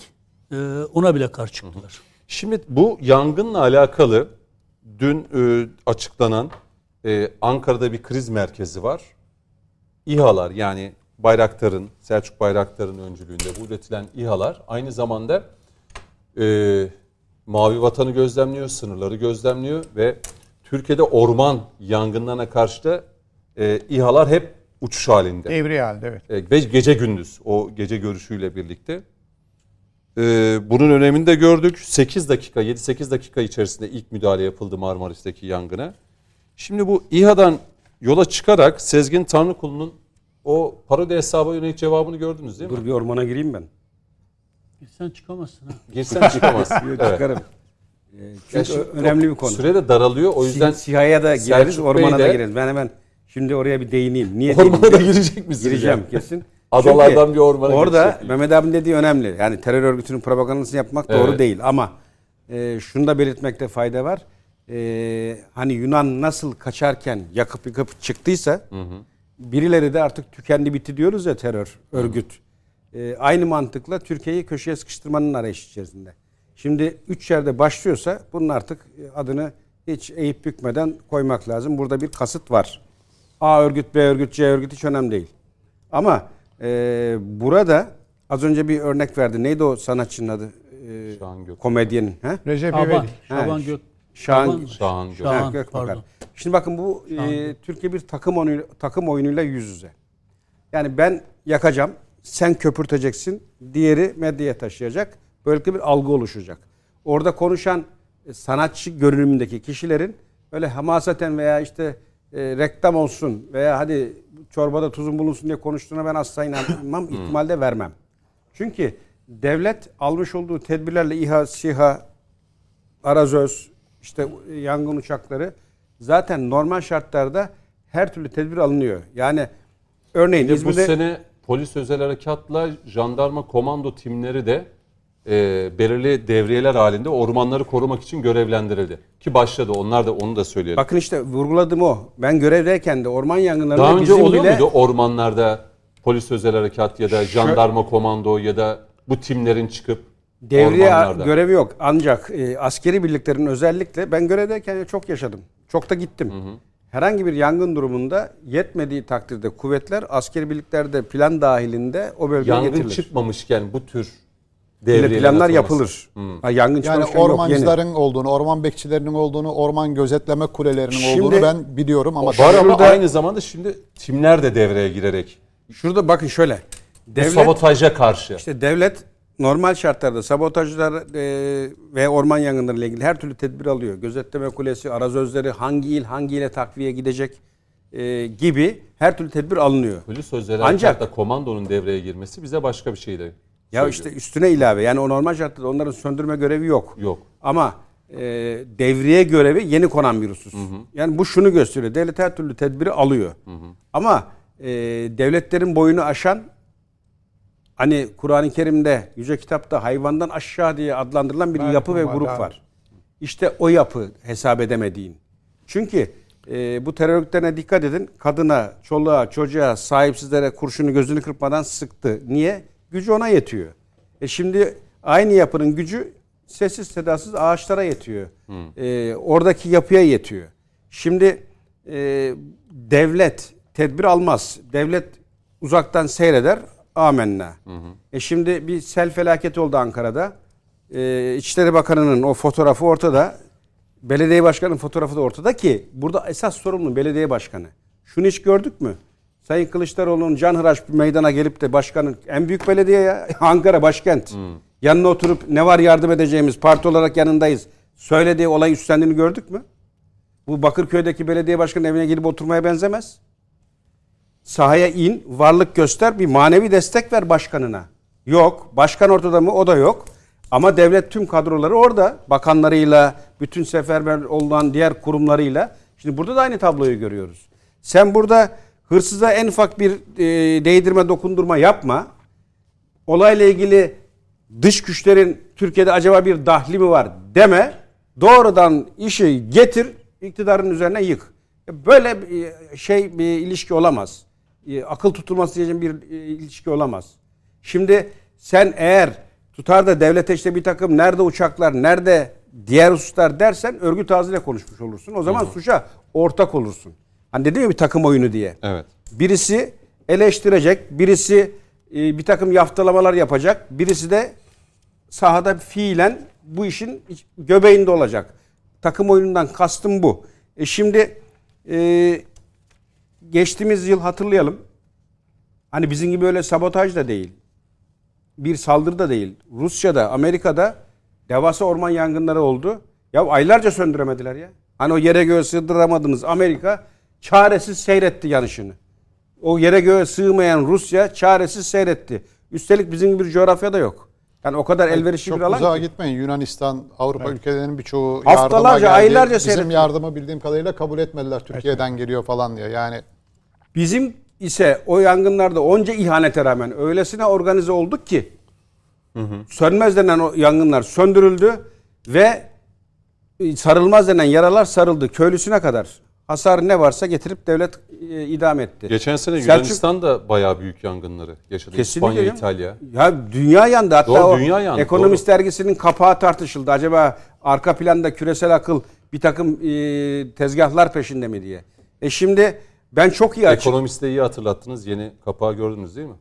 Ee, ona bile karşı çıktılar. Şimdi bu yangınla alakalı dün e, açıklanan e, Ankara'da bir kriz merkezi var. İHA'lar yani Bayraktar'ın, Selçuk Bayraktar'ın öncülüğünde bu üretilen İHA'lar aynı zamanda e, Mavi Vatan'ı gözlemliyor, sınırları gözlemliyor ve Türkiye'de orman yangınlarına karşı da e, İHA'lar hep uçuş halinde. Devri halde evet. E, ve gece gündüz o gece görüşüyle birlikte. Ee, bunun önemini de gördük. 8 dakika, 7-8 dakika içerisinde ilk müdahale yapıldı Marmaris'teki yangına. Şimdi bu İHA'dan yola çıkarak Sezgin Tanrıkulu'nun o parodi hesaba yönelik cevabını gördünüz değil mi? Dur bir ormana gireyim ben. Sen çıkamazsın ha. Girsen çıkamazsın. Yok, evet. Çıkarım. Ee, Ya Çünkü şimdi önemli bir konu. Süre de daralıyor. O yüzden Siha'ya da gireriz, Selçuk ormana Bey da gireriz. Ben hemen şimdi oraya bir değineyim. Niye ormana da girecek misiniz? Gireceğim yani? kesin. Adalardan Çünkü bir ormana Orada girecek. Mehmet abinin dediği önemli. Yani terör örgütünün propagandasını yapmak doğru Evet. değil. Ama e, şunu da belirtmekte fayda var. E, hani Yunan nasıl kaçarken yakıp yıkıp çıktıysa birileri de artık tükendi bitti diyoruz ya terör örgüt. E, aynı mantıkla Türkiye'yi köşeye sıkıştırmanın arayışı içerisinde. Şimdi üç yerde başlıyorsa bunun artık e, adını hiç eğip bükmeden koymak lazım. Burada bir kasıt var. A örgüt, B örgüt, C örgüt hiç önemli değil. Ama e, burada az önce bir örnek verdi. Neydi o sanatçının adı? E, Şahan Gök. komedyenin. He? Recep İvedik. Şaban Gök. Şahan, Şahan Gök. Şahan, Ha, Gökbakar. pardon. Şimdi bakın bu e, Türkiye bir takım oyunu, takım oyunuyla yüz yüze. Yani ben yakacağım, sen köpürteceksin, diğeri medyaya taşıyacak. Böylelikle bir algı oluşacak. Orada konuşan e, sanatçı görünümündeki kişilerin öyle hamasaten veya işte e, reklam olsun veya hadi çorbada tuzun bulunsun diye konuştuğuna ben asla inanmam, ihtimalde vermem. Çünkü devlet almış olduğu tedbirlerle İHA, SİHA, Arazöz, işte yangın uçakları zaten normal şartlarda her türlü tedbir alınıyor. Yani örneğin Bir de bu İzmir'de sene polis özel harekatla jandarma komando timleri de e, belirli devriyeler halinde ormanları korumak için görevlendirildi. Ki başladı. Onlar da onu da söyleyelim. bakın işte vurguladım o. Ben görevdeyken de orman yangınlarında Daha önce bizim oluyor bile muydu ormanlarda polis özel harekat ya da jandarma komando ya da bu timlerin çıkıp devriye ormanlarda? görevi yok. Ancak e, askeri birliklerin özellikle ben görevdeyken çok yaşadım. Çok da gittim. Herhangi bir yangın durumunda yetmediği takdirde kuvvetler askeri birliklerde plan dahilinde o bölgeye Yangın getirilir. çıkmamışken bu tür Bile devriyeler planlar yapılır. Ha, yangın Yani çıkmamışken yok, yeni. ormancıların olduğunu, orman bekçilerinin olduğunu, orman gözetleme kulelerinin Şimdi- olduğunu ben biliyorum ama Var ama Şurada- aynı zamanda şimdi timler de devreye girerek Şurada bakın şöyle. bu Devlet sabotaja karşı. işte devlet normal şartlarda sabotajlar e, ve orman yangınlarıyla ilgili her türlü tedbir alıyor. Gözetleme kulesi, arazözleri hangi il hangi ile takviye gidecek e, gibi her türlü tedbir alınıyor. Polis özel Ancak- harekatta komandonun devreye girmesi bize başka bir şeydi. Ya işte üstüne ilave yani o normal şartlarda onların söndürme görevi yok. Yok. Ama e, devriye görevi yeni konan bir husus. Yani bu şunu gösteriyor. Devlet her türlü tedbiri alıyor. Ama e, devletlerin boyunu aşan hani Kur'an-ı Kerim'de Yüce Kitap'ta hayvandan aşağı diye adlandırılan bir Belki yapı ve grup var. İşte o yapı hesap edemediğin. Çünkü e, bu terör örgütlerine dikkat edin. Kadına, çoluğa, çocuğa, sahipsizlere kurşunu gözünü kırpmadan sıktı. Niye? Gücü ona yetiyor. E şimdi aynı yapının gücü sessiz sedasız ağaçlara yetiyor. E, oradaki yapıya yetiyor. Şimdi e, devlet tedbir almaz. Devlet uzaktan seyreder. Amenna. E şimdi bir sel felaketi oldu Ankara'da. E, İçişleri Bakanı'nın o fotoğrafı ortada. Belediye başkanının fotoğrafı da ortada ki burada esas sorumlu belediye başkanı. Şunu hiç gördük mü? Sayın Kılıçdaroğlu'nun canhıraş bir meydana gelip de başkanın en büyük belediye ya Ankara başkent. Yanına oturup ne var yardım edeceğimiz parti olarak yanındayız. Söylediği olay üstlendiğini gördük mü? Bu Bakırköy'deki belediye başkanının evine girip oturmaya benzemez. Sahaya in, varlık göster, bir manevi destek ver başkanına. Yok. Başkan ortada mı? O da yok. Ama devlet tüm kadroları orada. Bakanlarıyla, bütün seferber olan diğer kurumlarıyla. Şimdi burada da aynı tabloyu görüyoruz. Sen burada hırsıza en ufak bir e, değdirme, dokundurma yapma. Olayla ilgili dış güçlerin Türkiye'de acaba bir dahli mi var deme. Doğrudan işi getir, iktidarın üzerine yık. Böyle bir şey bir ilişki olamaz. E, Akıl tutulması diyeceğim bir e, ilişki olamaz. Şimdi sen eğer tutar da devlete işte bir takım nerede uçaklar, nerede diğer hususlar dersen örgüt ağzıyla konuşmuş olursun. O zaman suça ortak olursun. Hani dedim ya bir takım oyunu diye. Evet. Birisi eleştirecek, birisi e, bir takım yaftalamalar yapacak, birisi de sahada fiilen bu işin göbeğinde olacak. Takım oyunundan kastım bu. E şimdi e, geçtiğimiz yıl hatırlayalım. Hani bizim gibi öyle sabotaj da değil. bir saldırı da değil. Rusya'da, Amerika'da devasa orman yangınları oldu. Ya aylarca söndüremediler ya. Hani o yere göğe sığdıramadınız Amerika çaresiz seyretti yanışını. O yere göğe sığmayan Rusya çaresiz seyretti. Üstelik bizim gibi bir coğrafyada yok. Yani o kadar elverişli Çok bir alan uzağa ki. gitmeyin. Yunanistan, Avrupa ülkelerinin birçoğu Haftalarca, yardıma geldi. aylarca Bizim seyrettim. yardımı bildiğim kadarıyla kabul etmediler. Türkiye'den geliyor falan diye. Yani Bizim ise o yangınlarda onca ihanete rağmen öylesine organize olduk ki sönmez denen o yangınlar söndürüldü ve sarılmaz denen yaralar sarıldı. Köylüsüne kadar. Hasar ne varsa getirip devlet e, idam etti. Geçen sene Selçuk- Yunanistan da bayağı büyük yangınları yaşadı. Kesinlikle İspanya, canım. İtalya. Ya dünya yandı. Hatta Doğru, o dünya yandı, Ekonomist dergisinin kapağı tartışıldı. Acaba arka planda küresel akıl bir takım e, tezgahlar peşinde mi diye. E şimdi ben çok iyi açık Ekonomiste iyi hatırlattınız. Yeni kapağı gördünüz değil mi?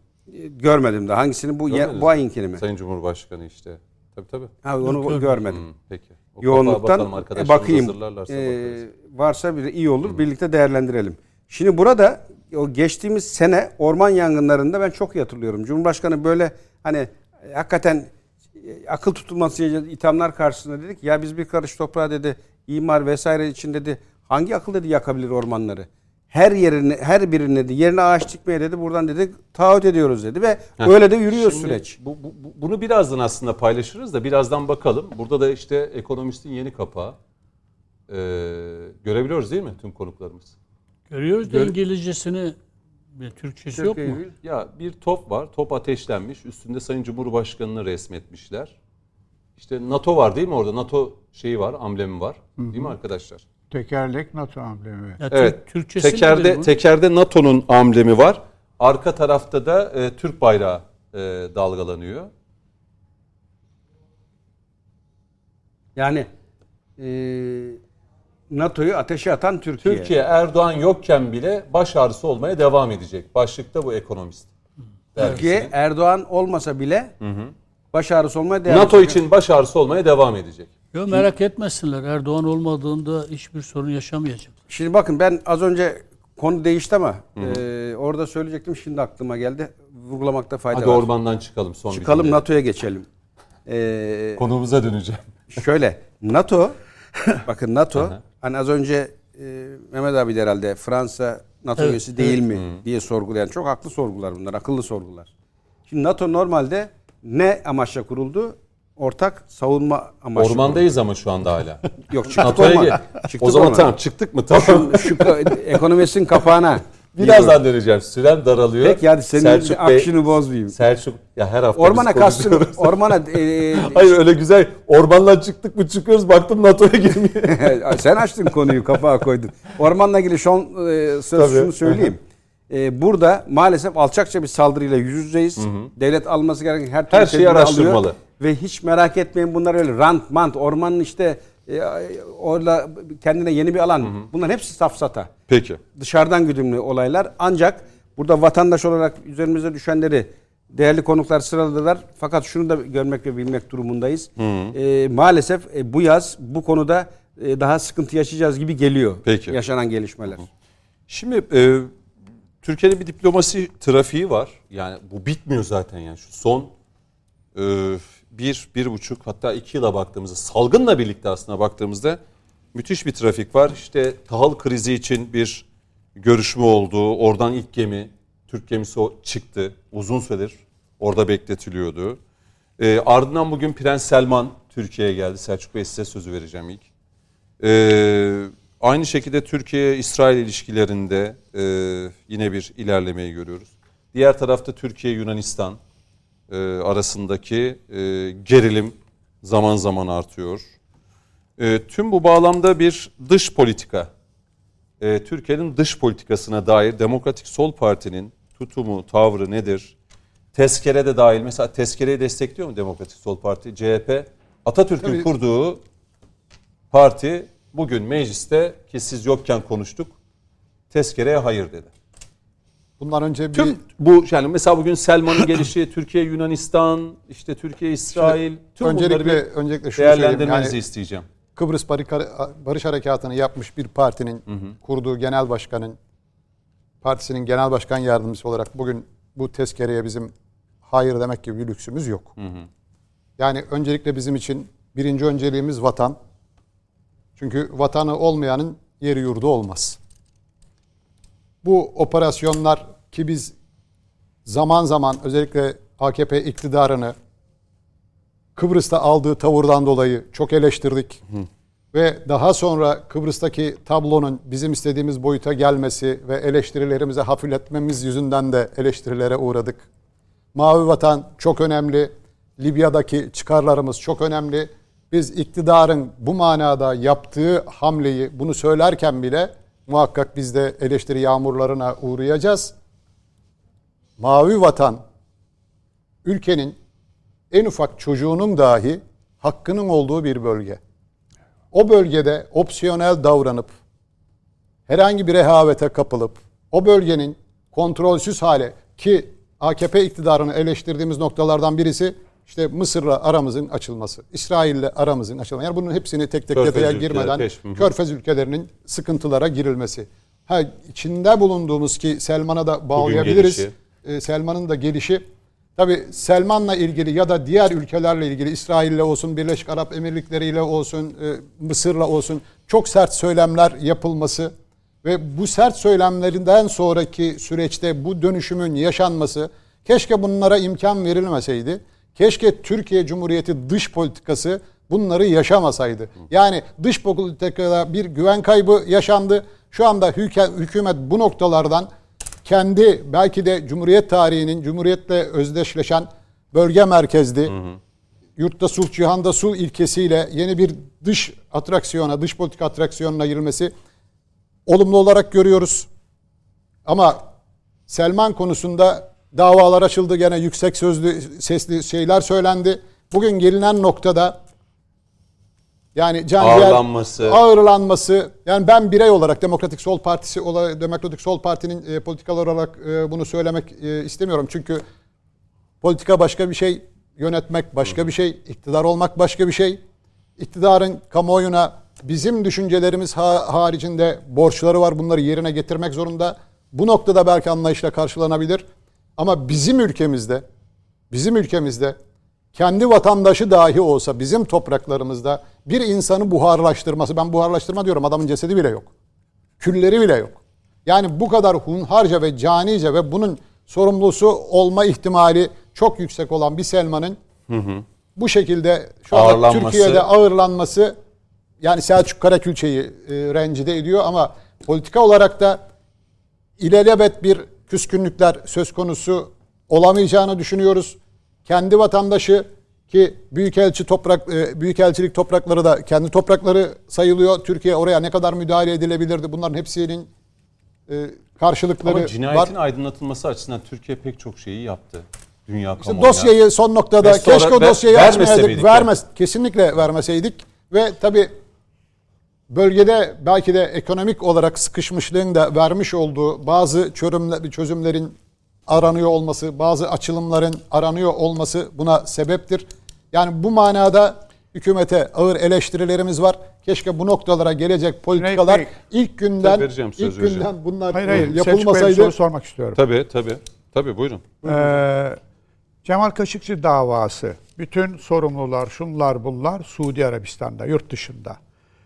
görmedim de hangisini bu ye, bu ayinkini mi? Sayın Cumhurbaşkanı işte. Tabii tabii. Ha, onu görmedim. Hmm, peki. O Yoğunluktan bakalım e, bakayım. hazırlarlarsa E, varsa bir iyi olur. Birlikte değerlendirelim. Şimdi burada o geçtiğimiz sene orman yangınlarında ben çok iyi hatırlıyorum. Cumhurbaşkanı böyle hani e, hakikaten e, akıl tutulması ithamlar karşısında dedik ya biz bir karış toprağa dedi imar vesaire için dedi hangi akıl dedi yakabilir ormanları? Her yerini her birini dedi yerine ağaç dikmeye dedi buradan dedi taahhüt ediyoruz dedi ve öyle de yürüyor Şimdi süreç. Bu, bu- bu- bunu birazdan aslında paylaşırız da birazdan bakalım. Burada da işte ekonomistin yeni kapağı. Ee, görebiliyoruz değil mi tüm konuklarımız? Görüyoruz da İngilizcesini ve Türkçesi yok mu? Ya bir top var. Top ateşlenmiş. Üstünde Sayın Cumhurbaşkanı'nı resmetmişler. İşte NATO var değil mi orada? NATO şeyi var, amblemi var. Değil mi arkadaşlar? Tekerlek NATO amblemi. Ya Evet. Türkçesi tekerde tekerde NATO'nun amblemi var. Arka tarafta da e, Türk bayrağı e, dalgalanıyor. Yani e, NATO'yu ateşe atan Türkiye. Türkiye Erdoğan yokken bile baş ağrısı olmaya devam edecek. Başlıkta bu ekonomist. Türkiye. Erdoğan olmasa bile baş ağrısı olmaya devam NATO edecek. için baş ağrısı olmaya devam edecek. Yok merak etmesinler. Erdoğan olmadığında hiçbir sorun yaşamayacak. Şimdi bakın ben az önce konu değişti ama e, orada söyleyecektim şimdi aklıma geldi. Vurgulamakta fayda Hadi var. ormandan çıkalım son Çıkalım. NATO'ya geçelim. E, Konumuza döneceğim. şöyle NATO bakın NATO hani az önce e, Mehmet abi de herhalde Fransa NATO Evet, üyesi değil mi diye sorgulayan çok haklı sorgular bunlar akıllı sorgular. Şimdi NATO normalde ne amaçla kuruldu? Ortak savunma amaçlı. Ormandayız ama şu anda hala. Yok çıktık NATO'ya orman. Çıktık O zaman orman. tamam çıktık mı? Tamam. Şu ka- ekonomistin kapağına. Birazdan döneceğim. Süren daralıyor. Peki hadi senin Selçuk Bey- akışını bozmayayım. Selçuk ya her hafta Ormana kastın, ormana e, Hayır öyle güzel. Ormandan çıktık mı çıkıyoruz baktım NATO'ya girmiyor. sen açtın konuyu kapağa koydun. Ormanla ilgili son e, söz Tabii. şunu söyleyeyim. E, burada maalesef alçakça bir saldırıyla yüz yüzeyiz. Devlet alması gereken her türlü Her şeyi tedbiri alıyor. Ve hiç merak etmeyin bunlar öyle rant mant ormanın işte e, orada kendine yeni bir alan. Bunların hepsi safsata. Peki. dışarıdan güdümlü olaylar. Ancak burada vatandaş olarak üzerimize düşenleri değerli konuklar sıraladılar. Fakat şunu da görmek ve bilmek durumundayız. Ee, maalesef e, bu yaz bu konuda e, daha sıkıntı yaşayacağız gibi geliyor. Peki. Yaşanan gelişmeler. Şimdi e, Türkiye'nin bir diplomasi trafiği var. Yani bu bitmiyor zaten yani şu son e, bir, bir buçuk hatta iki yıla baktığımızda salgınla birlikte aslında baktığımızda müthiş bir trafik var. İşte tahıl krizi için bir görüşme oldu. Oradan ilk gemi, Türk gemisi çıktı. Uzun süredir orada bekletiliyordu. E, ardından bugün Prens Selman Türkiye'ye geldi. Selçuk Bey size sözü vereceğim ilk. Ee, aynı şekilde Türkiye-İsrail ilişkilerinde e, yine bir ilerlemeyi görüyoruz. Diğer tarafta Türkiye-Yunanistan e, arasındaki e, gerilim zaman zaman artıyor. E, tüm bu bağlamda bir dış politika, e, Türkiye'nin dış politikasına dair Demokratik Sol Parti'nin tutumu, tavrı nedir? Tezkere de dahil. Mesela tezkereyi destekliyor mu Demokratik Sol Parti? CHP Atatürk'ün kurduğu parti bugün mecliste ki siz yokken konuştuk. Tezkereye hayır dedi. Bundan önce bir Tüm bu yani mesela bugün Selman'ın gelişi Türkiye Yunanistan işte Türkiye İsrail tüm bunları öncelikle bir öncelikle şunu değerlendirmenizi Yani isteyeceğim. Kıbrıs Barış- Harekatı'nı yapmış bir partinin kurduğu genel başkanın partisinin genel başkan yardımcısı olarak bugün bu tezkereye bizim hayır demek gibi bir lüksümüz yok. Yani öncelikle bizim için birinci önceliğimiz vatan. Çünkü vatanı olmayanın yeri yurdu olmaz. Bu operasyonlar ki biz zaman zaman özellikle AKP iktidarını Kıbrıs'ta aldığı tavırdan dolayı çok eleştirdik. Ve daha sonra Kıbrıs'taki tablonun bizim istediğimiz boyuta gelmesi ve eleştirilerimize hafifletmemiz yüzünden de eleştirilere uğradık. Mavi vatan çok önemli. Libya'daki çıkarlarımız çok önemli. Biz iktidarın bu manada yaptığı hamleyi bunu söylerken bile muhakkak biz de eleştiri yağmurlarına uğrayacağız. Mavi vatan ülkenin en ufak çocuğunun dahi hakkının olduğu bir bölge. O bölgede opsiyonel davranıp herhangi bir rehavete kapılıp o bölgenin kontrolsüz hale ki AKP iktidarını eleştirdiğimiz noktalardan birisi işte Mısır'la aramızın açılması, İsrail'le aramızın açılması. Yani bunun hepsini tek tek Körfez detaya girmeden peş. Körfez ülkelerinin sıkıntılara girilmesi. Ha içinde bulunduğumuz ki Selman'a da bağlayabiliriz. Ee, Selman'ın da gelişi Tabi Selman'la ilgili ya da diğer ülkelerle ilgili İsrail'le olsun, Birleşik Arap Emirlikleri ile olsun, e, Mısır'la olsun çok sert söylemler yapılması ve bu sert söylemlerinden sonraki süreçte bu dönüşümün yaşanması keşke bunlara imkan verilmeseydi. Keşke Türkiye Cumhuriyeti dış politikası bunları yaşamasaydı. Yani dış politikada bir güven kaybı yaşandı. Şu anda hükümet bu noktalardan kendi belki de Cumhuriyet tarihinin Cumhuriyetle özdeşleşen bölge merkezli yurtta sulh cihanda sulh ilkesiyle yeni bir dış atraksiyona, dış politika atraksiyonuna girilmesi olumlu olarak görüyoruz. Ama Selman konusunda davalar açıldı gene yüksek sözlü sesli şeyler söylendi. Bugün gelinen noktada yani can Ağırlanması. ağırlanması yani ben birey olarak Demokratik Sol Partisi olarak Demokratik Sol Parti'nin e, politikalar olarak e, bunu söylemek e, istemiyorum. Çünkü politika başka bir şey, yönetmek başka bir şey, iktidar olmak başka bir şey. İktidarın kamuoyuna bizim düşüncelerimiz ha- haricinde borçları var. Bunları yerine getirmek zorunda. Bu noktada belki anlayışla karşılanabilir. Ama bizim ülkemizde, bizim ülkemizde kendi vatandaşı dahi olsa bizim topraklarımızda bir insanı buharlaştırması, ben buharlaştırma diyorum adamın cesedi bile yok. Külleri bile yok. Yani bu kadar hunharca ve canice ve bunun sorumlusu olma ihtimali çok yüksek olan bir Selman'ın bu şekilde şu anda. Türkiye'de ağırlanması yani Selçuk Karakülçe'yi e, rencide ediyor ama politika olarak da ilelebet bir küskünlükler söz konusu olamayacağını düşünüyoruz. Kendi vatandaşı ki büyükelçi toprak e, büyükelçilik toprakları da kendi toprakları sayılıyor. Türkiye oraya ne kadar müdahale edilebilirdi? Bunların hepsinin e, karşılıkları Ama cinayetin var. aydınlatılması açısından Türkiye pek çok şeyi yaptı. Dünya İşte kamuoyuna. dosyayı son noktada Ve keşke o dosyayı vermese açmayaydık. Vermez, kesinlikle vermeseydik ve tabi bölgede belki de ekonomik olarak sıkışmışlığın da vermiş olduğu bazı çözümler, çözümlerin aranıyor olması, bazı açılımların aranıyor olması buna sebeptir. Yani bu manada hükümete ağır eleştirilerimiz var. Keşke bu noktalara gelecek politikalar Bey, ilk günden vereceğim, söz ilk vereceğim. günden bunlar Hayır hayır. Bey'e bir yapılmasaydı soru sormak istiyorum. Tabii tabii. Tabii buyurun. Ee, Cemal Kaşıkçı davası, bütün sorumlular, şunlar bunlar Suudi Arabistan'da, yurt dışında.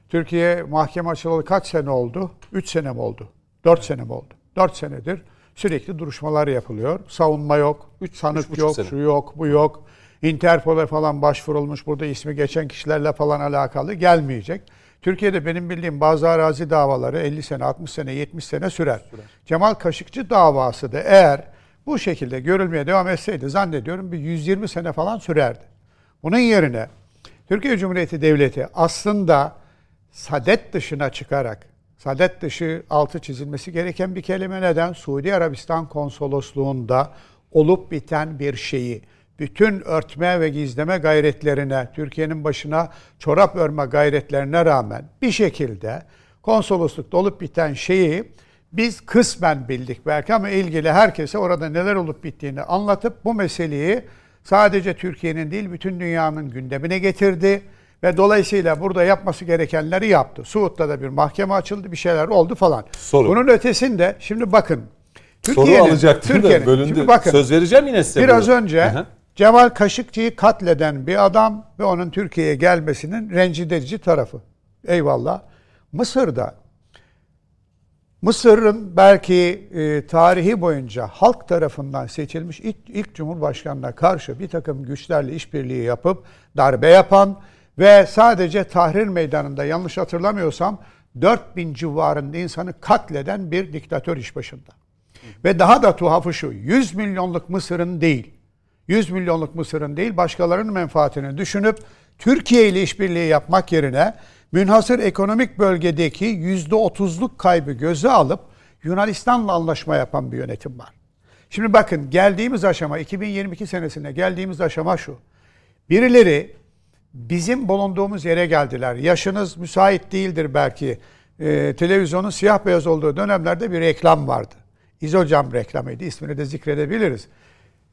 Türkiye mahkeme açılalı kaç sene oldu? 3 sene mi oldu? 4 sene mi oldu? 4 senedir sürekli duruşmalar yapılıyor. Savunma yok, 3 sanık buçuk yok, sene. şu yok, bu yok. Interpol'e falan başvurulmuş. Burada ismi geçen kişilerle falan alakalı gelmeyecek. Türkiye'de benim bildiğim bazı arazi davaları 50 sene, 60 sene, 70 sene sürer. Cemal Kaşıkçı davası da eğer bu şekilde görülmeye devam etseydi zannediyorum bir 120 sene falan sürerdi. Bunun yerine Türkiye Cumhuriyeti Devleti aslında sadet dışına çıkarak, sadet dışı altı çizilmesi gereken bir kelime neden? Suudi Arabistan konsolosluğunda olup biten bir şeyi, bütün örtme ve gizleme gayretlerine, Türkiye'nin başına çorap örme gayretlerine rağmen bir şekilde konsoloslukta olup biten şeyi biz kısmen bildik belki ama ilgili herkese orada neler olup bittiğini anlatıp bu meseleyi sadece Türkiye'nin değil bütün dünyanın gündemine getirdi ve dolayısıyla burada yapması gerekenleri yaptı. Suud'da da bir mahkeme açıldı, bir şeyler oldu falan. Sorun. Bunun ötesinde şimdi bakın Soru alacaktım da bölündü. Şimdi bakın, Söz vereceğim yine size. Biraz buyurun. önce hı. Cemal Kaşıkçı'yı katleden bir adam ve onun Türkiye'ye gelmesinin rencide tarafı. Eyvallah. Mısır'da Mısır'ın belki e, tarihi boyunca halk tarafından seçilmiş ilk, ilk cumhurbaşkanına karşı bir takım güçlerle işbirliği yapıp darbe yapan ve sadece Tahrir Meydanı'nda yanlış hatırlamıyorsam 4000 civarında insanı katleden bir diktatör iş başında. Ve daha da tuhafı şu 100 milyonluk Mısır'ın değil 100 milyonluk Mısır'ın değil başkalarının menfaatini düşünüp Türkiye ile işbirliği yapmak yerine münhasır ekonomik bölgedeki %30'luk kaybı göze alıp Yunanistan'la anlaşma yapan bir yönetim var. Şimdi bakın geldiğimiz aşama 2022 senesinde geldiğimiz aşama şu. Birileri bizim bulunduğumuz yere geldiler. Yaşınız müsait değildir belki. Ee, televizyonun siyah beyaz olduğu dönemlerde bir reklam vardı. İzocam reklamıydı. İsmini de zikredebiliriz.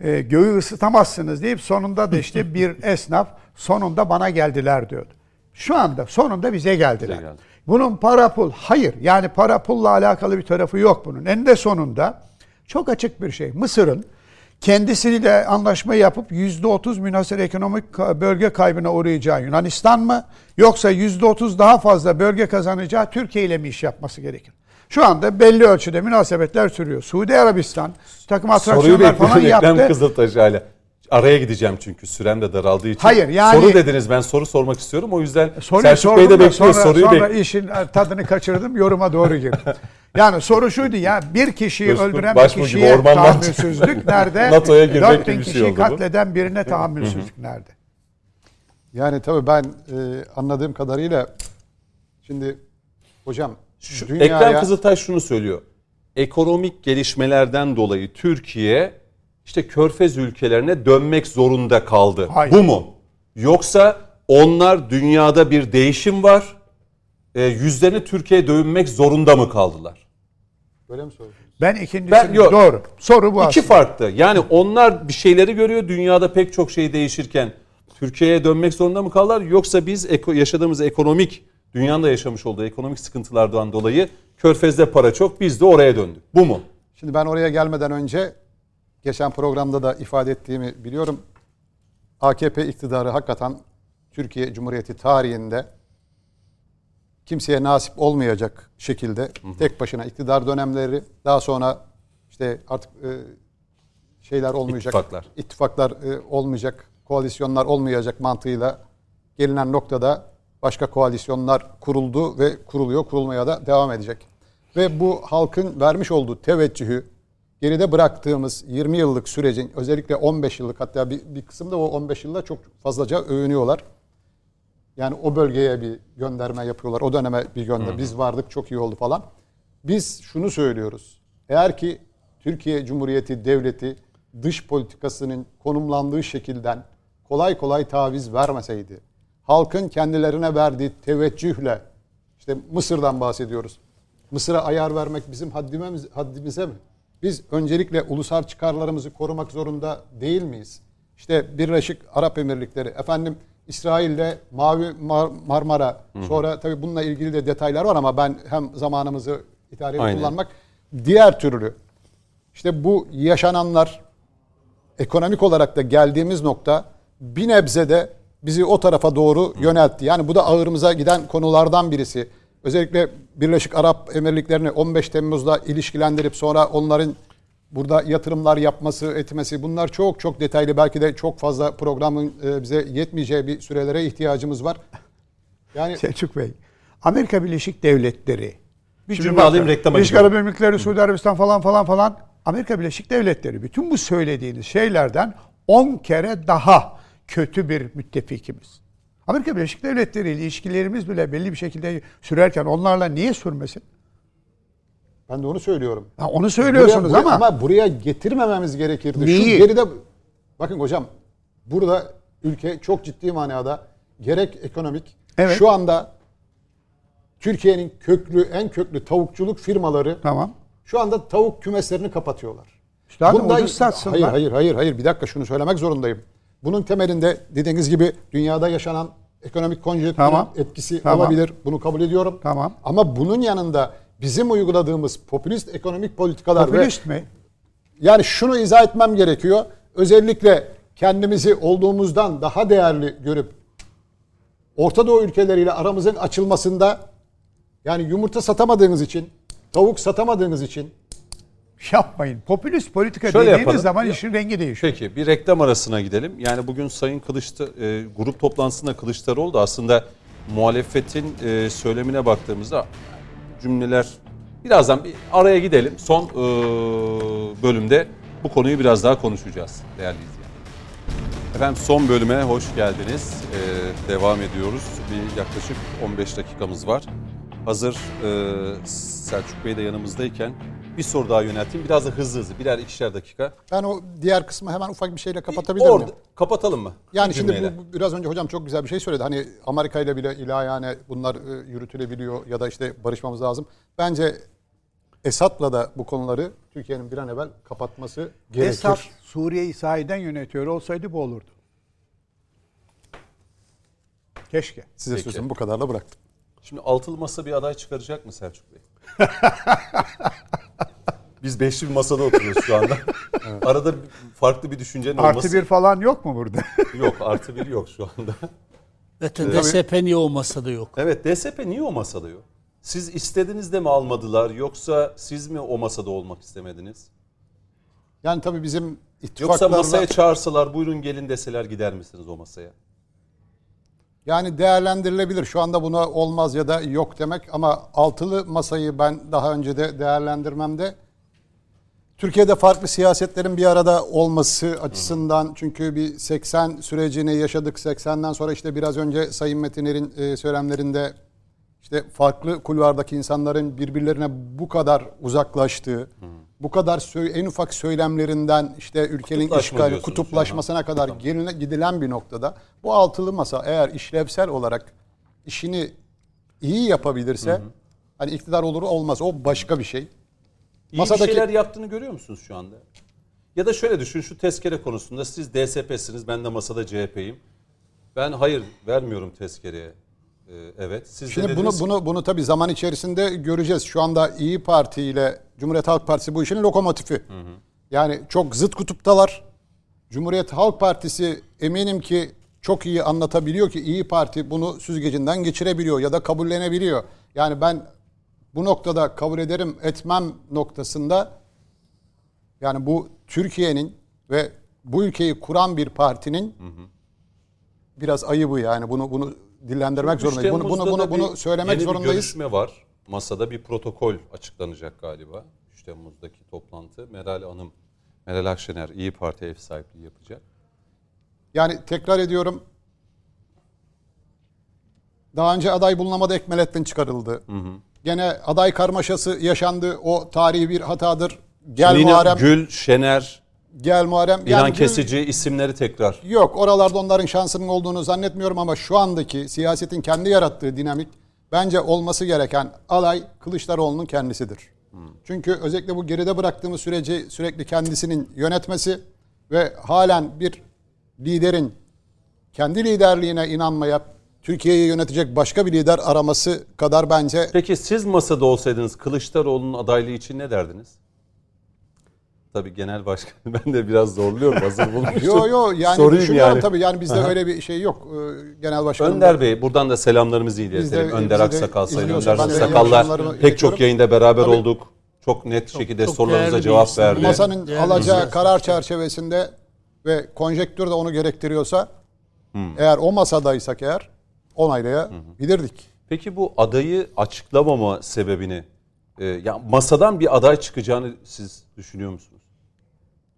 Ee, göğü ısıtamazsınız deyip sonunda da işte bir esnaf sonunda bana geldiler diyordu. Şu anda sonunda bize geldiler. geldi. Bunun para pul, hayır yani para pulla alakalı bir tarafı yok bunun. En de sonunda çok açık bir şey. Mısır'ın kendisiyle anlaşma yapıp %30 münhasır ekonomik bölge kaybına uğrayacağı Yunanistan mı? Yoksa %30 daha fazla bölge kazanacağı Türkiye ile mi iş yapması gerekir? Şu anda belli ölçüde münasebetler sürüyor. Suudi Arabistan takım Soruyu atraksiyonlar falan bekliyorum Ekrem yaptı. Kızıltaş hala. Araya gideceğim çünkü sürem de daraldığı için. Hayır, yani- Soru dediniz ben soru sormak istiyorum. O yüzden Soruyu Selçuk Bey de bekliyor sonra, soruyu sonra bekliyor. işin tadını kaçırdım yoruma doğru girdim. Yani soru şuydu ya bir kişiyi Coşkun öldüren bir kişiye tahammülsüzlük nerede? NATO'ya girmek 4000 gibi bir şey kişiyi oldu bu. katleden birine tahammülsüzlük nerede? Yani tabii ben e, anladığım kadarıyla şimdi hocam Şu, dünyaya Ekrem Kızıltaş şunu söylüyor. Ekonomik gelişmelerden dolayı Türkiye işte körfez ülkelerine dönmek zorunda kaldı. Hayır. Bu mu? Yoksa onlar dünyada bir değişim var. E, yüzlerini Türkiye'ye dönmek zorunda mı kaldılar? böyle mi söylüyorsunuz? Ben ikincisini Ben- yok. doğru. Soru bu İki aslında. farklı. Yani onlar bir şeyleri görüyor. Dünyada pek çok şey değişirken Türkiye'ye dönmek zorunda mı kaldılar? Yoksa biz eko- yaşadığımız ekonomik, dünyanın da yaşamış olduğu ekonomik sıkıntılardan dolayı Körfez'de para çok, biz de oraya döndük. Bu mu? Şimdi ben oraya gelmeden önce geçen programda da ifade ettiğimi biliyorum. AKP iktidarı hakikaten Türkiye Cumhuriyeti tarihinde kimseye nasip olmayacak şekilde tek başına iktidar dönemleri daha sonra işte artık e, şeyler olmayacak. İttifaklar. ittifaklar, e, olmayacak, koalisyonlar olmayacak mantığıyla gelinen noktada başka koalisyonlar kuruldu ve kuruluyor, kurulmaya da devam edecek. Ve bu halkın vermiş olduğu teveccühü geride bıraktığımız 20 yıllık sürecin özellikle 15 yıllık hatta bir, bir kısımda o 15 yılda çok fazlaca övünüyorlar. Yani o bölgeye bir gönderme yapıyorlar. O döneme bir gönder. Biz vardık çok iyi oldu falan. Biz şunu söylüyoruz. Eğer ki Türkiye Cumhuriyeti Devleti dış politikasının konumlandığı şekilden kolay kolay taviz vermeseydi, halkın kendilerine verdiği teveccühle, işte Mısır'dan bahsediyoruz. Mısır'a ayar vermek bizim haddimiz, haddimize mi? Biz öncelikle ulusal çıkarlarımızı korumak zorunda değil miyiz? İşte Birleşik Arap Emirlikleri, efendim İsrail'le Mavi Mar- Marmara, sonra tabii bununla ilgili de detaylar var ama ben hem zamanımızı idareli kullanmak, diğer türlü işte bu yaşananlar ekonomik olarak da geldiğimiz nokta bir nebze de bizi o tarafa doğru yöneltti. Yani bu da ağırımıza giden konulardan birisi. Özellikle Birleşik Arap Emirlikleri'ni 15 Temmuz'da ilişkilendirip sonra onların burada yatırımlar yapması, etmesi bunlar çok çok detaylı. Belki de çok fazla programın e, bize yetmeyeceği bir sürelere ihtiyacımız var. Yani Selçuk Bey. Amerika Birleşik Devletleri. Bir Şimdi cümle alayım reklama Birleşik. Arap Emirlikleri, Suudi Arabistan falan falan falan. Amerika Birleşik Devletleri. Bütün bu söylediğiniz şeylerden 10 kere daha kötü bir müttefikimiz. Amerika Birleşik Devletleri ile ilişkilerimiz bile belli bir şekilde sürerken onlarla niye sürmesin? ben de onu söylüyorum. Ha, onu söylüyorsunuz Buraya- buraya- ama, buraya getirmememiz gerekirdi. Neyi? Şu geride bakın hocam burada ülke çok ciddi manada gerek ekonomik Evet. şu anda Türkiye'nin köklü en köklü tavukçuluk firmaları tamam. şu anda tavuk kümeslerini kapatıyorlar. Üstadım Bundan- ucuz satsınlar. Hayır hayır hayır hayır bir dakika şunu söylemek zorundayım. Bunun temelinde dediğiniz gibi dünyada yaşanan ekonomik konjonktürün Tamam. etkisi Tamam. olabilir. Bunu kabul ediyorum. Tamam. Ama bunun yanında bizim uyguladığımız popülist ekonomik politikalar Popülist ve mi? yani şunu izah etmem gerekiyor. Özellikle kendimizi olduğumuzdan daha değerli görüp Orta Doğu ülkeleriyle aramızın açılmasında yani yumurta satamadığınız için, tavuk satamadığınız için Yapmayın. Popülist politika Şöyle dediğiniz yapalım. zaman Ya- işin rengi değişiyor. Peki bir reklam arasına gidelim. Yani bugün Sayın Kılıçta e, grup toplantısında Kılıçdaroğlu da aslında muhalefetin e, söylemine baktığımızda cümleler birazdan bir araya gidelim. Son e, bölümde bu konuyu biraz daha konuşacağız değerli izleyenler. Efendim son bölüme hoş geldiniz. E, devam ediyoruz. Bir yaklaşık 15 dakikamız var. Hazır e, Selçuk Bey de yanımızdayken bir soru daha yönelteyim. Biraz da hızlı hızlı birer ikişer dakika. ben o diğer kısmı hemen ufak bir şeyle kapatabilir Orada miyim? kapatalım mı? Yani Bir şimdi cümleyle. bu, bu- biraz önce hocam çok güzel bir şey söyledi. Hani Amerika ile bile ilahiyane bunlar e, yürütülebiliyor ya da işte barışmamız lazım. Bence Esad'la da bu konuları Türkiye'nin bir an evvel kapatması gerekir. Esad Suriye'yi sahiden yönetiyor olsaydı bu olurdu. Keşke. Size Peki. sözümü bu kadarla bıraktım. Şimdi altılı masa bir aday çıkaracak mı Selçuk Bey? Biz beşli bir masada oturuyoruz şu anda. Arada bir- farklı bir düşüncenin Artı olması bir falan yok mu burada? yok. Artı bir yok şu anda. Zaten DSP niye o masada yok? Evet DSP niye o masada yok? Siz istediniz de mi almadılar yoksa siz mi o masada olmak istemediniz? Yani tabii bizim Yoksa ittifaklarla masaya çağırsalar buyurun gelin deseler gider misiniz o masaya? Yani değerlendirilebilir. Şu anda buna olmaz ya da yok demek ama altılı masayı ben daha önce de değerlendirmemde Türkiye'de farklı siyasetlerin bir arada olması açısından çünkü bir 80 sürecini yaşadık. 80'den sonra işte biraz önce Sayın Metiner'in e, söylemlerinde işte farklı kulvardaki insanların birbirlerine bu kadar uzaklaştığı, bu kadar en ufak söylemlerinden işte ülkenin Kutuplaşma işgali, kutuplaşmasına kadar geline, gidilen bir noktada bu altılı masa eğer işlevsel olarak işini iyi yapabilirse hani iktidar olur olmaz o başka bir şey. İyi Masadaki- bir şeyler yaptığını görüyor musunuz şu anda? Ya da şöyle düşün şu tezkere konusunda siz DSP'siniz ben de masada CHP'yim. Ben hayır vermiyorum tezkereye. Ee, evet. Siz de Şimdi bunu bunu bunu tabii zaman içerisinde göreceğiz. Şu anda İyi Parti ile Cumhuriyet Halk Partisi bu işin lokomotifi. Yani çok zıt kutuptalar. Cumhuriyet Halk Partisi eminim ki çok iyi anlatabiliyor ki İyi Parti bunu süzgecinden geçirebiliyor ya da kabullenebiliyor. Yani ben bu noktada kabul ederim etmem noktasında yani bu Türkiye'nin ve bu ülkeyi kuran bir partinin biraz ayıbı yani bunu bunu dillendirmek 3 zorundayız. Bunu bunu bunu, bunu söylemek yeni bir zorundayız. görüşme var. Masada bir protokol açıklanacak galiba. 3 Temmuz'daki toplantı. Meral Hanım, Meral Akşener İyi Parti ev sahipliği yapacak. Yani tekrar ediyorum. Daha önce aday bulunamadı Ekmelettin çıkarıldı. Gene aday karmaşası yaşandı. O tarihi bir hatadır. Gel Lina Muharrem. Gül, Şener, Gel Muharrem. İlhan Yani Gül- Kesici isimleri tekrar. Yok oralarda onların şansının olduğunu zannetmiyorum ama şu andaki siyasetin kendi yarattığı dinamik bence olması gereken alay Kılıçdaroğlu'nun kendisidir. Çünkü özellikle bu geride bıraktığımız süreci sürekli kendisinin yönetmesi ve halen bir liderin kendi liderliğine inanmayıp Türkiye'yi yönetecek başka bir lider araması kadar bence Peki siz masada olsaydınız Kılıçdaroğlu'nun adaylığı için ne derdiniz? Tabii genel başkan ben de biraz zorluyorum hazır bulmuştum. yo yo yani Sorayım yani. tabii yani bizde öyle bir şey yok. Ee, Genel başkanım Önder Bey buradan da selamlarımızı iletelim. Biz de- Önder Aksakal Sayın Önder Aksakal'la pek çok yayında beraber Tabii. olduk. Çok net şekilde çok sorularınıza değerli cevap verdi. masanın Değerli alacağı insan. karar çerçevesinde ve konjektür de onu gerektiriyorsa eğer o masadaysak eğer onaylayabilirdik. Peki bu adayı açıklamama sebebini e, ya masadan bir aday çıkacağını siz düşünüyor musunuz?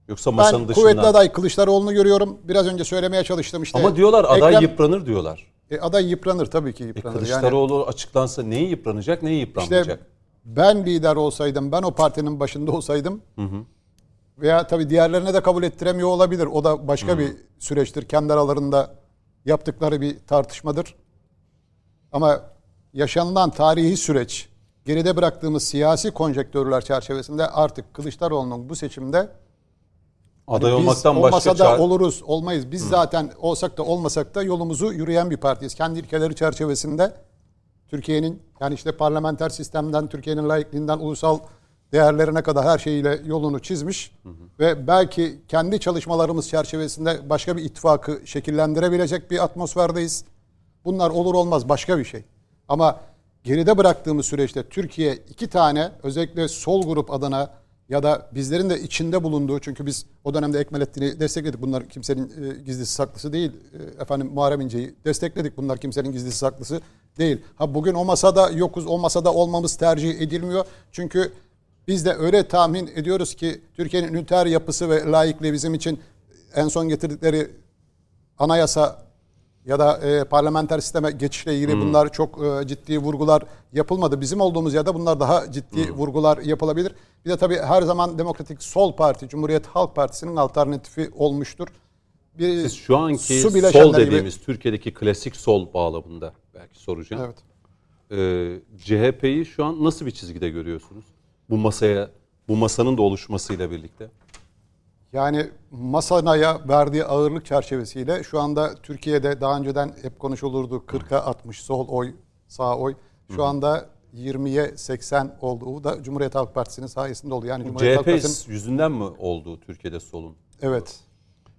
Yoksa masanın Ben dışından. kuvvetli aday Kılıçdaroğlu'nu görüyorum. Biraz önce söylemeye çalıştım işte. Ama diyorlar aday Ekrem- yıpranır diyorlar. E, aday yıpranır tabii ki E, yıpranır. yani Kılıçdaroğlu açıklansa neyi yıpranacak, neyi yıpranmayacak? işte ben lider olsaydım, ben o partinin başında olsaydım veya tabii diğerlerine de kabul ettiremiyor olabilir. O da başka bir süreçtir. Kendi aralarında yaptıkları bir tartışmadır. Ama yaşanılan tarihi süreç, geride bıraktığımız siyasi konjektörler çerçevesinde artık Kılıçdaroğlu'nun bu seçimde aday Biz olmaktan o başka masada çare... oluruz, olmayız. Biz zaten olsak da olmasak da yolumuzu yürüyen bir partiyiz. Kendi ilkeleri çerçevesinde Türkiye'nin yani işte parlamenter sistemden, Türkiye'nin layıklığından, ulusal değerlerine kadar her şeyiyle yolunu çizmiş ve belki kendi çalışmalarımız çerçevesinde başka bir ittifakı şekillendirebilecek bir atmosferdeyiz. Bunlar olur olmaz başka bir şey. Ama geride bıraktığımız süreçte Türkiye iki tane özellikle sol grup adına ya da bizlerin de içinde bulunduğu çünkü biz o dönemde Ekmelettin'i destekledik. Bunlar kimsenin e, gizlisi saklısı değil. E, efendim Muharrem İnce'yi destekledik. Bunlar kimsenin gizlisi saklısı değil. Ha bugün o masada yokuz. O masada olmamız tercih edilmiyor. Çünkü biz de öyle tahmin ediyoruz ki Türkiye'nin üniter yapısı ve layıklığı bizim için en son getirdikleri anayasa ya da e, parlamenter sisteme geçişle ilgili bunlar çok e, ciddi vurgular yapılmadı. Bizim olduğumuz yerde bunlar daha ciddi vurgular yapılabilir. Bir de tabii her zaman Demokratik Sol Parti, Cumhuriyet Halk Partisi'nin alternatifi olmuştur. Bir Siz şu anki sol bileşenleri gibi- dediğimiz Türkiye'deki klasik sol bağlamında belki soracağım. Evet. Ee, CHP'yi şu an nasıl bir çizgide görüyorsunuz? Bu masaya, bu masanın da oluşmasıyla birlikte. Yani masanaya verdiği ağırlık çerçevesiyle şu anda Türkiye'de daha önceden hep konuşulurdu 40'a 60 sol oy, sağ oy. Şu anda 20'ye 80 oldu. Bu da Cumhuriyet Halk Partisi'nin sayesinde oldu. Yani Cumhuriyet Halk CHP Partisi'nin yüzünden mi oldu Türkiye'de solun? Evet.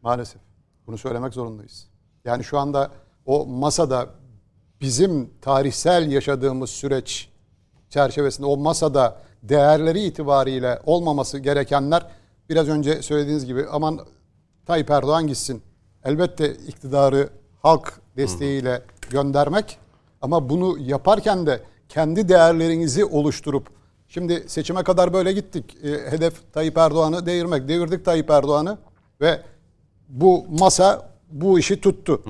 Maalesef. Bunu söylemek zorundayız. Yani şu anda o masada bizim tarihsel yaşadığımız süreç çerçevesinde o masada değerleri itibariyle olmaması gerekenler biraz önce söylediğiniz gibi aman Tayyip Erdoğan gitsin. Elbette iktidarı halk desteğiyle göndermek ama bunu yaparken de kendi değerlerinizi oluşturup şimdi seçime kadar böyle gittik. E, hedef Tayyip Erdoğan'ı devirmek. Devirdik Tayyip Erdoğan'ı ve bu masa bu işi tuttu.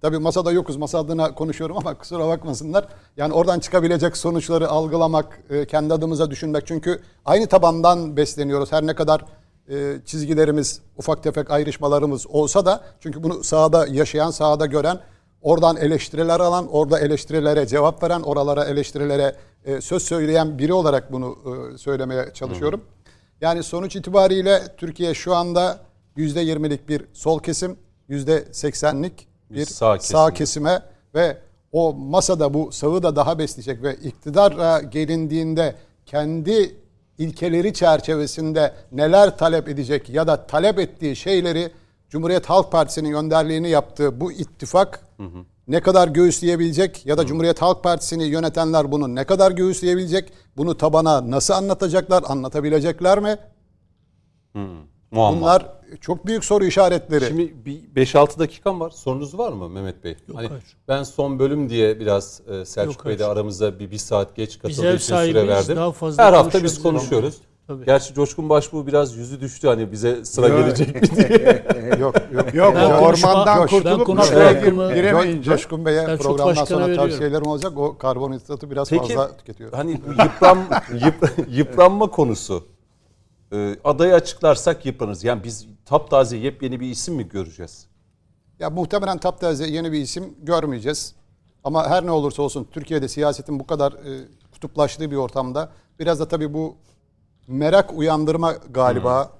Tabii masada yokuz. Masa adına konuşuyorum ama kusura bakmasınlar. Yani oradan çıkabilecek sonuçları algılamak, e, kendi adımıza düşünmek. Çünkü aynı tabandan besleniyoruz. Her ne kadar e, çizgilerimiz, ufak tefek ayrışmalarımız olsa da çünkü bunu sahada yaşayan, sahada gören, oradan eleştiriler alan, orada eleştirilere cevap veren, oralara eleştirilere e, söz söyleyen biri olarak bunu e, söylemeye çalışıyorum. Yani sonuç itibariyle Türkiye şu anda %20'lik bir sol kesim, %80'lik bir sağ sağ, kesim. kesime ve o masada bu sağı da daha besleyecek ve iktidara gelindiğinde kendi ilkeleri çerçevesinde neler talep edecek ya da talep ettiği şeyleri Cumhuriyet Halk Partisi'nin önderliğini yaptığı bu ittifak ne kadar göğüsleyebilecek ya da Cumhuriyet Halk Partisi'ni yönetenler bunu ne kadar göğüsleyebilecek? Bunu tabana nasıl anlatacaklar? Anlatabilecekler mi? Muamma. Bunlar çok büyük soru işaretleri. Şimdi bir 5-6 dakikam var. Sorunuz var mı Mehmet Bey? Hani hayır. ben son bölüm diye biraz e, Selçuk Yok, Bey de hayır. aramıza bir, bir saat geç katıldığı için süre verdim. daha fazla Her hafta biz konuşuyoruz. Tabii. Gerçi Coşkun Başbuğ biraz yüzü düştü hani bize sıra Yok. gelecek mi diye. yok yok. Yok Ben konuşma- ormandan ben kurtulup konuşma hakkımı- gir- giremeyince. Coşkun Bey'e programdan sonra veriyorum. tavsiyelerim olacak. O karbonhidratı biraz Peki fazla tüketiyor. hani bu yıpran, yıp- yıpranma konusu. E, adayı açıklarsak yıpranırız. Yani biz taptaze yepyeni bir isim mi göreceğiz? Ya muhtemelen Taptaze yeni bir isim görmeyeceğiz. Ama her ne olursa olsun Türkiye'de siyasetin bu kadar e, kutuplaştığı bir ortamda biraz da tabii bu merak uyandırma galiba.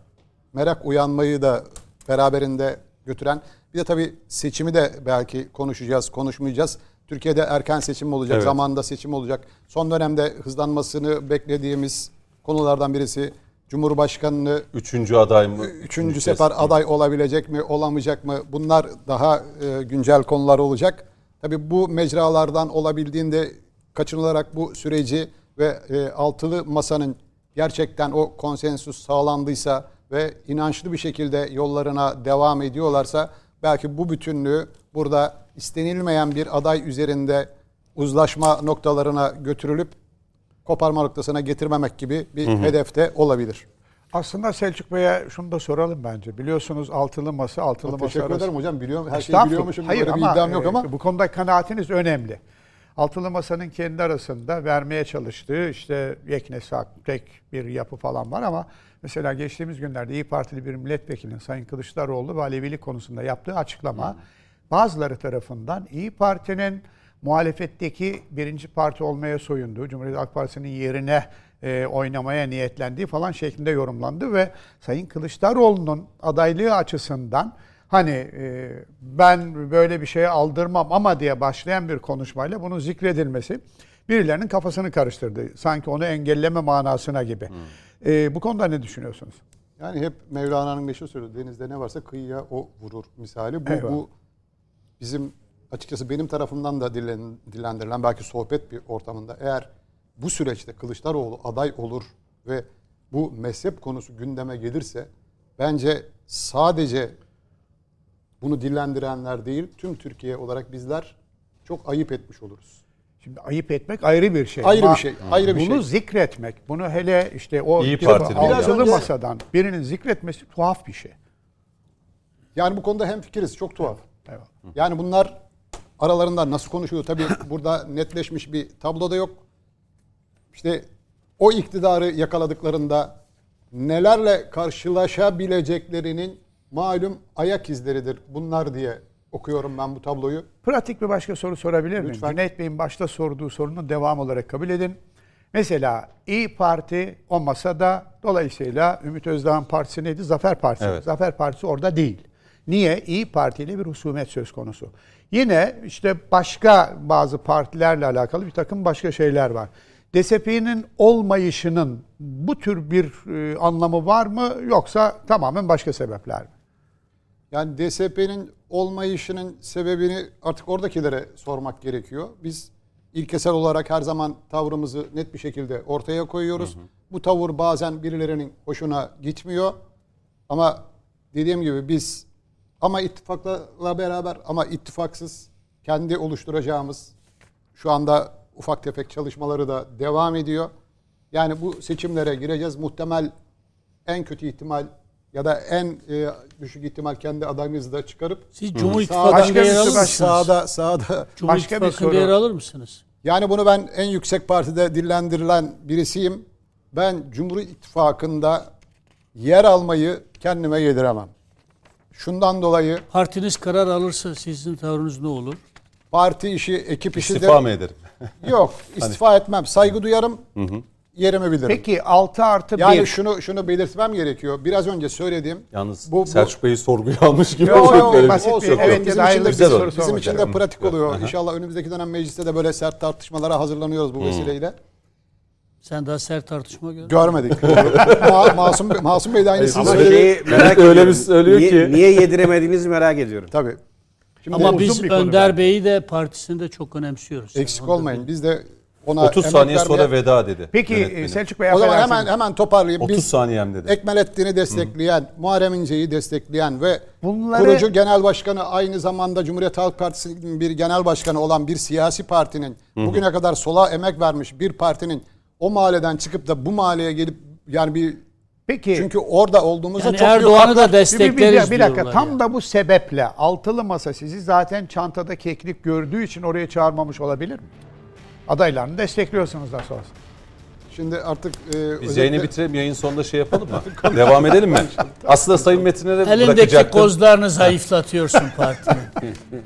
Merak uyanmayı da beraberinde götüren. Bir de tabii seçimi de belki konuşacağız, konuşmayacağız. Türkiye'de erken seçim olacak, Evet. zamanında seçim olacak. Son dönemde hızlanmasını beklediğimiz konulardan birisi Cumhurbaşkanını Üçüncü aday mı? Üçüncü sefer aday olabilecek mi, olamayacak mı? Bunlar daha e, güncel konular olacak. Tabii bu mecralardan olabildiğinde kaçınılarak bu süreci ve e, altılı masanın gerçekten o konsensus sağlandıysa ve inançlı bir şekilde yollarına devam ediyorlarsa belki bu bütünlüğü burada istenilmeyen bir aday üzerinde uzlaşma noktalarına götürülüp koparma noktasına getirmemek gibi bir hedefte olabilir. Aslında Selçuk Bey'e şunu da soralım bence. Biliyorsunuz altılı masa, altılı masa Teşekkür arası- ederim hocam. Biliyorum her şeyi biliyormuşum. Hayır Böyle bir ama, iddiam yok e, ama bu konuda kanaatiniz önemli. Altılı Masa'nın kendi arasında vermeye çalıştığı işte yeknesak, tek bir yapı falan var ama mesela geçtiğimiz günlerde İyi Partili bir milletvekilinin Sayın Kılıçdaroğlu ve Alevilik konusunda yaptığı açıklama bazıları tarafından İyi Parti'nin muhalefetteki birinci parti olmaya soyunduğu, Cumhuriyet Halk Partisi'nin yerine e, oynamaya niyetlendiği falan şeklinde yorumlandı ve Sayın Kılıçdaroğlu'nun adaylığı açısından hani e, ben böyle bir şeye aldırmam ama diye başlayan bir konuşmayla bunun zikredilmesi birilerinin kafasını karıştırdı. Sanki onu engelleme manasına gibi. Ee, bu konuda ne düşünüyorsunuz? Yani hep Mevlana'nın meşhur sözü denizde ne varsa kıyıya o vurur misali. Bu, bu bizim açıkçası benim tarafımdan da dillendirilen belki sohbet bir ortamında eğer bu süreçte Kılıçdaroğlu aday olur ve bu mezhep konusu gündeme gelirse bence sadece bunu dillendirenler değil tüm Türkiye olarak bizler çok ayıp etmiş oluruz. Şimdi ayıp etmek ayrı bir şey. Ayrı Ama bir şey, ayrı bir bunu şey. zikretmek, bunu hele işte o İyi Biraz altılı masadan birinin zikretmesi tuhaf bir şey. Yani bu konuda hemfikiriz. Çok tuhaf. Eyvallah. Yani bunlar aralarında nasıl konuşuyor? Tabii burada netleşmiş bir tablo da yok. İşte o iktidarı yakaladıklarında nelerle karşılaşabileceklerinin malum ayak izleridir bunlar diye okuyorum ben bu tabloyu. Pratik bir başka soru sorabilir miyim? Lütfen. Cüneyt Bey'in başta sorduğu sorunun devam olarak kabul edin. Mesela İyi Parti o masada dolayısıyla Ümit Özdağ'ın partisi neydi? Zafer Partisi. Evet. Zafer Partisi orada değil. Niye? İyi Parti ile bir husumet söz konusu. Yine işte başka bazı partilerle alakalı bir takım başka şeyler var. DSP'nin olmayışının bu tür bir e, anlamı var mı yoksa tamamen başka sebepler mi? Yani DSP'nin olmayışının sebebini artık oradakilere sormak gerekiyor. Biz ilkesel olarak her zaman tavrımızı net bir şekilde ortaya koyuyoruz. Bu tavır bazen birilerinin hoşuna gitmiyor. Ama dediğim gibi biz ama ittifakla beraber ama ittifaksız kendi oluşturacağımız şu anda ufak tefek çalışmaları da devam ediyor. Yani bu seçimlere gireceğiz. Muhtemel en kötü ihtimal ya da en e, düşük ihtimal kendi adayımızı da çıkarıp Siz Cumhur Sağ- İttifakı'nda Başka yer alır mısınız? sağda sağda Cumhur Başka bir soru. yer alır mısınız? Yani bunu ben en yüksek partide dillendirilen birisiyim. Ben Cumhur İttifakı'nda yer almayı kendime yediremem. Şundan dolayı Partiniz karar alırsa sizin tavrınız ne olur? parti işi, ekip işi İstifa de mı ederim? yok. İstifa etmem. Saygı duyarım. Yerimi bilirim. Peki 6 artı 1. yani şunu şunu belirtmem gerekiyor. Biraz önce söylediğim Yalnız Bu- bu- Selçuk Bey'i sorguya almış gibi Yo, olacak yo, böyle bir basit şey. bir- Yok, evet, yok. bizim için de, Güzel soru bizim için de pratik oluyor. İnşallah önümüzdeki dönem mecliste de böyle sert tartışmalara hazırlanıyoruz bu vesileyle. Sen daha sert tartışma gör. Görmedik. Ma- Masum, Masum Bey de aynısını Ama söyledi. şeyi merak öyle bir söylüyor niye, ki. Niye yediremediğinizi merak ediyorum. Tabii. Şimdi Ama uzun biz bir konu Önder. Bey'i de partisinde çok önemsiyoruz. eksik Onu da olmayın. Biz de ona 30 emek saniye vermeye- sonra veda dedi. Peki yönetmenim. e, Selçuk Bey O zaman affedersiniz. hemen hemen toparlayayım. 30 Biz saniyem dedi. Ekmelettin'i destekleyen, Muharrem İnce'yi destekleyen ve Bunları- kurucu genel başkanı aynı zamanda Cumhuriyet Halk Partisi'nin bir genel başkanı olan bir siyasi partinin bugüne kadar sola emek vermiş bir partinin o mahalleden çıkıp da bu mahalleye gelip yani bir Peki çünkü orada olduğumuzda Yani çok Erdoğan'ı da bir, bir, destekleriz bir, bir dakika tam yani. da bu sebeple altılı masa sizi zaten çantada keklik gördüğü için oraya çağırmamış olabilir mi? Adaylarını destekliyorsunuz da sonrası. Şimdi artık e, Biz özellikle- yayını bitirelim, yayın sonunda şey yapalım mı? Devam edelim mi? Aslında Sayın Metin'e de Elindeki bırakacaktım. kozlarını zayıflatıyorsun partinin.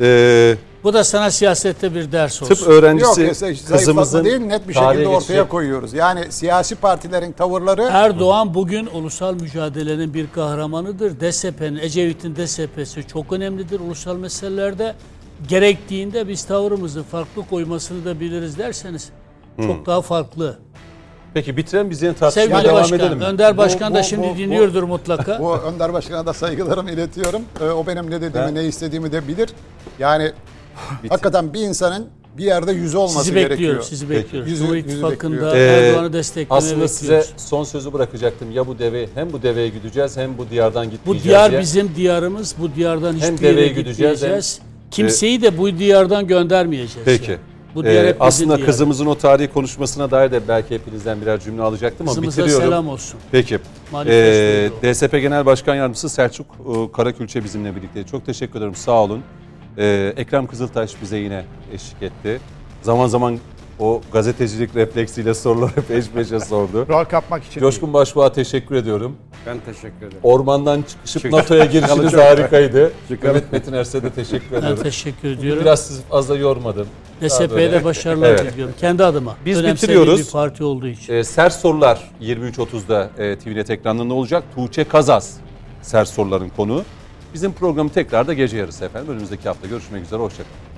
Ee, Bu da sana siyasette bir ders olsun. tıp öğrencisi Yok kızımızın değil net bir şekilde ortaya geçecek- koyuyoruz. Yani siyasi partilerin tavırları Erdoğan bugün ulusal mücadelenin bir kahramanıdır. DSP'nin, Ecevit'in DSP'si çok önemlidir ulusal meselelerde. Gerektiğinde biz tavrımızı farklı koymasını da biliriz derseniz çok daha farklı. Peki bitirelim biz yine tartışmaya Sevgili devam Başkan, edelim mi? Önder Bu- Başkan da bu- şimdi bu- bu- dinliyordur mutlaka. Bu Önder Başkan'a da saygılarımı iletiyorum. Ee, o benim ne dediğimi, Ben- ne istediğimi de bilir. Yani hakikaten bir insanın bir yerde yüzü olması Sizi gerekiyor. bekliyoruz, sizi bekliyoruz. Yüzü- Cumhur İttifakı'nda. Ee, Erdoğan'ı desteklemeye Aslında bekliyoruz. size son sözü bırakacaktım. Ya bu deve hem bu deveye gideceğiz hem bu diyardan Bu gitmeyeceğiz diyar diye. bizim diyarımız. Bu diyardan Hem hiçbir yere deveye gideceğiz, gitmeyeceğiz. Kimseyi de bu diyardan göndermeyeceğiz. Peki. yani. Bu diyar Ee, hep bizim aslında diyarımız. kızımızın o tarihi konuşmasına dair de belki hepinizden birer cümle alacaktım ama Kızımıza bitiriyorum. selam olsun. Peki. Ee. DSP Genel Başkan Yardımcısı Selçuk e, Karakülçe bizimle birlikte. Çok teşekkür ederim. Sağ olun. Ee, Ekrem Kızıltaş bize yine eşlik etti. Zaman zaman o gazetecilik refleksiyle soruları hep eş peşe sordu. Rol kapmak için. Coşkun Başbuğ'a teşekkür ediyorum. Ben teşekkür ederim. Ormandan çıkışıp NATO'ya girişiniz harikaydı. Mehmet Metin Erse de teşekkür Ben ediyorum. teşekkür ediyorum. Biraz sizi fazla yormadım. Daha DSP'ye böyle- de başarılar Evet. diliyorum. Kendi adıma. Biz Önemsediğim bitiriyoruz. bir parti olduğu için. E, sert sorular 23.30'da e, TVNet ekranında olacak. Tuğçe Kazaz sert soruların konuğu. Bizim programı tekrar da gece yarısı efendim. Önümüzdeki hafta görüşmek üzere. Hoşçakalın.